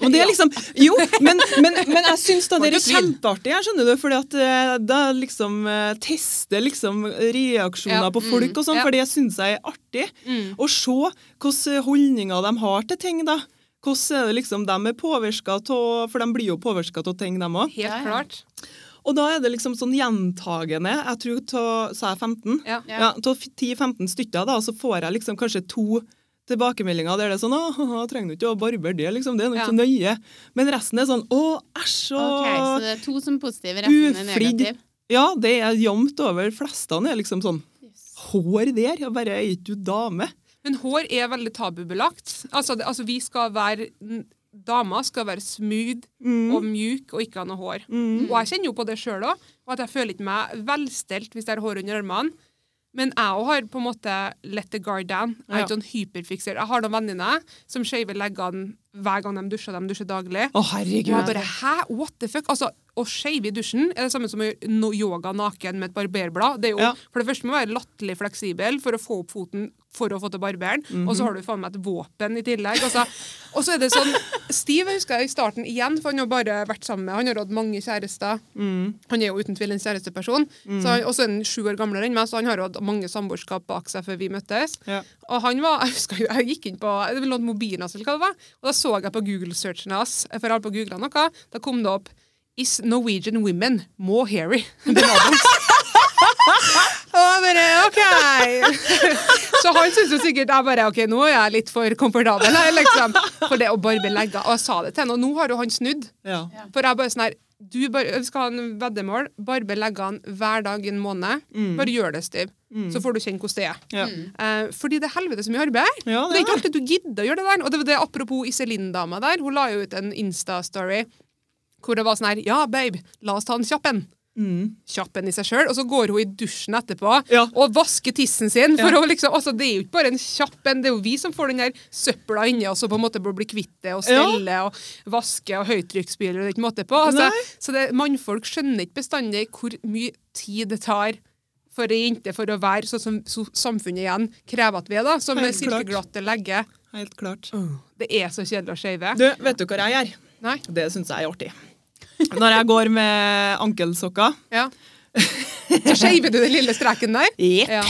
[SPEAKER 2] Og det er liksom, jo, men, men, men jeg syns da det er kjempeartig, jeg skjønner du, fordi at eh, da liksom eh, tester liksom reaksjoner
[SPEAKER 3] Ja,
[SPEAKER 2] på folk og sånn,
[SPEAKER 3] ja.
[SPEAKER 2] for det syns jeg er artig.
[SPEAKER 3] Mm.
[SPEAKER 2] Å se hvilke holdninger de har til ting, da. Hvordan er det liksom de er påvirka av, for de blir jo påvirka av ting, de òg.
[SPEAKER 3] Helt klart.
[SPEAKER 2] Og da er det liksom sånn gjentagende, jeg tror ta- sa jeg 15?
[SPEAKER 3] Ja.
[SPEAKER 1] Ja.
[SPEAKER 2] Ja, Av 10-15 stykker, da, så får jeg liksom kanskje to tilbakemeldinger der det er sånn 'Å, trenger du ikke å barbere det', liksom. Det er nå ikke
[SPEAKER 3] Ja.
[SPEAKER 2] så nøye. Men resten er sånn 'Å, æsj', og
[SPEAKER 1] Ok, Så det er to som er positive, resten er negativ?
[SPEAKER 2] Ja, det er jevnt over. Flestene er liksom sånn Hår der? jeg bare er ikke du dame?
[SPEAKER 3] Men hår er veldig tabubelagt. Altså, det, altså vi skal være Dama Damer skal være smooth og mjuk og ikke ha noe hår.
[SPEAKER 2] Mm.
[SPEAKER 3] Og jeg kjenner jo på det sjøl òg, og at jeg føler ikke meg velstelt hvis jeg har hår under armene. Men jeg har på en måte let the guard down. Jeg er ikke sånn hyperfikser. Jeg har noen venninner som shaver leggene hver gang de dusjer. De dusjer daglig.
[SPEAKER 2] Å,
[SPEAKER 3] Og
[SPEAKER 2] herregud.
[SPEAKER 3] jeg bare, hæ? What the fuck? Altså, Å shave i dusjen er det samme som å gjøre yoga naken med et barberblad. Det er jo,
[SPEAKER 2] Ja.
[SPEAKER 3] For det første må være latterlig fleksibel for å få opp foten for å få til barberen,
[SPEAKER 2] Mhm.
[SPEAKER 3] og så har du faen meg et våpen i tillegg. Altså, og så er det sånn Steve jeg husker jeg i starten igjen, for han har bare vært sammen med Han har hatt mange kjærester.
[SPEAKER 2] Mm.
[SPEAKER 3] Han er jo uten tvil en kjæresteperson. Så han- Og så er han sju år gamlere enn meg, så han har jo hatt mange samboerskap bak seg før vi møttes.
[SPEAKER 2] Ja.
[SPEAKER 3] Og han var, jeg husker jo, jeg gikk inn på det var mobilen hans, eller hva det var, og da så jeg på Google-searchen hans, for jeg har på googla noe, da kom det opp Is Norwegian women more hairy than others? og han bare OK! Så han syntes jo sikkert jeg bare OK, nå er jeg litt for komfortabel her, liksom. For det å barbe legger. Og jeg sa det til henne, og nå har jo han snudd.
[SPEAKER 2] Ja.
[SPEAKER 3] For jeg bare sånn her du bar, skal ha en veddemål. Barbe leggene hver dag i en måned. Bare gjør det, Stiv. Så får du kjenne hvordan det er.
[SPEAKER 2] Ja.
[SPEAKER 3] Eh, fordi det er helvete så mye arbeid.
[SPEAKER 2] Ja,
[SPEAKER 3] det er ikke alltid du gidder å gjøre det der. Og det var det apropos Iselin-dama der. Hun la jo ut en Insta-story hvor det var sånn her Ja, babe, la oss ta en kjapp en. Kjapp en i seg sjøl. Og så går hun i dusjen etterpå
[SPEAKER 2] Mm. Ja.
[SPEAKER 3] og vasker tissen sin. For
[SPEAKER 2] Ja.
[SPEAKER 3] å liksom, altså, det er jo ikke bare en kjapp en, det er jo vi som får den der søpla inni oss og på en måte blir kvitt det og
[SPEAKER 2] Ja.
[SPEAKER 3] og vaske og høytrykksspyler og det er ikke måte på. Altså, så det, mannfolk skjønner ikke bestandig hvor mye tid det tar for ei jente for å være sånn som så samfunnet igjen krever at vi er, da. Som
[SPEAKER 2] Helt
[SPEAKER 3] silkeglatte legger.
[SPEAKER 2] Helt klart.
[SPEAKER 3] Det er så kjedelig å skeive.
[SPEAKER 2] Du, vet du hva jeg gjør?
[SPEAKER 3] Nei?
[SPEAKER 2] Det syns jeg er artig. Når jeg går med ankelsokker
[SPEAKER 3] Ja. Så skeiver du den lille streken der?
[SPEAKER 2] Jepp.
[SPEAKER 3] Ja.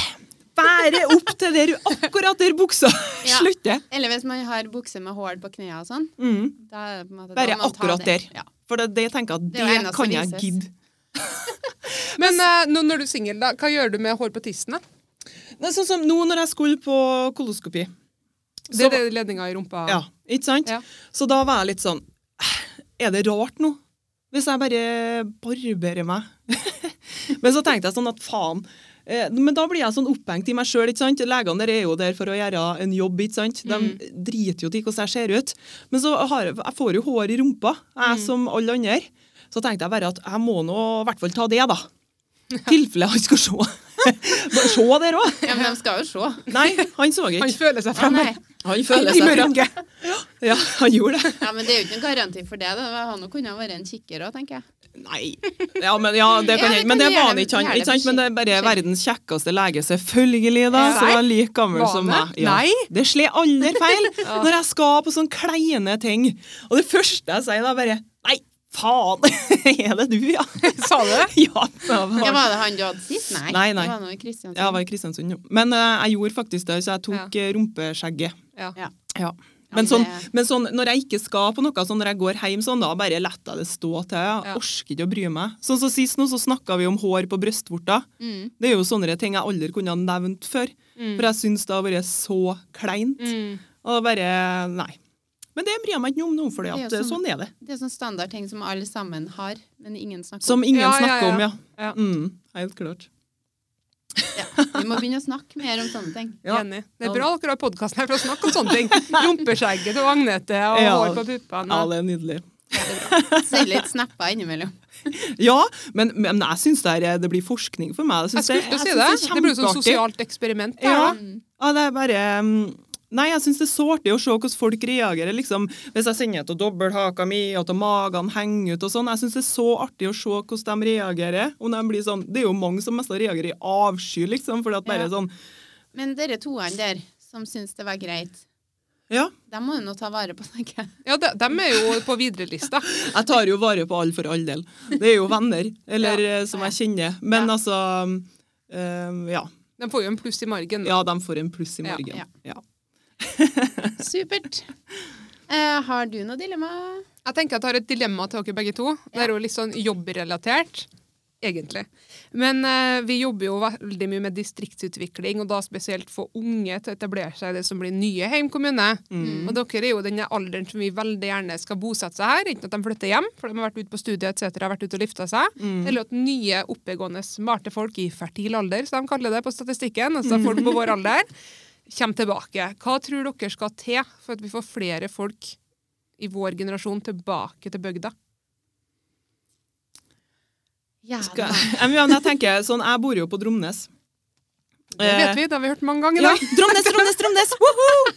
[SPEAKER 2] Bare opp til der, akkurat der buksa
[SPEAKER 1] Ja.
[SPEAKER 2] slutter.
[SPEAKER 1] Eller hvis man har bukse med hull på knærne og sånn.
[SPEAKER 2] Mm. Bare akkurat der.
[SPEAKER 1] Ja.
[SPEAKER 2] For det, det tenker jeg at
[SPEAKER 1] Det
[SPEAKER 2] det, kan jeg gidde.
[SPEAKER 3] Men eh, nå når du er singel, hva gjør du med hår på tissen?
[SPEAKER 2] sånn som nå når jeg skulle på koloskopi.
[SPEAKER 3] Det er det ledninga i rumpa?
[SPEAKER 2] Ja, ikke sant?
[SPEAKER 3] Ja.
[SPEAKER 2] Så da var jeg litt sånn Er det rart nå? Hvis jeg bare barberer meg? Men så tenkte jeg sånn at faen. eh, Men da blir jeg sånn opphengt i meg sjøl. Legene der er jo der for å gjøre en jobb. ikke sant? De
[SPEAKER 3] Mm.
[SPEAKER 2] driter jo til hvordan jeg ser ut. Men så har jeg, jeg får jo hår i rumpa, jeg
[SPEAKER 3] Mm.
[SPEAKER 2] som alle andre. Så tenkte jeg bare at jeg må nå i hvert fall ta det, da. I tilfelle han skal se. Bare se der òg.
[SPEAKER 1] Ja, men de skal jo se.
[SPEAKER 2] Nei, han så
[SPEAKER 3] Han
[SPEAKER 2] ikke.
[SPEAKER 3] føler seg fremme.
[SPEAKER 1] Ah,
[SPEAKER 2] Han føler seg
[SPEAKER 3] fremme.
[SPEAKER 2] Ja, han gjorde det.
[SPEAKER 1] Ja, men det er jo ikke noen garanti for det. Da. Han kunne vært en kikker òg, tenker jeg.
[SPEAKER 2] Nei. Ja, men, ja, det kan
[SPEAKER 1] Ja,
[SPEAKER 2] men det var han ikke. Han, ikke sant? Men det er bare verdens kjekkeste lege, selvfølgelig, da. Så er like gammel
[SPEAKER 3] Vane?
[SPEAKER 2] som meg. Ja.
[SPEAKER 3] Nei.
[SPEAKER 2] Det slår aldri feil når jeg skal på sånne kleine ting. Og det første jeg sier, da bare faen! er det du, ja?
[SPEAKER 3] Sa du det?
[SPEAKER 2] ja. det
[SPEAKER 1] Ja,
[SPEAKER 2] var-
[SPEAKER 1] var det han du hadde sist? Nei.
[SPEAKER 2] Nei, nei.
[SPEAKER 1] Det var noe i Kristiansund.
[SPEAKER 2] Ja, jeg var i Kristiansund, jo. Men uh, jeg gjorde faktisk det, så jeg tok ja. rumpeskjegget.
[SPEAKER 3] Ja.
[SPEAKER 1] Ja.
[SPEAKER 2] Men, sånn, men sånn, når jeg ikke skal på noe, sånn når jeg går hjem sånn, da bare lar jeg det stå til. Jeg
[SPEAKER 3] Ja.
[SPEAKER 2] orker ikke å bry meg. Sånn som Sist nå så snakka vi om hår på brystvorter.
[SPEAKER 1] Mm.
[SPEAKER 2] Det er jo sånne ting jeg aldri kunne ha nevnt før.
[SPEAKER 3] Mm.
[SPEAKER 2] For jeg syns det har vært så kleint.
[SPEAKER 3] Mm.
[SPEAKER 2] Og bare Nei. Men det bryr jeg meg ikke noe om nå, for sånn,
[SPEAKER 1] sånn-
[SPEAKER 2] er det.
[SPEAKER 1] Det er sånn standardting som alle sammen har, men ingen snakker om.
[SPEAKER 2] Som ingen
[SPEAKER 3] Ja, ja,
[SPEAKER 2] snakker
[SPEAKER 3] ja.
[SPEAKER 2] om, ja.
[SPEAKER 3] Ja.
[SPEAKER 2] Mm, helt klart.
[SPEAKER 1] Ja. Vi må begynne å snakke mer om sånne ting.
[SPEAKER 2] Ja.
[SPEAKER 3] Enig. Det er bra dere har podkasten her for å snakke om sånne ting. Rumpeskjegget til Agnete og
[SPEAKER 2] Ja.
[SPEAKER 3] hår på puppene.
[SPEAKER 2] Ja, det er nydelig.
[SPEAKER 1] Så litt snapper innimellom.
[SPEAKER 2] Ja, men, men jeg syns det, det blir forskning for meg.
[SPEAKER 3] Jeg
[SPEAKER 2] jeg
[SPEAKER 3] skulle til å si det. Det blir jo sånn sosialt eksperiment.
[SPEAKER 2] Ja. Ja, det er bare mm, Nei, jeg syns det er så artig å se hvordan folk reagerer. liksom, Hvis jeg sender til dobbelthaka mi, og til magen henger ut og sånn. Jeg syns det er så artig å se hvordan de reagerer. Om de blir sånn, Det er jo mange som mest reagerer i avsky, liksom. fordi at bare
[SPEAKER 1] Ja.
[SPEAKER 2] sånn
[SPEAKER 1] Men dere toene der som syns det var greit,
[SPEAKER 2] Ja,
[SPEAKER 1] De må jo nå ta vare på, tenker jeg.
[SPEAKER 3] Ja, de, de er jo på viderelista.
[SPEAKER 2] jeg tar jo vare på alle for all del. Det er jo venner, eller ja. som jeg kjenner. Men
[SPEAKER 1] Ja.
[SPEAKER 2] altså um, ja.
[SPEAKER 3] De får jo en pluss i margen. da.
[SPEAKER 2] ja, de får en pluss i
[SPEAKER 3] Ja,
[SPEAKER 2] margen.
[SPEAKER 1] ja.
[SPEAKER 2] Ja.
[SPEAKER 1] Supert. Uh, har du noe dilemma?
[SPEAKER 3] Jeg tenker at jeg har et dilemma til dere begge to. Det er jo litt sånn jobbrelatert, egentlig. Men uh, vi jobber jo veldig mye med distriktsutvikling, og da spesielt få unge til å etablere seg i det som blir nye heimkommune.
[SPEAKER 2] Mm.
[SPEAKER 3] Og dere er jo den alderen som vi veldig gjerne skal bosette seg her, enten at de flytter hjem, for de har vært ute på studiet etc., har vært ute og lifta seg,
[SPEAKER 2] Mm.
[SPEAKER 3] eller at nye, oppegående, smarte folk i fertil alder, som de kaller det på statistikken, altså folk på vår alder, kommer tilbake. Hva tror dere skal til for at vi får flere folk i vår generasjon tilbake til bygda?
[SPEAKER 2] Skal. Ja, men jeg tenker sånn, jeg bor jo på Dromnes.
[SPEAKER 3] Det vet vi, det har vi hørt mange ganger.
[SPEAKER 2] Ja. Dromnes, Dromnes, Dromnes!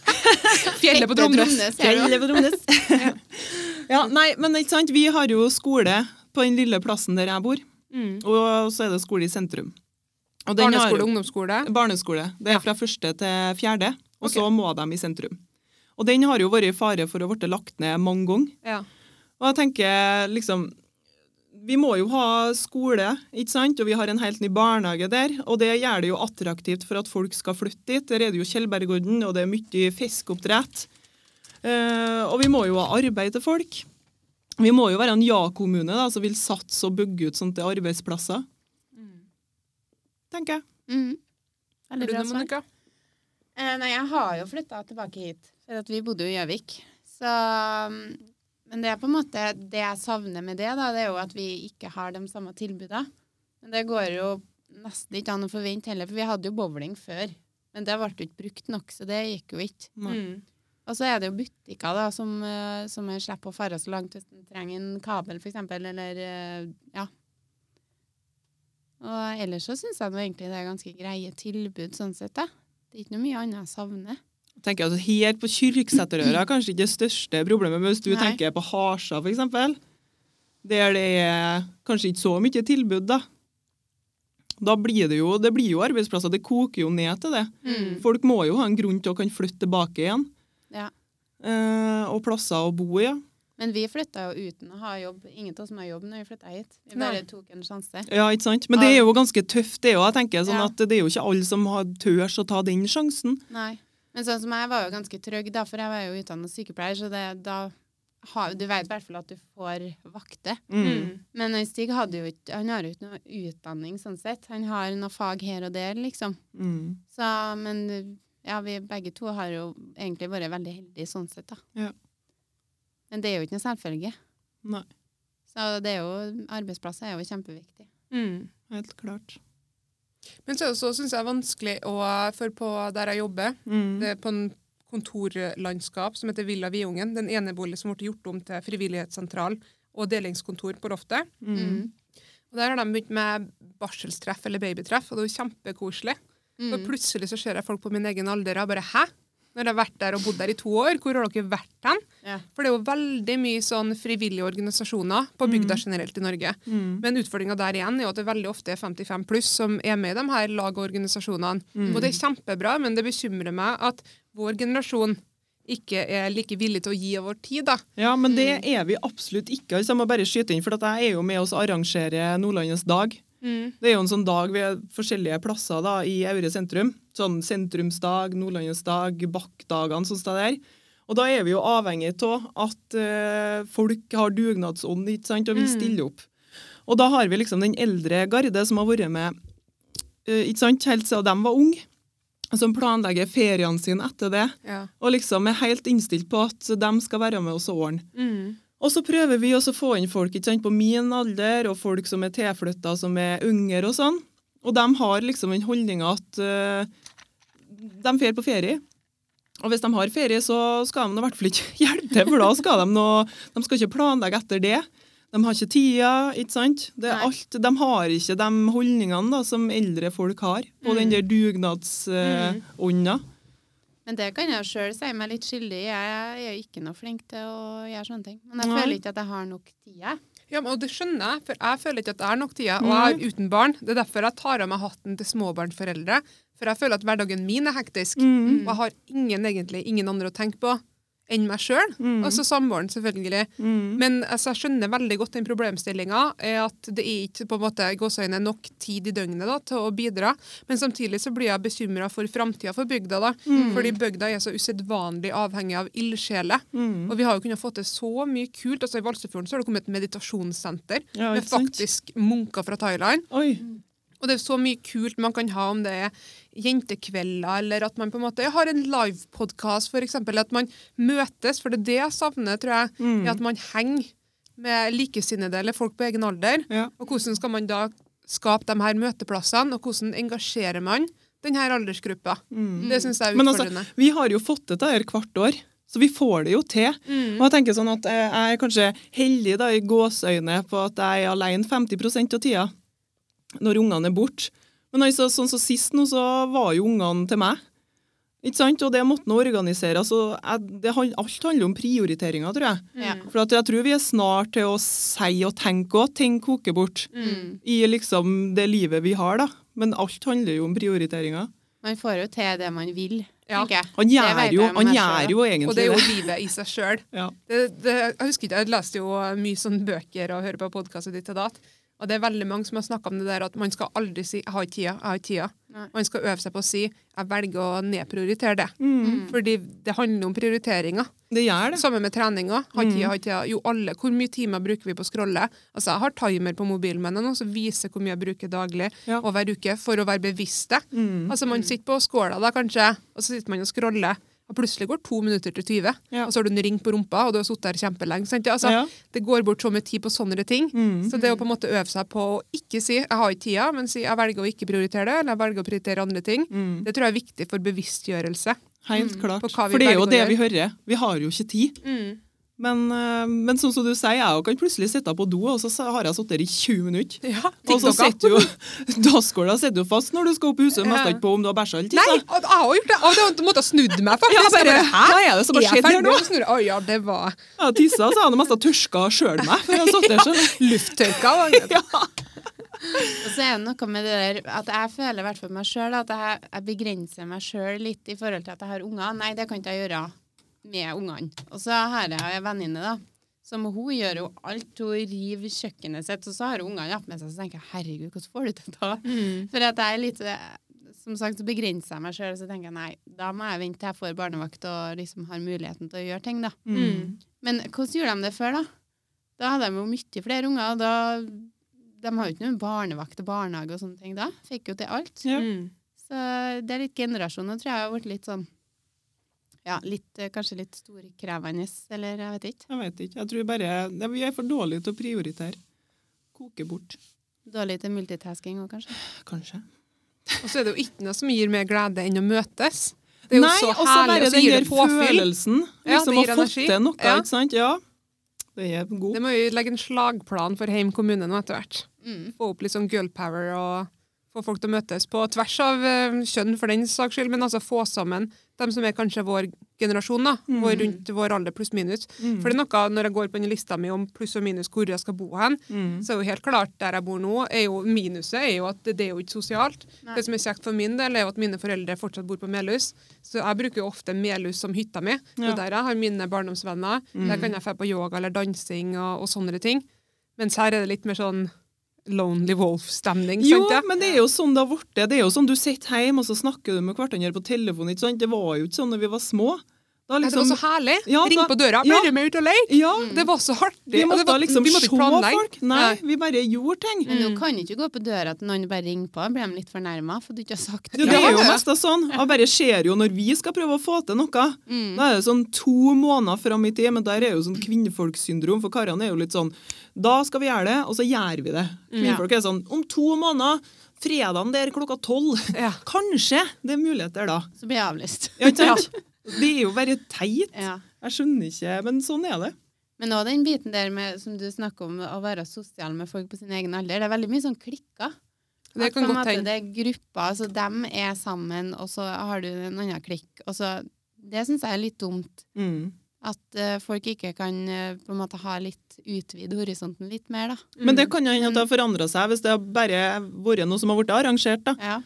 [SPEAKER 3] Fjellet på Dromnes.
[SPEAKER 2] Fjellet på Dromnes. ja, nei, men ikke sant, vi har jo skole på den lille plassen der jeg bor,
[SPEAKER 3] Mm.
[SPEAKER 2] og så er det skole i sentrum. Har
[SPEAKER 3] Barneskole,
[SPEAKER 2] og
[SPEAKER 3] ungdomsskole.
[SPEAKER 2] Barneskole. Det er fra første til fjerde, og
[SPEAKER 3] okay.
[SPEAKER 2] så må de i sentrum. Og den har jo vært i fare for å bli lagt ned mange ganger.
[SPEAKER 3] Ja.
[SPEAKER 2] Og jeg tenker liksom Vi må jo ha skole, ikke sant? og vi har en helt ny barnehage der. Og det gjør det jo attraktivt for at folk skal flytte dit. Der er det jo Tjeldbergodden, og det er mye fiskeoppdrett. Uh, og vi må jo ha arbeid til folk. Vi må jo være en ja-kommune som vil satse og bygge ut sånt til arbeidsplasser. Tenker jeg.
[SPEAKER 1] Mm. Veldig
[SPEAKER 3] du
[SPEAKER 1] bra svar.
[SPEAKER 3] Monica?
[SPEAKER 1] Eh, nei, jeg har jo flytta tilbake hit, for at vi bodde jo i Gjøvik. Så mm, Men det er på en måte det jeg savner med det, da, det er jo at vi ikke har de samme tilbudene. Men det går jo nesten ikke an å forvente heller, for vi hadde jo bowling før. Men det ble jo ikke brukt nok, så det gikk jo ikke.
[SPEAKER 3] Mm.
[SPEAKER 1] Og så er det jo butikker da, som, eh, som slipper å fare så langt hvis en trenger en kabel, eksempel, eller eh, ja. Og ellers så syns jeg egentlig det er ganske greie tilbud sånn sett, da. Det er ikke noe mye annet jeg savner.
[SPEAKER 2] tenker jeg, altså, Her på Kyrksæterøra er kanskje ikke det største problemet, men hvis du
[SPEAKER 1] Nei.
[SPEAKER 2] tenker på Harsa eksempel, der det er kanskje ikke så mye tilbud, da. Da blir det jo, det blir jo arbeidsplasser, det koker jo ned til det.
[SPEAKER 1] Mm.
[SPEAKER 2] Folk må jo ha en grunn til å kan flytte tilbake igjen.
[SPEAKER 1] Ja.
[SPEAKER 2] Eh, og plasser å bo i, ja.
[SPEAKER 1] Men vi flytta jo uten å ha jobb. Ingen av oss som har jobb når vi flytta hit. Vi
[SPEAKER 3] Nei.
[SPEAKER 1] bare tok en sjanse.
[SPEAKER 2] Ja, ikke sant? Men det er jo ganske tøft, det òg. Jeg tenker sånn
[SPEAKER 1] Ja.
[SPEAKER 2] at det er jo ikke alle som har tørs å ta den sjansen.
[SPEAKER 1] Nei. Men sånn som jeg var jo ganske trygg, da, for jeg var jo utdannet sykepleier, så det, da har, du vet i hvert fall at du får vakte.
[SPEAKER 2] Mm.
[SPEAKER 1] Men Stig hadde jo ikke, han har jo ikke noe utdanning sånn sett. Han har noe fag her og der, liksom.
[SPEAKER 2] Mm.
[SPEAKER 1] Så, men ja, vi begge to har jo egentlig vært veldig heldige sånn sett, da.
[SPEAKER 2] Ja.
[SPEAKER 1] Men det er jo ikke noe selvfølge.
[SPEAKER 2] Nei,
[SPEAKER 1] Så det er jo, arbeidsplasser er jo kjempeviktig.
[SPEAKER 3] Mm.
[SPEAKER 2] helt klart.
[SPEAKER 3] Men så så det jeg det er vanskelig å For på der jeg jobber,
[SPEAKER 2] Mm.
[SPEAKER 3] det er på en kontorlandskap som heter Villa Viungen, den eneboligen som ble gjort om til frivillighetssentral og delingskontor på loftet.
[SPEAKER 2] Mm.
[SPEAKER 3] Og Der har de begynt med barselstreff eller babytreff, og det er jo kjempekoselig.
[SPEAKER 1] Mm.
[SPEAKER 3] Og plutselig så ser jeg folk på min egen alder og bare Hæ? Når jeg har vært der og bodd der i to år, hvor har dere vært hen?
[SPEAKER 1] Ja.
[SPEAKER 3] For det er jo veldig mye sånn frivillige organisasjoner på bygda generelt i Norge.
[SPEAKER 2] Mm.
[SPEAKER 3] Men utfordringa der igjen er jo at det veldig ofte er 55 pluss som er med i de her lag og organisasjonene.
[SPEAKER 2] Mm.
[SPEAKER 3] Og det er kjempebra, men det bekymrer meg at vår generasjon ikke er like villig til å gi av vår tid, da.
[SPEAKER 2] Ja, men det er vi absolutt ikke. Jeg må bare skyte inn, for jeg er jo med oss og arrangerer Nordlandets dag. Det er jo en sånn dag ved forskjellige plasser da, i Aure sentrum. Sånn sentrumsdag, Nordlandets dag, Bakkdagene, sånn sted der. Og da er vi jo avhengig av at uh, folk har dugnadsånd ikke sant, og vil
[SPEAKER 3] Mm.
[SPEAKER 2] stille opp. Og da har vi liksom den eldre garde som har vært med uh, ikke sant, helt siden de var unge. Som planlegger feriene sine etter det.
[SPEAKER 3] Ja.
[SPEAKER 2] Og liksom er helt innstilt på at de skal være med oss ordne.
[SPEAKER 3] Mm.
[SPEAKER 2] Og så prøver vi også å få inn folk ikke sant, på min alder, og folk som er tilflytta, som er yngre og sånn. Og de har liksom den holdninga at uh, de drar på ferie. Og hvis de har ferie, så skal de i hvert fall ikke hjelpe til, for da skal de noe, De skal ikke planlegge etter det. De har ikke tida, ikke sant? Det er alt, de har ikke de holdningene da, som eldre folk har, på den der dugnadsånda.
[SPEAKER 1] Men det kan jeg sjøl si meg litt skyldig i. Jeg er jo ikke noe flink til å gjøre sånne ting. Men jeg
[SPEAKER 2] Nei.
[SPEAKER 1] føler ikke at jeg har nok tid. Jeg.
[SPEAKER 3] Ja, men, og det skjønner jeg, for jeg føler ikke at det er nok tida. Og jeg er uten barn. Det er derfor jeg tar av meg hatten til småbarnsforeldre. For jeg føler at hverdagen min er hektisk.
[SPEAKER 2] Mm.
[SPEAKER 3] Og jeg har ingen, egentlig, ingen andre å tenke på enn meg sjøl.
[SPEAKER 2] Mm.
[SPEAKER 3] Altså samboeren, selvfølgelig.
[SPEAKER 2] Mm.
[SPEAKER 3] Men altså, jeg skjønner veldig godt den problemstillinga. At det er ikke på en måte gåseøyne nok tid i døgnet da, til å bidra. Men samtidig så blir jeg bekymra for framtida for bygda. da.
[SPEAKER 2] Mm.
[SPEAKER 3] Fordi bygda er så usedvanlig avhengig av ildsjeler.
[SPEAKER 2] Mm.
[SPEAKER 3] Og vi har jo kunnet få til så mye kult. altså I Valsøyfjorden så har det kommet et meditasjonssenter
[SPEAKER 2] Ja,
[SPEAKER 3] med
[SPEAKER 2] faktisk sant?
[SPEAKER 3] munker fra Thailand.
[SPEAKER 2] Oi.
[SPEAKER 3] Og det er så mye kult man kan ha om det er jentekvelder, eller at man på en måte har en livepodkast, f.eks. At man møtes. For det er det jeg savner, tror jeg.
[SPEAKER 2] Mm.
[SPEAKER 3] er At man henger med likesinnede eller folk på egen alder.
[SPEAKER 2] Ja.
[SPEAKER 3] Og hvordan skal man da skape de her møteplassene, og hvordan engasjerer man denne aldersgruppa?
[SPEAKER 2] Mm.
[SPEAKER 3] Det syns jeg er
[SPEAKER 2] Men altså,
[SPEAKER 3] utfordrende.
[SPEAKER 2] vi har jo fått til dette her hvert år, så vi får det jo til.
[SPEAKER 3] Mm.
[SPEAKER 2] Og jeg tenker sånn at jeg er kanskje heldig da i gåseøyne på at jeg er alene 50% av tida når ungene er borte. Men altså, sånn som sist nå, så var jo ungene til meg. Ikke sant? Og det måtte nå organisere. Så det, alt handler om prioriteringer, tror jeg.
[SPEAKER 1] Mm.
[SPEAKER 2] For at jeg tror vi er snart til å si og tenke at ting koker bort
[SPEAKER 1] Mm.
[SPEAKER 2] i liksom det livet vi har, da. Men alt handler jo om prioriteringer.
[SPEAKER 1] Man får jo til det man vil,
[SPEAKER 3] Ja.
[SPEAKER 2] Han gjør jo, han gjør jo egentlig
[SPEAKER 3] Og det er jo livet i seg sjøl.
[SPEAKER 2] Ja.
[SPEAKER 3] Det, det, jeg husker ikke, jeg leste jo mye sånn bøker og hører på podkaster ditt og datt. Og det er veldig mange som har snakka om det der at man skal aldri si 'jeg har ikke tida', 'jeg har ikke tida'.
[SPEAKER 1] Nei.
[SPEAKER 3] Man skal øve seg på å si 'jeg velger å nedprioritere det'.
[SPEAKER 2] Mm.
[SPEAKER 3] Fordi det handler om prioriteringer.
[SPEAKER 2] Det gjør det.
[SPEAKER 3] Sammen med treninga. Har
[SPEAKER 2] Mm.
[SPEAKER 3] tida, har tida. Jo, alle, hvor mye timer bruker vi på å scrolle? Altså, jeg har timer på mobilen min nå, som viser hvor mye jeg bruker daglig
[SPEAKER 2] Ja.
[SPEAKER 3] og hver uke, for å være bevisst det.
[SPEAKER 2] Mm.
[SPEAKER 3] Altså, man sitter på skåla da, kanskje, og så sitter man og scroller, og plutselig går to minutter til 20,
[SPEAKER 2] Ja.
[SPEAKER 3] og så har du en ring på rumpa, og du har sittet der kjempelenge. Altså,
[SPEAKER 2] Ja.
[SPEAKER 3] Det går bort så mye tid på sånne ting.
[SPEAKER 2] Mm.
[SPEAKER 3] Så det å på en måte øve seg på å ikke si 'jeg har ikke tida', men si 'jeg velger å ikke prioritere det', eller 'jeg velger å prioritere andre ting',
[SPEAKER 2] Mm.
[SPEAKER 3] det tror jeg er viktig for bevisstgjørelse.
[SPEAKER 2] Helt klart.
[SPEAKER 3] På
[SPEAKER 2] For det er jo det vi hører. Vi har jo ikke tid. Men, eh, men sånn som du sier, jeg kan plutselig sitte på do, og så har jeg sittet der i 20 minutter.
[SPEAKER 3] Ja,
[SPEAKER 2] Og så sitter jo dasskåla sitter jo fast når du skal opp i huset. Mest ikke på om du har bæsja eller tissa.
[SPEAKER 3] og jeg har gjort det! Jeg det måtte ha snudd meg, faktisk.
[SPEAKER 2] Ja, bare,
[SPEAKER 3] Hæ?
[SPEAKER 2] Hva er det som har skjedd her nå?
[SPEAKER 3] å ja, det var
[SPEAKER 2] Ja, tissa, så jeg hadde mest tørska sjøl meg. For jeg satt der sånn.
[SPEAKER 3] lufttørka. ja.
[SPEAKER 1] Og så er det noe med det der at jeg føler i hvert fall meg sjøl at jeg, jeg begrenser meg sjøl litt i forhold til at jeg har unger. Nei, det kan ikke jeg gjøre med ungene. Og så har jeg ei venninne, da. Som hun gjør jo alt. Hun river kjøkkenet sitt, og så har ungene hatt med seg. Så tenker jeg herregud, hvordan får du til det?
[SPEAKER 3] Mm.
[SPEAKER 1] For at jeg er litt Som sagt så begrenser jeg meg sjøl, så tenker jeg nei, da må jeg vente til jeg får barnevakt og liksom har muligheten til å gjøre ting, da.
[SPEAKER 3] Mm.
[SPEAKER 1] Men hvordan gjorde de det før, da? Da hadde de jo mye flere unger. og da De har jo ikke noen barnevakt og barnehage og sånne ting da. Fikk jo til alt.
[SPEAKER 2] Ja.
[SPEAKER 3] Mm.
[SPEAKER 1] Så det er litt generasjon. Nå tror jeg jeg har blitt litt sånn Ja, litt, eh, kanskje litt storkrevende, eller jeg vet ikke.
[SPEAKER 2] Jeg vet ikke. Jeg tror bare ja, Vi er for dårlige til å prioritere. Koke bort.
[SPEAKER 1] Dårlig til multitasking òg, kanskje.
[SPEAKER 2] Kanskje.
[SPEAKER 3] Og så er det jo ikke noe som gir mer glede enn å møtes. Det er
[SPEAKER 2] Nei, jo så
[SPEAKER 3] herlig, og så gir det påfyll.
[SPEAKER 2] følelsen.
[SPEAKER 3] Ja,
[SPEAKER 2] Liksom
[SPEAKER 3] det
[SPEAKER 2] å
[SPEAKER 3] gir energi.
[SPEAKER 2] til noe,
[SPEAKER 3] Ja.
[SPEAKER 2] ikke sant? Ja. Det er god.
[SPEAKER 3] Det må vi legge en slagplan for Heim kommune nå etter hvert.
[SPEAKER 1] Mm.
[SPEAKER 3] Få opp litt sånn girl power og få folk til å møtes på tvers av eh, kjønn for den saks skyld, men altså få sammen dem som er kanskje vår generasjon, da.
[SPEAKER 2] Mm.
[SPEAKER 3] Vår rundt vår alder pluss minus.
[SPEAKER 2] Mm.
[SPEAKER 3] For det er noe, når jeg går på den lista mi om pluss og minus hvor jeg skal bo hen,
[SPEAKER 2] Mm.
[SPEAKER 3] så er jo helt klart der jeg bor nå, er jo minuset er jo at det, det er jo ikke sosialt.
[SPEAKER 1] Nei.
[SPEAKER 3] Det som er kjekt for min del, er jo at mine foreldre fortsatt bor på Melhus. Så jeg bruker jo ofte Melhus som hytta mi.
[SPEAKER 2] Ja.
[SPEAKER 3] er der jeg har mine barndomsvenner. Der kan jeg dra på yoga eller dansing og, og sånne ting. Mens her er det litt mer sånn Lonely Wolf-stemning.
[SPEAKER 2] Jo,
[SPEAKER 3] jeg.
[SPEAKER 2] men det er jo sånn det har blitt. Det er jo sånn du sitter hjemme og så snakker du med hverandre på telefon. ikke sant? Det var jo ikke sånn da vi var små. Da
[SPEAKER 3] Ja, det var
[SPEAKER 2] liksom,
[SPEAKER 3] så herlig.
[SPEAKER 2] Ja,
[SPEAKER 3] Ring på døra.
[SPEAKER 2] ja.
[SPEAKER 3] Du med ut og leke?
[SPEAKER 2] ja,
[SPEAKER 3] Det var så artig.
[SPEAKER 2] vi måtte
[SPEAKER 3] var,
[SPEAKER 2] liksom
[SPEAKER 3] vi måtte
[SPEAKER 2] se
[SPEAKER 3] ikke planlegge.
[SPEAKER 2] folk. Nei, vi bare gjorde ting.
[SPEAKER 1] Men nå
[SPEAKER 3] Mm.
[SPEAKER 1] kan ikke gå på døra til noen bare ringer på. Blir de litt fornærma for du ikke har sagt det?
[SPEAKER 2] det er jo mest sånn. Jeg bare ser jo når vi skal prøve å få til noe.
[SPEAKER 1] Mm.
[SPEAKER 2] Da er det sånn to måneder fram i tid, men der er jo sånn kvinnfolksyndrom, for karene er jo litt sånn Da skal vi gjøre det, og så gjør vi det. Kvinnfolk er sånn Om to måneder, fredagen der klokka tolv.
[SPEAKER 3] Ja.
[SPEAKER 2] Kanskje det er muligheter da.
[SPEAKER 1] Så blir jeg avlyst.
[SPEAKER 2] Ja, ikke sant? Det er jo bare teit.
[SPEAKER 1] Ja.
[SPEAKER 2] Jeg skjønner ikke, men sånn er det.
[SPEAKER 1] Men òg den biten der med, som du snakker om, å være sosial med folk på sin egen alder. Det er veldig mye sånn klikker.
[SPEAKER 3] Det kan godt hende.
[SPEAKER 1] Det er grupper, altså dem er sammen, og så har du en annen klikk. Og så, det syns jeg er litt dumt.
[SPEAKER 2] Mm.
[SPEAKER 1] At uh, folk ikke kan uh, på en måte ha litt utvide horisonten litt mer, da.
[SPEAKER 2] Men det kan jo hende at det har forandra seg, hvis det har bare vært noe som har blitt arrangert. da.
[SPEAKER 1] Ja.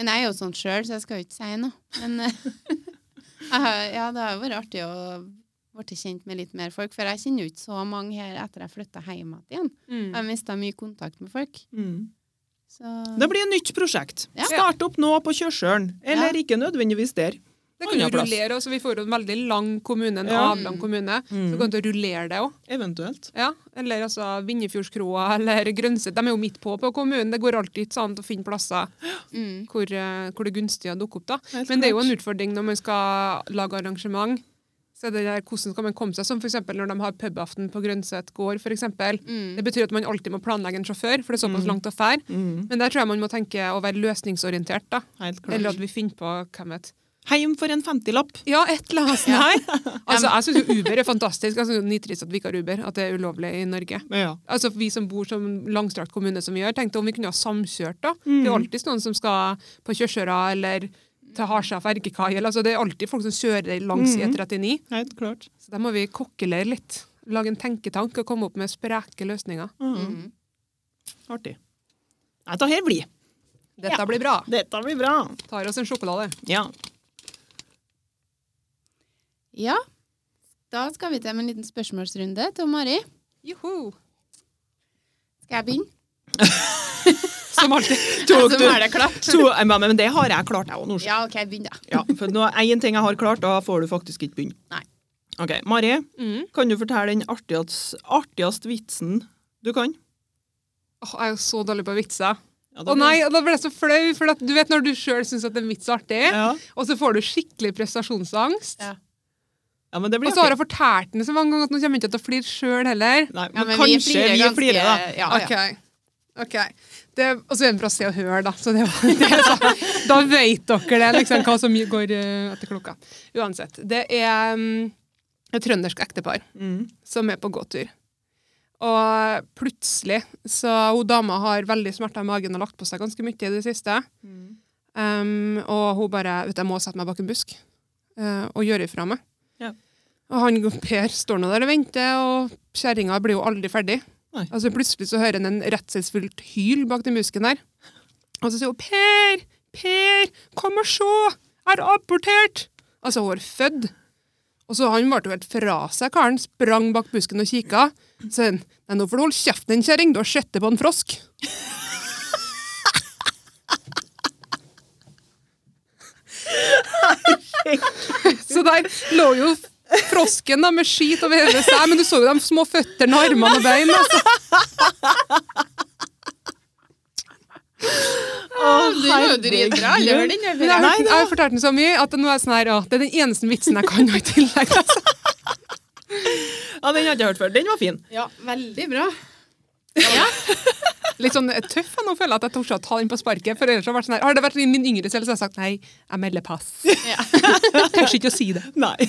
[SPEAKER 1] Men jeg er jo sånn sjøl, så jeg skal jo ikke si noe. Men eh, ja, det har jo vært artig å bli kjent med litt mer folk, for jeg kjenner jo ikke så mange her etter jeg flytta hjem igjen.
[SPEAKER 3] Mm.
[SPEAKER 1] Jeg mista mye kontakt med folk.
[SPEAKER 2] Mm.
[SPEAKER 1] Så
[SPEAKER 2] Det blir et nytt prosjekt.
[SPEAKER 1] Ja.
[SPEAKER 2] Start opp nå på Kjørsølen, eller ikke nødvendigvis der.
[SPEAKER 3] Det kan jo rullere, altså Vi får jo en veldig lang kommune, en
[SPEAKER 2] Ja.
[SPEAKER 3] avlang kommune.
[SPEAKER 2] Mm.
[SPEAKER 3] Så kan du rullere det òg.
[SPEAKER 2] Eventuelt.
[SPEAKER 3] Ja. Eller altså Vindefjordskroa eller Grønset. De er jo midt på på kommunen. Det går alltid ikke sånn å finne plasser
[SPEAKER 1] mm.
[SPEAKER 3] hvor, eh, hvor det er gunstig å dukke opp. da.
[SPEAKER 2] Helt
[SPEAKER 3] Men det er jo en utfordring når man skal lage arrangement. Så det der, hvordan skal man komme seg, som for eksempel når de har pubaften på Grønset gård. For eksempel.
[SPEAKER 1] Mm.
[SPEAKER 3] Det betyr at man alltid må planlegge en sjåfør, for det er såpass
[SPEAKER 2] Mm.
[SPEAKER 3] langt å fære.
[SPEAKER 2] Mm.
[SPEAKER 3] Men der tror jeg man må tenke å være løsningsorientert. da.
[SPEAKER 2] Helt klart.
[SPEAKER 3] Eller at vi finner på hvem vet.
[SPEAKER 2] Heim for en 50-lapp.
[SPEAKER 3] Ja, et eller annet sånt her. Altså, jeg syns jo Uber er fantastisk. Jo Nitrist at vi ikke har Uber, at det er ulovlig i Norge.
[SPEAKER 2] Ja.
[SPEAKER 3] Altså Vi som bor som langstrakt kommune som vi gjør, tenkte om vi kunne ha samkjørt. da.
[SPEAKER 2] Mm.
[SPEAKER 3] Det er alltid noen som skal på Kjørsøra eller til Harstad fergekai. Altså, det er alltid folk som kjører langs
[SPEAKER 2] Mm.
[SPEAKER 3] E39.
[SPEAKER 2] Helt klart.
[SPEAKER 3] Så der må vi kokkelere litt. Lage en tenketank og komme opp med spreke løsninger.
[SPEAKER 2] Mm.
[SPEAKER 1] Mm.
[SPEAKER 2] Artig. Nei, Dette her blir.
[SPEAKER 3] Dette
[SPEAKER 2] Ja.
[SPEAKER 3] blir bra.
[SPEAKER 2] Dette blir bra.
[SPEAKER 3] Tar oss en sjokolade.
[SPEAKER 2] Ja.
[SPEAKER 1] Ja. Da skal vi til med en liten spørsmålsrunde til Mari.
[SPEAKER 3] Joho!
[SPEAKER 1] Skal jeg begynne?
[SPEAKER 3] Som alltid.
[SPEAKER 2] Tok du-
[SPEAKER 1] har det klart.
[SPEAKER 2] To, men, men det har jeg klart, jeg òg.
[SPEAKER 1] Ja, OK, begynn, da.
[SPEAKER 2] Ja, for nå er én ting jeg har klart, da får du faktisk ikke begynne.
[SPEAKER 1] Nei.
[SPEAKER 2] Ok, Mari,
[SPEAKER 3] Mm.
[SPEAKER 2] kan du fortelle den artigste, artigste vitsen du kan?
[SPEAKER 3] Åh, jeg er jo så dårlig på vitser.
[SPEAKER 2] Ja,
[SPEAKER 3] Å nei, da ble jeg så flau, for at du vet når du sjøl syns at en vits er artig,
[SPEAKER 2] Ja.
[SPEAKER 3] og så får du skikkelig prestasjonsangst.
[SPEAKER 1] Ja.
[SPEAKER 2] Ja, men det blir
[SPEAKER 3] Og så har
[SPEAKER 2] hun
[SPEAKER 3] jeg fortalt den så mange ganger at nå kommer jeg ikke til å flire sjøl heller.
[SPEAKER 2] Nei,
[SPEAKER 1] Ja,
[SPEAKER 2] men,
[SPEAKER 1] men
[SPEAKER 2] kanskje vi flirer, da.
[SPEAKER 1] Ja, ja.
[SPEAKER 3] Ok. ok. Det, og så er det bra å se og høre, da. Så det, det er så, da vet dere det, liksom, hva som går uh, etter klokka. Uansett. Det er um, et trøndersk ektepar
[SPEAKER 2] Mm.
[SPEAKER 3] som er på gåtur. Og plutselig så hun dama har veldig smerter i magen og lagt på seg ganske mye i det siste.
[SPEAKER 2] Mm.
[SPEAKER 3] Um, og hun bare vet du, 'Jeg må sette meg bak en busk uh, og gjøre ifra meg'.
[SPEAKER 2] Ja.
[SPEAKER 3] Og han Per står nå der og venter, og kjerringa blir jo aldri ferdig.
[SPEAKER 2] Nei.
[SPEAKER 3] Altså Plutselig så hører han en redselsfullt hyl bak den busken der. Og så sier hun 'Per! Per! Kom og se! Jeg har abortert!' Altså, hun har født. Og så Han ble jo helt fra seg, karen. Sprang bak busken og kikka. Så han 'Nei, nå får du holde kjeften din, kjerring. Du har sett på en frosk'. Så der lå jo frosken da, med skit over hele seg, men du så jo de små føttene, armene og beina. Altså.
[SPEAKER 1] Du er jo dritbra. Aldri den
[SPEAKER 3] Men jeg, har- jeg har fortalt den så mye at nå er sånn her, å, det er den eneste vitsen jeg kan ha i tillegg. Altså.
[SPEAKER 2] Ja, Den har jeg hørt før. Den var fin.
[SPEAKER 1] Ja, veldig bra. Ja.
[SPEAKER 3] Litt sånn tøff jeg nå føler jeg at jeg torde å ta den på sparket. For ellers har, det vært sånn her, har det vært i min yngre selv, så har jeg sagt nei, jeg melder pass.
[SPEAKER 1] Ja.
[SPEAKER 3] Tør ikke å si det.
[SPEAKER 2] Nei.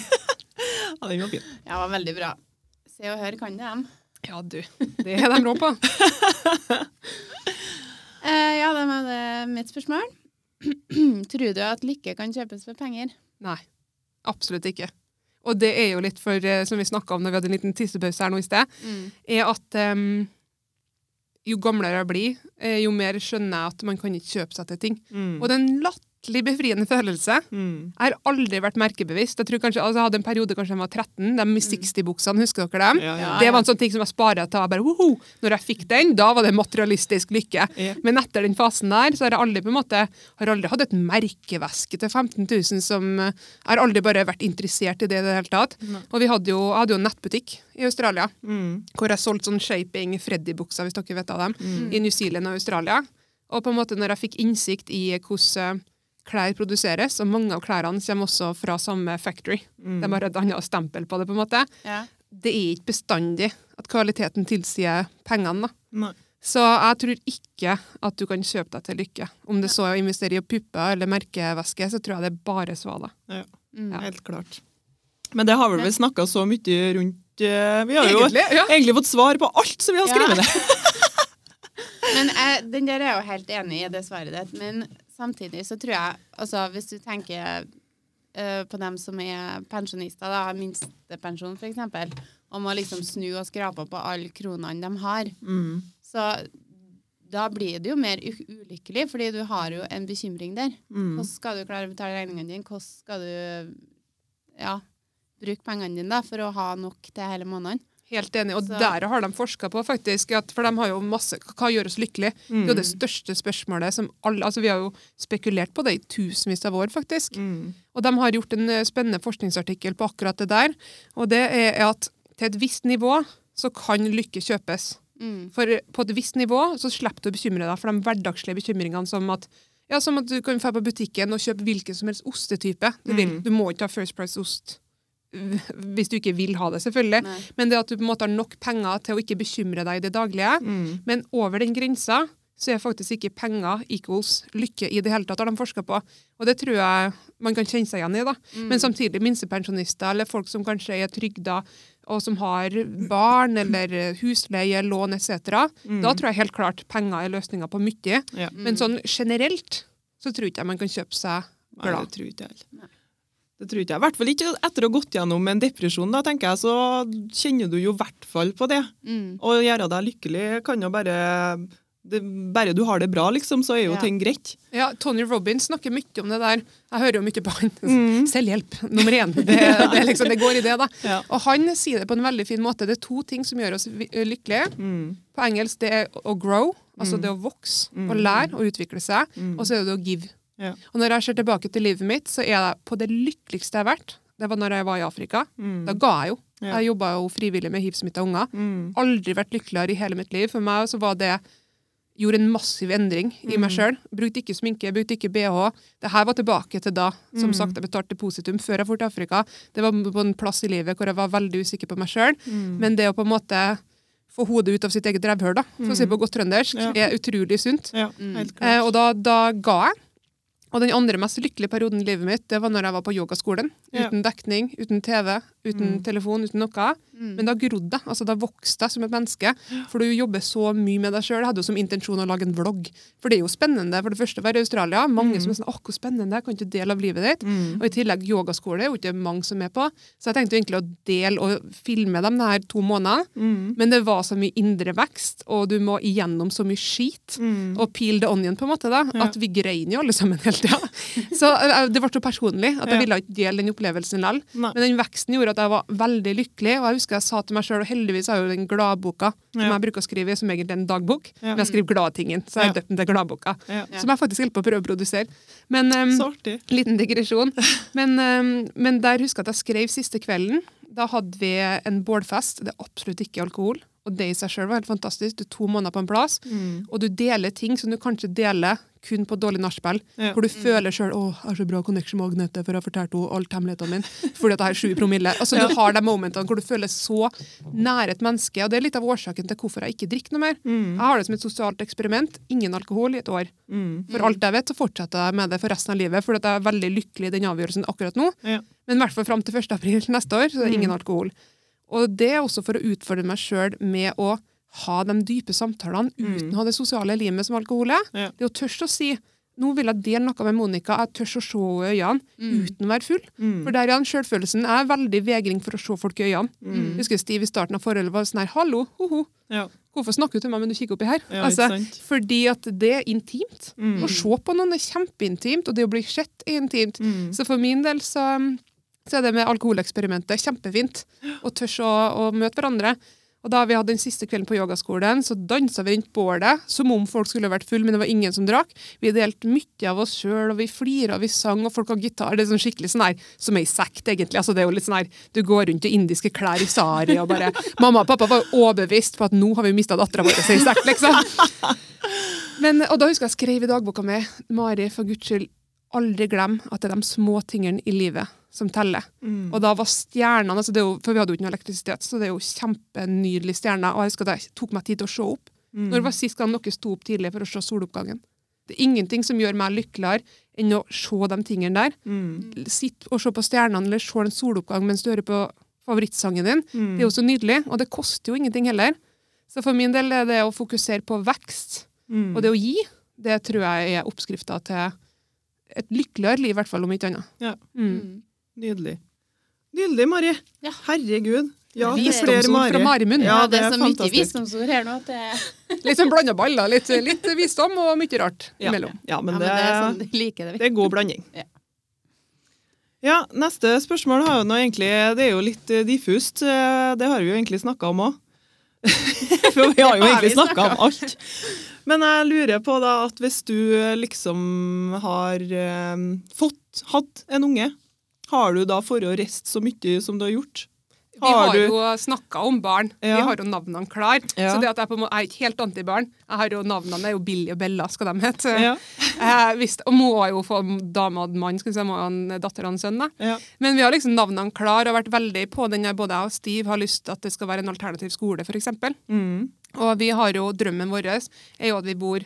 [SPEAKER 2] Ja, den var fin.
[SPEAKER 1] ja, var veldig bra. Se og hør kan det dem.
[SPEAKER 3] Ja, du. Det er de rå på.
[SPEAKER 1] Eh, ja, det var det mitt spørsmål. Tror du at lykke kan kjøpes for penger?
[SPEAKER 3] Nei, absolutt ikke. Og det er jo litt for, eh, som vi snakka om når vi hadde en liten tissepause her nå i sted, er at em, jo gamlere jeg blir, eh, jo mer skjønner jeg at man kan ikke kjøpe seg til ting.
[SPEAKER 2] Mm.
[SPEAKER 3] Og det er en latterlig befriende følelse.
[SPEAKER 2] Mm.
[SPEAKER 3] Jeg har aldri vært merkebevisst. Jeg tror kanskje, altså jeg hadde en periode kanskje jeg var 13, de med 60-buksene, husker dere dem?
[SPEAKER 2] Ja, ja.
[SPEAKER 3] Det var en sånn ting som jeg sparer til. Jeg bare, ho. Når jeg fikk den, da var det materialistisk lykke. Men etter den fasen der, så har jeg aldri på en måte, har aldri hatt et merkeveske til 15 000 som Jeg har aldri bare vært interessert i det i det hele tatt. Og vi hadde jo, jeg hadde jo en nettbutikk i Australia,
[SPEAKER 2] Mm.
[SPEAKER 3] hvor jeg solgte sånn shaping Freddy-bukser, hvis dere vet av dem, i New Zealand og Australia. Og på en måte når jeg fikk innsikt i hvordan eh, klær produseres, og mange av klærne kommer også fra samme factory, de har et annet stempel på det, på en måte,
[SPEAKER 1] Ja.
[SPEAKER 3] det er ikke bestandig at kvaliteten tilsier pengene. da. Så jeg tror ikke at du kan kjøpe deg til lykke. Om det så er å investere i pupper eller merkevæske, så tror jeg det er bare svada.
[SPEAKER 2] Ja,
[SPEAKER 1] Mm.
[SPEAKER 2] helt klart. Men det har vel vi snakka så mye rundt eh, Vi har jo
[SPEAKER 3] Egentlig, ja.
[SPEAKER 2] egentlig fått svar på alt som vi har skrevet ned.
[SPEAKER 1] Men jeg, den der er jeg jo helt enig i, det svaret ditt. Men samtidig så tror jeg altså Hvis du tenker uh, på dem som er pensjonister, da, har minstepensjon f.eks., og må liksom snu og skrape på alle kronene de har,
[SPEAKER 2] Mm.
[SPEAKER 1] så da blir det jo mer ulykkelig, fordi du har jo en bekymring der.
[SPEAKER 2] Mm.
[SPEAKER 1] Hvordan skal du klare å betale regningene dine? Hvordan skal du ja, bruke pengene dine da, for å ha nok til hele måneden?
[SPEAKER 3] Helt enig. Og
[SPEAKER 1] Så-
[SPEAKER 3] der har de forska på, faktisk. At, for de har jo masse Hva gjør oss lykkelig? Det er jo det største spørsmålet som alle Altså, vi har jo spekulert på det i tusenvis av år, faktisk.
[SPEAKER 2] Mm.
[SPEAKER 3] Og de har gjort en eh, spennende forskningsartikkel på akkurat det der. Og det er at til et visst nivå så kan lykke kjøpes.
[SPEAKER 1] Mm.
[SPEAKER 3] For på et visst nivå så slipper du å bekymre deg for de hverdagslige bekymringene som at ja, som at du kan dra på butikken og kjøpe hvilken som helst ostetype du vil.
[SPEAKER 2] Mm.
[SPEAKER 3] Du må ikke ha First Price-ost hvis du ikke vil ha det, selvfølgelig.
[SPEAKER 1] Nei.
[SPEAKER 3] Men det at du på en måte har nok penger til å ikke bekymre deg i det daglige.
[SPEAKER 2] Mm.
[SPEAKER 3] Men over den grensa så er faktisk ikke penger equals lykke i det hele tatt, har de forska på. Og det tror jeg man kan kjenne seg igjen i. da.
[SPEAKER 1] Mm.
[SPEAKER 3] Men samtidig minstepensjonister eller folk som kanskje er trygda og som har barn eller husleie, lån etc.
[SPEAKER 2] Mm.
[SPEAKER 3] Da tror jeg helt klart penger er løsninga på mye.
[SPEAKER 2] Ja.
[SPEAKER 3] Men sånn generelt så tror ikke jeg man kan kjøpe seg
[SPEAKER 2] Nei,
[SPEAKER 3] glad.
[SPEAKER 2] det tror ikke jeg
[SPEAKER 1] Nei.
[SPEAKER 2] heller. Det tror ikke jeg. I hvert fall ikke etter å ha gått gjennom en depresjon, da, tenker jeg, så kjenner du jo i hvert fall på det.
[SPEAKER 1] Mm.
[SPEAKER 2] Å gjøre deg lykkelig kan jo bare det, Bare du har det bra, liksom, så er jo
[SPEAKER 1] Ja.
[SPEAKER 2] ting greit.
[SPEAKER 3] Ja, Tony Robbins snakker mye om det der. Jeg hører jo mye på han.
[SPEAKER 2] Mm.
[SPEAKER 3] Selvhjelp nummer én. Det, det, liksom, det går i det, da.
[SPEAKER 2] Ja.
[SPEAKER 3] Og han sier det på en veldig fin måte. Det er to ting som gjør oss vi- lykkelige.
[SPEAKER 2] Mm.
[SPEAKER 3] På engelsk det er å grow, Altså det å vokse og lære og utvikle seg. Og så er det det å give.
[SPEAKER 2] Ja.
[SPEAKER 3] Og når jeg ser tilbake til livet mitt, så er jeg på det lykkeligste jeg har vært. Det var når jeg var i Afrika. Da ga jeg jo.
[SPEAKER 2] Ja.
[SPEAKER 3] Jeg jobba jo frivillig med hivsmitta unger.
[SPEAKER 2] Mm.
[SPEAKER 3] Aldri vært lykkeligere i hele mitt liv. For meg så var det Gjorde en massiv endring i meg sjøl. Brukte ikke sminke, brukte ikke bh. Det her var tilbake til da. Som sagt, jeg betalte depositum før jeg dro til Afrika. Det var på en plass i livet hvor jeg var veldig usikker på meg sjøl. Men det å på en måte få hodet ut av sitt eget revhøl, da, for å si det på godt trøndersk,
[SPEAKER 2] Ja.
[SPEAKER 3] er utrolig sunt.
[SPEAKER 2] Ja,
[SPEAKER 3] Eh, og da, da ga jeg. Og den andre mest lykkelige perioden i livet mitt, det var når jeg var på yogaskolen.
[SPEAKER 2] Ja.
[SPEAKER 3] Uten dekning, uten TV, uten telefon, uten noe.
[SPEAKER 1] Mm.
[SPEAKER 3] Men da grodde jeg. Altså, da vokste jeg som et menneske. For du jobber så mye med deg sjøl. Jeg hadde jo som intensjon å lage en vlogg. For det er jo spennende for det første å være i Australia. Mange som er sånn 'Å, hvor spennende, jeg kan ikke dele av livet ditt'.
[SPEAKER 2] Mm.
[SPEAKER 3] Og i tillegg yogaskole er jo ikke mange som er på. Så jeg tenkte jo egentlig å dele og filme dem de her to månedene.
[SPEAKER 2] Mm.
[SPEAKER 3] Men det var så mye indre vekst, og du må igjennom så mye skit.
[SPEAKER 2] Mm.
[SPEAKER 3] Og peel the onion, på en måte, da, at vi grein jo alle sammen hele tida. Så eh, det ble så personlig at jeg ville ikke dele den opplevelsen likevel.
[SPEAKER 2] Nei.
[SPEAKER 3] Men den veksten gjorde at jeg var veldig lykkelig, og jeg husker jeg sa til meg sjøl, og heldigvis har jeg jo den gladboka som
[SPEAKER 2] Ja.
[SPEAKER 3] jeg bruker å skrive som egentlig er en dagbok,
[SPEAKER 2] Ja.
[SPEAKER 3] men jeg skriver gladtingen, så jeg har
[SPEAKER 2] Ja.
[SPEAKER 3] døpt den til Gladboka. Som jeg faktisk holder på å prøve å produsere. Men um. Liten digresjon. Men, um, men der husker jeg at jeg skrev siste kvelden. Da hadde vi en bålfest. Det er absolutt ikke alkohol. Og det i seg sjøl var helt fantastisk. Du er to måneder på en plass,
[SPEAKER 2] Mm.
[SPEAKER 3] og du deler ting som du kanskje deler kun på dårlig nachspiel.
[SPEAKER 2] Ja.
[SPEAKER 3] Hvor du føler sjøl 'Å, jeg har så bra connection med Agnete, for jeg har fortalt henne alt hemmelighetene mine'. Fordi at jeg har sju promille. Altså, Du har de momentene hvor du føler så nær et menneske. Og det er litt av årsaken til hvorfor jeg ikke drikker noe mer.
[SPEAKER 2] Mm.
[SPEAKER 3] Jeg har det som et sosialt eksperiment. Ingen alkohol i et år.
[SPEAKER 2] Mm.
[SPEAKER 3] For alt jeg vet, så fortsetter jeg med det for resten av livet, fordi at jeg er veldig lykkelig i den avgjørelsen akkurat nå.
[SPEAKER 2] Ja.
[SPEAKER 3] Men i hvert fall fram til 1. april neste år, så er det ingen alkohol. Og det er også for å utfordre meg sjøl med å ha de dype samtalene uten å ha det sosiale limet som alkohol er.
[SPEAKER 2] Ja.
[SPEAKER 3] Det å tørre å si nå vil jeg dele noe med Monica, jeg tør å se henne i øynene uten å være full.
[SPEAKER 2] Mm.
[SPEAKER 3] For der igjen, selvfølelsen er veldig vegring for å se folk i øynene.
[SPEAKER 2] Mm.
[SPEAKER 3] Jeg husker Stiv i starten av forholdet var sånn her, hallo, ho-ho,
[SPEAKER 2] Ja.
[SPEAKER 3] hvorfor snakker du til meg, men du kikker oppi her?
[SPEAKER 2] Ja,
[SPEAKER 3] altså, fordi at det er intimt.
[SPEAKER 2] Mm.
[SPEAKER 3] Å se på noen er kjempeintimt, og det å bli sett er intimt.
[SPEAKER 2] Mm.
[SPEAKER 3] Så for min del så, så er det med alkoholeksperimentet kjempefint. Og tørs å, å møte hverandre. Og da vi hadde den siste kvelden på yogaskolen, så dansa vi rundt bålet som om folk skulle vært full, men det var ingen som drakk. Vi delte mye av oss sjøl, og vi flira, vi sang, og folk har gitar. Det er sånn skikkelig sånn her, som ei sekt, egentlig. Altså, det er jo litt sånn her, Du går rundt i indiske klær i sari og bare Mamma og pappa var overbevist på at nå har vi mista dattera vår i sekt, liksom. Men, og da husker jeg skrev i dagboka mi Mari, for guds skyld, aldri glem at det er de små tingene i livet som teller.
[SPEAKER 2] Mm.
[SPEAKER 3] Og da var stjernene altså det jo, For vi hadde jo ikke noe elektrisitet, så det er jo kjempenydelige stjerner. Og jeg husker jeg tok meg tid til å se opp.
[SPEAKER 2] Mm.
[SPEAKER 3] Når var sist gang dere sto opp tidlig for å se soloppgangen? Det er ingenting som gjør meg lykkeligere enn å se de tingene der.
[SPEAKER 2] Mm.
[SPEAKER 3] Sitte og se på stjernene eller se en soloppgang mens du hører på favorittsangen din.
[SPEAKER 2] Mm.
[SPEAKER 3] Det er jo så nydelig, og det koster jo ingenting heller. Så for min del er det å fokusere på vekst
[SPEAKER 2] Mm.
[SPEAKER 3] og det å gi, det tror jeg er oppskrifta til et lykkeligere liv, i hvert fall, om ikke annet.
[SPEAKER 2] Ja.
[SPEAKER 3] Mm.
[SPEAKER 1] Mm.
[SPEAKER 2] Nydelig. Nydelig, Mari.
[SPEAKER 1] Ja.
[SPEAKER 2] Herregud. Ja,
[SPEAKER 1] Det er
[SPEAKER 2] flere
[SPEAKER 3] Mari. fra
[SPEAKER 2] Mari.
[SPEAKER 3] Marimunn.
[SPEAKER 2] Ja,
[SPEAKER 1] det
[SPEAKER 2] det
[SPEAKER 1] er
[SPEAKER 2] er
[SPEAKER 1] så mye visdomsord her nå at det,
[SPEAKER 3] Litt sånn blanda baller. Litt, litt visdom og mye rart
[SPEAKER 2] Ja.
[SPEAKER 3] imellom.
[SPEAKER 2] ja, men
[SPEAKER 1] ja, men
[SPEAKER 2] det,
[SPEAKER 1] er sånn, jeg liker det.
[SPEAKER 2] det er god blanding.
[SPEAKER 1] Ja.
[SPEAKER 2] Ja, neste spørsmål har jo nå egentlig Det er jo litt eh, diffust. eh, Det har vi jo egentlig snakka om òg. For vi har jo egentlig snakka om alt. Men jeg lurer på da at hvis du eh, liksom har eh, fått hatt en unge, har du da for å riste så mye som du har gjort?
[SPEAKER 3] Vi har
[SPEAKER 2] du
[SPEAKER 3] jo snakka om barn.
[SPEAKER 2] Ja.
[SPEAKER 3] Vi har jo navnene klare.
[SPEAKER 2] Ja.
[SPEAKER 3] Så det at jeg på en måte er ikke helt antibarn. Jeg har jo Navnene er jo Billy og Bella, skal de hete.
[SPEAKER 2] Ja.
[SPEAKER 3] Jeg visste, og må jo få dame og mann, skal vi si, må en datter og en sønn. da. Men vi har liksom navnene klare og vært veldig på den. Både jeg og Steve har lyst til at det skal være en alternativ skole, f.eks.
[SPEAKER 2] Mm.
[SPEAKER 3] Og vi har jo drømmen vår er jo at vi bor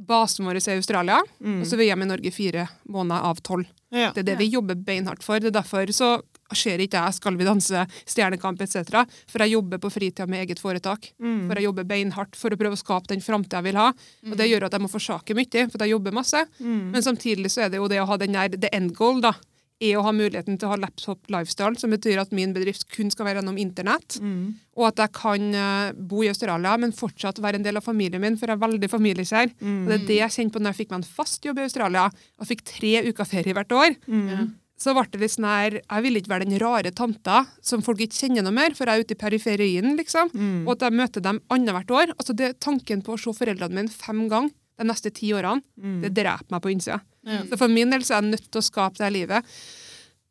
[SPEAKER 3] Basen vår er i Australia, og så er vi hjemme i Norge fire måneder av tolv.
[SPEAKER 2] Ja.
[SPEAKER 3] Det er det vi jobber beinhardt for. Det er derfor så ser ikke jeg Skal vi danse, Stjernekamp etc. For jeg jobber på fritida med eget foretak.
[SPEAKER 2] Mm.
[SPEAKER 3] For jeg jobber beinhardt for å prøve å skape den framtida jeg vil ha. Og det gjør at jeg må forsake mye, for jeg jobber masse.
[SPEAKER 2] Mm.
[SPEAKER 3] Men samtidig så er det jo det å ha den der the end goal, da. Er å ha muligheten til å ha laptop lifestyle, som betyr at min bedrift kun skal være gjennom internett.
[SPEAKER 2] Mm.
[SPEAKER 3] Og at jeg kan uh, bo i Australia, men fortsatt være en del av familien min, for jeg er veldig familiekjær.
[SPEAKER 2] Mm.
[SPEAKER 3] Og det er det jeg kjente på når jeg fikk meg en fast jobb i Australia, og fikk tre uker ferie hvert år.
[SPEAKER 2] Mm.
[SPEAKER 3] Så ble det litt sånn her Jeg ville ikke være den rare tanta som folk ikke kjenner noe mer, for jeg er ute i periferien, liksom.
[SPEAKER 2] Mm.
[SPEAKER 3] Og at jeg møter dem annethvert år. Altså det Tanken på å se foreldrene mine fem ganger de neste ti årene,
[SPEAKER 2] Mm.
[SPEAKER 3] det dreper meg på innsida.
[SPEAKER 2] Ja.
[SPEAKER 3] Så for min del så er jeg nødt til å skape det livet.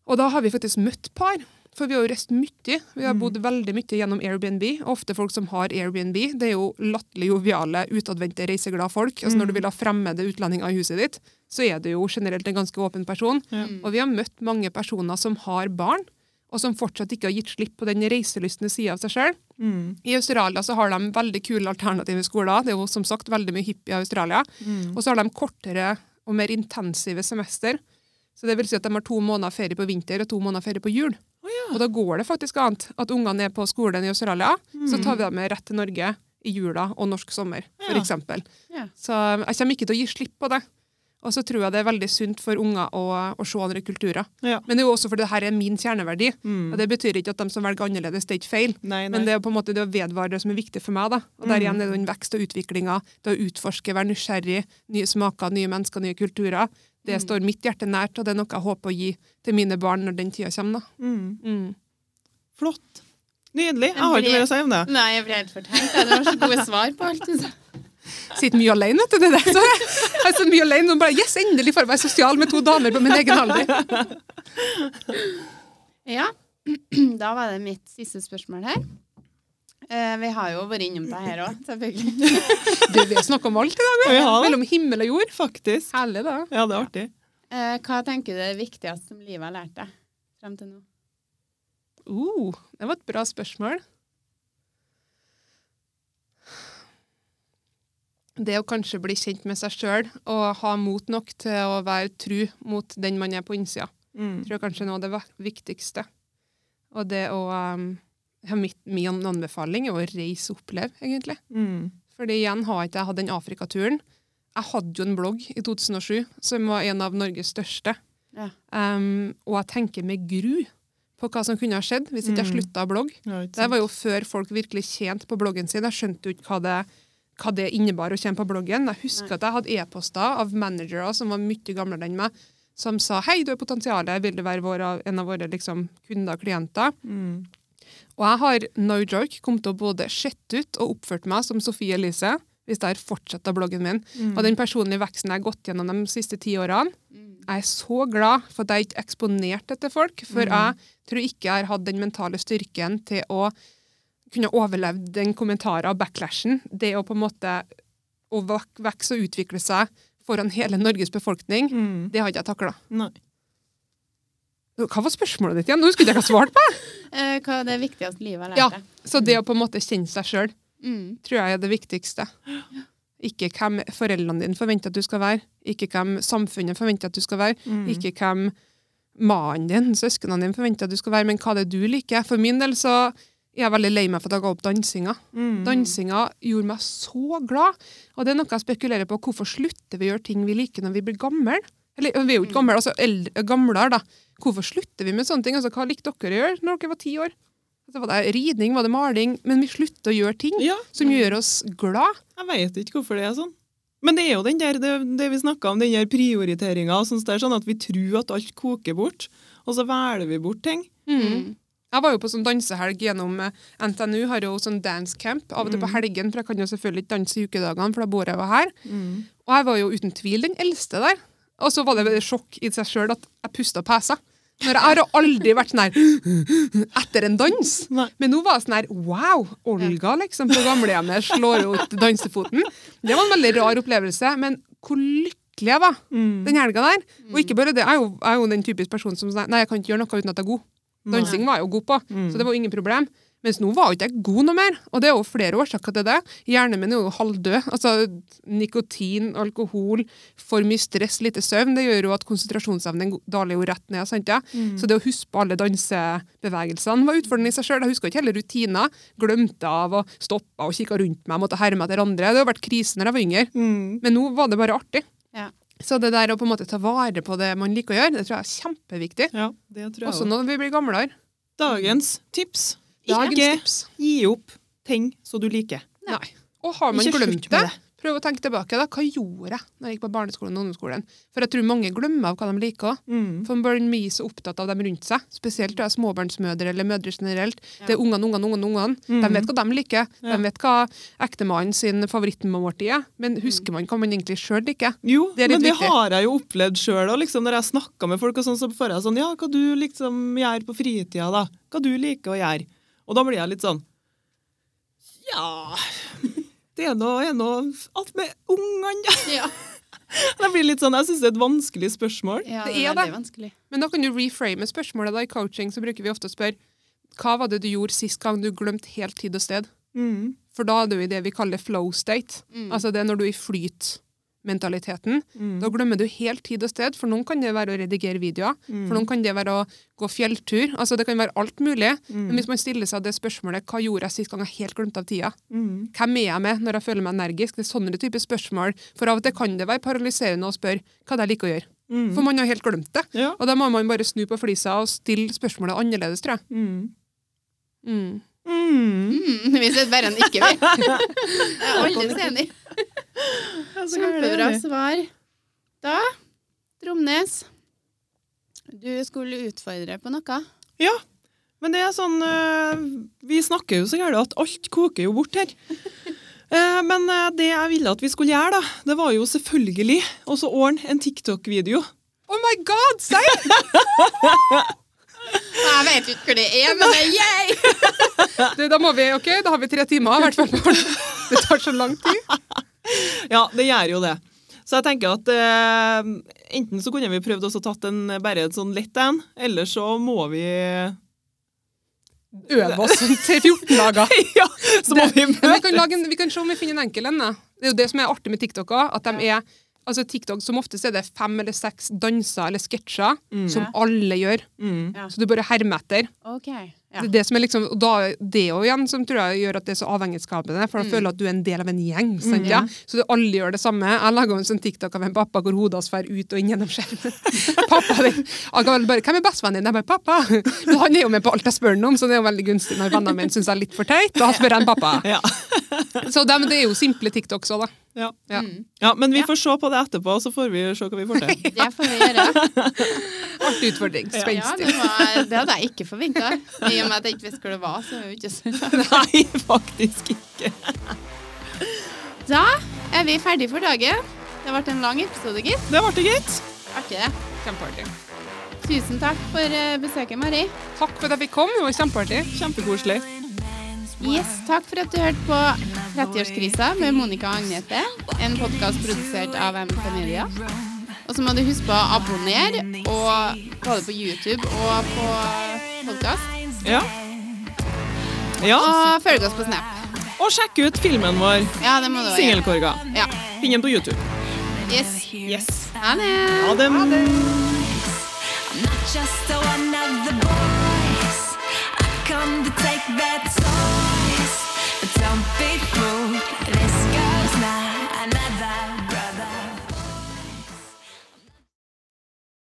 [SPEAKER 3] Og da har vi faktisk møtt par. For vi har jo reist mye. Vi har bodd veldig mye gjennom Airbnb. Ofte folk som har Airbnb, det er jo latterlig joviale, utadvendte, reiseglade folk. Altså Når du vil ha fremmede utlendinger i huset ditt, så er du jo generelt en ganske åpen person.
[SPEAKER 2] Ja.
[SPEAKER 3] Og vi har møtt mange personer som har barn, og som fortsatt ikke har gitt slipp på den reiselystne sida av seg sjøl.
[SPEAKER 2] Mm.
[SPEAKER 3] I Australia så har de veldig kule alternative skoler. Det er jo som sagt veldig mye hippie i Australia.
[SPEAKER 2] Mm.
[SPEAKER 3] Og så har de kortere og mer intensive semester. Så det vil si at de har to måneder ferie på vinter og to måneder ferie på jul. Og da går det faktisk annet at ungene er på skolen i Australia, så tar vi dem med rett til Norge i jula og norsk sommer,
[SPEAKER 2] Ja.
[SPEAKER 3] eksempel.
[SPEAKER 1] Ja.
[SPEAKER 3] Så jeg kommer ikke til å gi slipp på det. Og så tror jeg det er veldig sunt for unger å, å se andre kulturer.
[SPEAKER 2] Ja.
[SPEAKER 3] Men det er jo også fordi det her er min kjerneverdi.
[SPEAKER 2] Mm.
[SPEAKER 3] Og det betyr ikke at de som velger annerledes, det er ikke feil.
[SPEAKER 2] Nei, nei.
[SPEAKER 3] Men det er på en måte det å vedvare det som er viktig for meg. da. Og der igjen er den vekst og utviklinga, det å utforske, være nysgjerrig, nye smaker, nye mennesker, nye kulturer. Det står mitt hjerte nært, og det er noe jeg håper å gi til mine barn når den tida kommer. da.
[SPEAKER 2] Mm.
[SPEAKER 3] Mm.
[SPEAKER 2] Flott. Nydelig. Jeg har ikke mer å si om det.
[SPEAKER 1] Nei, jeg ble helt fortenkt. Det var så gode svar på alt. du sa.
[SPEAKER 3] Sitter mye alene, vet du. det der. Så jeg, jeg sitter mye alene og bare Yes, endelig får jeg være sosial med to damer på min egen alder.
[SPEAKER 1] Ja, da var det mitt siste spørsmål her. Eh, vi har jo vært innom det her òg, selvfølgelig.
[SPEAKER 3] Du, vi har snakka om alt i dag.
[SPEAKER 2] Vi.
[SPEAKER 3] Mellom himmel og jord.
[SPEAKER 2] Faktisk.
[SPEAKER 3] Herlig, da.
[SPEAKER 2] Ja, det er artig.
[SPEAKER 1] Eh, hva tenker du er det viktigste som livet har lært deg frem til nå?
[SPEAKER 3] Uh, det var et bra spørsmål. Det å kanskje bli kjent med seg sjøl og ha mot nok til å være tru mot den man er på innsida,
[SPEAKER 2] Mm.
[SPEAKER 3] tror jeg kanskje er noe av det viktigste. Og det å um, Min anbefaling er å reise og oppleve, egentlig.
[SPEAKER 2] Mm.
[SPEAKER 3] Fordi igjen har ikke jeg hatt den Afrikaturen. Jeg hadde jo en blogg i 2007 som var en av Norges største.
[SPEAKER 1] Ja.
[SPEAKER 3] Um, og jeg tenker med gru på hva som kunne ha skjedd hvis ikke jeg
[SPEAKER 2] Mm.
[SPEAKER 3] slutta å blogge.
[SPEAKER 2] Ja,
[SPEAKER 3] Det var jo før folk virkelig tjente på bloggen sin. Jeg skjønte jo ikke hva det, hva det innebar å komme på bloggen. Jeg husker at jeg hadde e-poster av managere som var mye gamlere enn meg, som sa hei, du har potensial, vil du være vår, en av våre liksom, kunder og klienter?
[SPEAKER 2] Mm.
[SPEAKER 3] Og jeg har no joke kommet til å både sett ut og oppført meg som Sofie Elise hvis jeg har fortsatt bloggen min.
[SPEAKER 2] Mm.
[SPEAKER 3] Og den personlige veksten jeg har gått gjennom de siste ti årene,
[SPEAKER 1] Mm.
[SPEAKER 3] jeg er så glad for at jeg ikke eksponerte det til folk, for
[SPEAKER 2] Mm.
[SPEAKER 3] jeg tror ikke jeg har hatt den mentale styrken til å kunne overleve den kommentaren og backlashen. Det å på en måte å vok- vokse og utvikle seg foran hele Norges befolkning,
[SPEAKER 2] Mm.
[SPEAKER 3] det har ikke jeg takla. Hva var spørsmålet ditt igjen? Nå husker jeg ikke hva jeg svarte på!
[SPEAKER 1] Eh, hva er det viktigste livet har lært
[SPEAKER 3] Ja.
[SPEAKER 1] deg?
[SPEAKER 3] Så det å på en måte kjenne seg sjøl
[SPEAKER 1] Mm.
[SPEAKER 3] tror jeg er det viktigste. Ikke hvem foreldrene dine forventer at du skal være, ikke hvem samfunnet forventer at du skal være,
[SPEAKER 2] Mm.
[SPEAKER 3] ikke hvem mannen din, søsknene dine forventer at du skal være, men hva det er du liker. For min del så er veldig lei meg for at jeg ga opp dansinga.
[SPEAKER 2] Mm.
[SPEAKER 3] Dansinga gjorde meg så glad, og det er noe jeg spekulerer på. Hvorfor slutter vi å gjøre ting vi liker når vi blir gamle? Eller vi er jo ikke gamle, altså eldre, gamlere, da. Hvorfor slutter vi med sånne ting? Altså, hva likte dere å gjøre når dere var ti år? Altså, var det ridning, var det maling? Men vi slutter å gjøre ting
[SPEAKER 2] Ja,
[SPEAKER 3] som gjør oss glad.
[SPEAKER 2] jeg vet ikke hvorfor det er sånn. Men det er jo den der, det, det vi snakka om, den der prioriteringa. Sånn, det at vi tror at alt koker bort, og så velger vi bort ting.
[SPEAKER 3] Mm. Jeg var jo på sånn dansehelg gjennom eh, NTNU, har jo sånn dance camp av og til på helgen, for jeg kan jo selvfølgelig ikke danse i ukedagene, for da bor jeg jo her.
[SPEAKER 2] Mm.
[SPEAKER 3] Og jeg var jo uten tvil den eldste der. Og så var det et sjokk i seg sjøl at jeg pusta pesa. Når jeg har aldri vært sånn her etter en dans. Men nå var jeg sånn her wow, Olga liksom på gamlehjemmet slår jo ut dansefoten. Det var en veldig rar opplevelse, men hvor lykkelig jeg var
[SPEAKER 2] Mm.
[SPEAKER 3] den helga der. Og ikke bare det, jeg er jo, jeg er jo den typiske personen som sier nei, jeg kan ikke gjøre noe uten at jeg er god. Dansing var jeg jo god på,
[SPEAKER 2] Mm.
[SPEAKER 3] så det var jo ingen problem. Mens nå var jo ikke jeg god noe mer, og det er jo flere årsaker til det. Hjernen min er jo halvdød. Altså, nikotin, alkohol, for mye stress, lite søvn, det gjør jo at konsentrasjonsevnen daler jo rett ned. sant ja? Så det å huske på alle dansebevegelsene var utfordrende i seg sjøl. Jeg huska ikke hele rutiner. Glemte av og stoppa og kikka rundt meg, måtte herme etter andre. Det har vært krise når jeg var yngre.
[SPEAKER 2] Mm.
[SPEAKER 3] Men nå var det bare artig. Så det der å på en måte ta vare på det man liker å gjøre, det tror jeg er kjempeviktig.
[SPEAKER 2] Ja, det tror jeg
[SPEAKER 3] Også når vi blir gamlere.
[SPEAKER 2] Dagens tips.
[SPEAKER 3] Dagens
[SPEAKER 2] Ikke
[SPEAKER 3] tips.
[SPEAKER 2] gi opp ting som du liker.
[SPEAKER 3] Nei. Og har man glemt det,
[SPEAKER 2] det.
[SPEAKER 3] Prøv å tenke tilbake. da, Hva gjorde jeg når jeg gikk på barneskolen og ungdomsskolen? For jeg tror mange glemmer av hva de liker. òg.
[SPEAKER 2] Mm.
[SPEAKER 3] For man blir så opptatt av dem rundt seg. Spesielt da, småbarnsmødre eller mødre generelt. Det er ungene, ungene, ungene. ungene. De vet hva de liker.
[SPEAKER 2] Ja.
[SPEAKER 3] De vet hva ektemannen sin favorittmåltid er. Men husker man hva man egentlig sjøl liker?
[SPEAKER 2] Jo,
[SPEAKER 3] Det
[SPEAKER 2] men det
[SPEAKER 3] viktig.
[SPEAKER 2] har jeg jo opplevd sjøl. Liksom, når jeg snakker med folk, og sånn, så får jeg sånn Ja, hva du liksom gjør på fritida, da? Hva du liker å gjøre? Og da blir jeg litt sånn Ja Det er noe, er noe alt med ungene, da.
[SPEAKER 1] Ja,
[SPEAKER 2] Det blir litt sånn, jeg syns det er et vanskelig spørsmål.
[SPEAKER 1] ja
[SPEAKER 3] Det
[SPEAKER 1] det
[SPEAKER 3] er
[SPEAKER 1] er veldig
[SPEAKER 3] det.
[SPEAKER 1] vanskelig.
[SPEAKER 3] Men da kan du reframe spørsmålet. da I coaching så bruker vi ofte å spørre hva var det du gjorde sist gang du glemte helt tid og sted?
[SPEAKER 2] Mm.
[SPEAKER 3] For da er du i det vi kaller flow state.
[SPEAKER 1] Mm.
[SPEAKER 3] Altså det er når du er i flytmentaliteten.
[SPEAKER 2] Mm.
[SPEAKER 3] Da glemmer du helt tid og sted. For noen kan det være å redigere videoer. For noen kan det være å gå fjelltur. Altså Det kan være alt mulig. Men hvis man stiller seg det spørsmålet hva gjorde jeg sist gang jeg helt glemte av tida?
[SPEAKER 2] Mm.
[SPEAKER 3] Hvem er jeg med når jeg føler meg energisk? Det er sånne type spørsmål. For av og til kan det være paralyserende å spørre hva det jeg liker å gjøre.
[SPEAKER 2] Mm.
[SPEAKER 3] For man har helt glemt det.
[SPEAKER 2] Ja.
[SPEAKER 3] Og da må man bare snu på flisa og stille spørsmålet annerledes, tror jeg.
[SPEAKER 2] Mm.
[SPEAKER 3] Mm.
[SPEAKER 2] Mm.
[SPEAKER 1] Mm, vi sitter verre enn ikke, vi. Jeg er aldri enig. Kjempebra svar. Da, Tromnes, du skulle utfordre på noe.
[SPEAKER 2] Ja, men det er sånn øh, Vi snakker jo så gærent at alt koker jo bort her. Eh, men eh, det jeg ville at vi skulle gjøre, da, det var jo selvfølgelig å så ordne en TikTok-video.
[SPEAKER 3] Oh my god, serr!
[SPEAKER 1] Jeg vet ikke hvor det er, men det er yay!
[SPEAKER 3] Du, Da må vi, ok, da har vi tre timer, i hvert fall. Det tar så lang tid.
[SPEAKER 2] Ja, det gjør jo det. Så jeg tenker at eh, enten så kunne vi prøvd å tatt en bare en sånn lett en, eller så må vi
[SPEAKER 3] Øve oss til 14 dager.
[SPEAKER 2] Ja, så må vi
[SPEAKER 3] møtes. vi kan, lage en, vi kan se om vi finner en enkel en. Det er jo det som er artig med TikTok òg. At de er altså TikTok som oftest er det fem eller seks danser eller sketsjer som alle gjør.
[SPEAKER 2] Mm.
[SPEAKER 1] Ja.
[SPEAKER 3] Så du bare hermer etter.
[SPEAKER 1] Okay. Ja.
[SPEAKER 3] Det er det som er liksom, og da, det er jo igjen som tror jeg gjør at det er så avhengighetsskapende, for da føler du at du er en del av en gjeng. sant, ja? Så du alle gjør det samme. Jeg laga en sånn TikTok av en pappa hvor hodet hans drar ut og inn gjennom skjermen. pappa, din, han kan bare, Hvem er bestevennen din? Jeg bare, pappa! Men han er jo med på alt jeg spør ham om, så det er jo veldig gunstig når vennene mine syns jeg er litt for teit. Da spør jeg en pappa.
[SPEAKER 2] Ja.
[SPEAKER 3] Så det, men det er jo simple TikToks òg, da.
[SPEAKER 2] Ja.
[SPEAKER 3] Ja.
[SPEAKER 2] ja, men vi får se på det etterpå, så får vi se hva vi får til.
[SPEAKER 1] Det får vi gjøre.
[SPEAKER 3] Artig utfordring.
[SPEAKER 1] Ja, det, det hadde jeg ikke forventa. I og med at jeg ikke visste hvor det var. så er jo ikke så...
[SPEAKER 2] Nei, faktisk ikke.
[SPEAKER 1] Da er vi ferdige for dagen. Det ble en lang episode, gitt.
[SPEAKER 2] Det ble det, gitt.
[SPEAKER 1] Artig, det.
[SPEAKER 3] Kjempeartig.
[SPEAKER 1] Tusen takk for eh, besøket, Mari.
[SPEAKER 3] Takk for at jeg fikk komme. Det var kjempeartig.
[SPEAKER 2] Kjempekoselig.
[SPEAKER 1] Yes, takk for at du hørte på 30-årskrisa med Monica og Agnete. En podkast produsert av MT Media. Og så må du huske på å abonnere, og både på YouTube og på podkast.
[SPEAKER 2] Ja. Ja.
[SPEAKER 1] Og følg oss på Snap.
[SPEAKER 2] Og sjekk ut filmen vår,
[SPEAKER 1] Ja, det må du.
[SPEAKER 2] Singelkorga.
[SPEAKER 1] Ja.
[SPEAKER 2] Finn den på YouTube.
[SPEAKER 1] Yes.
[SPEAKER 2] Yes.
[SPEAKER 1] Ha det.
[SPEAKER 2] Ha det.
[SPEAKER 4] I'm not just one of the boys. I come to take that soul.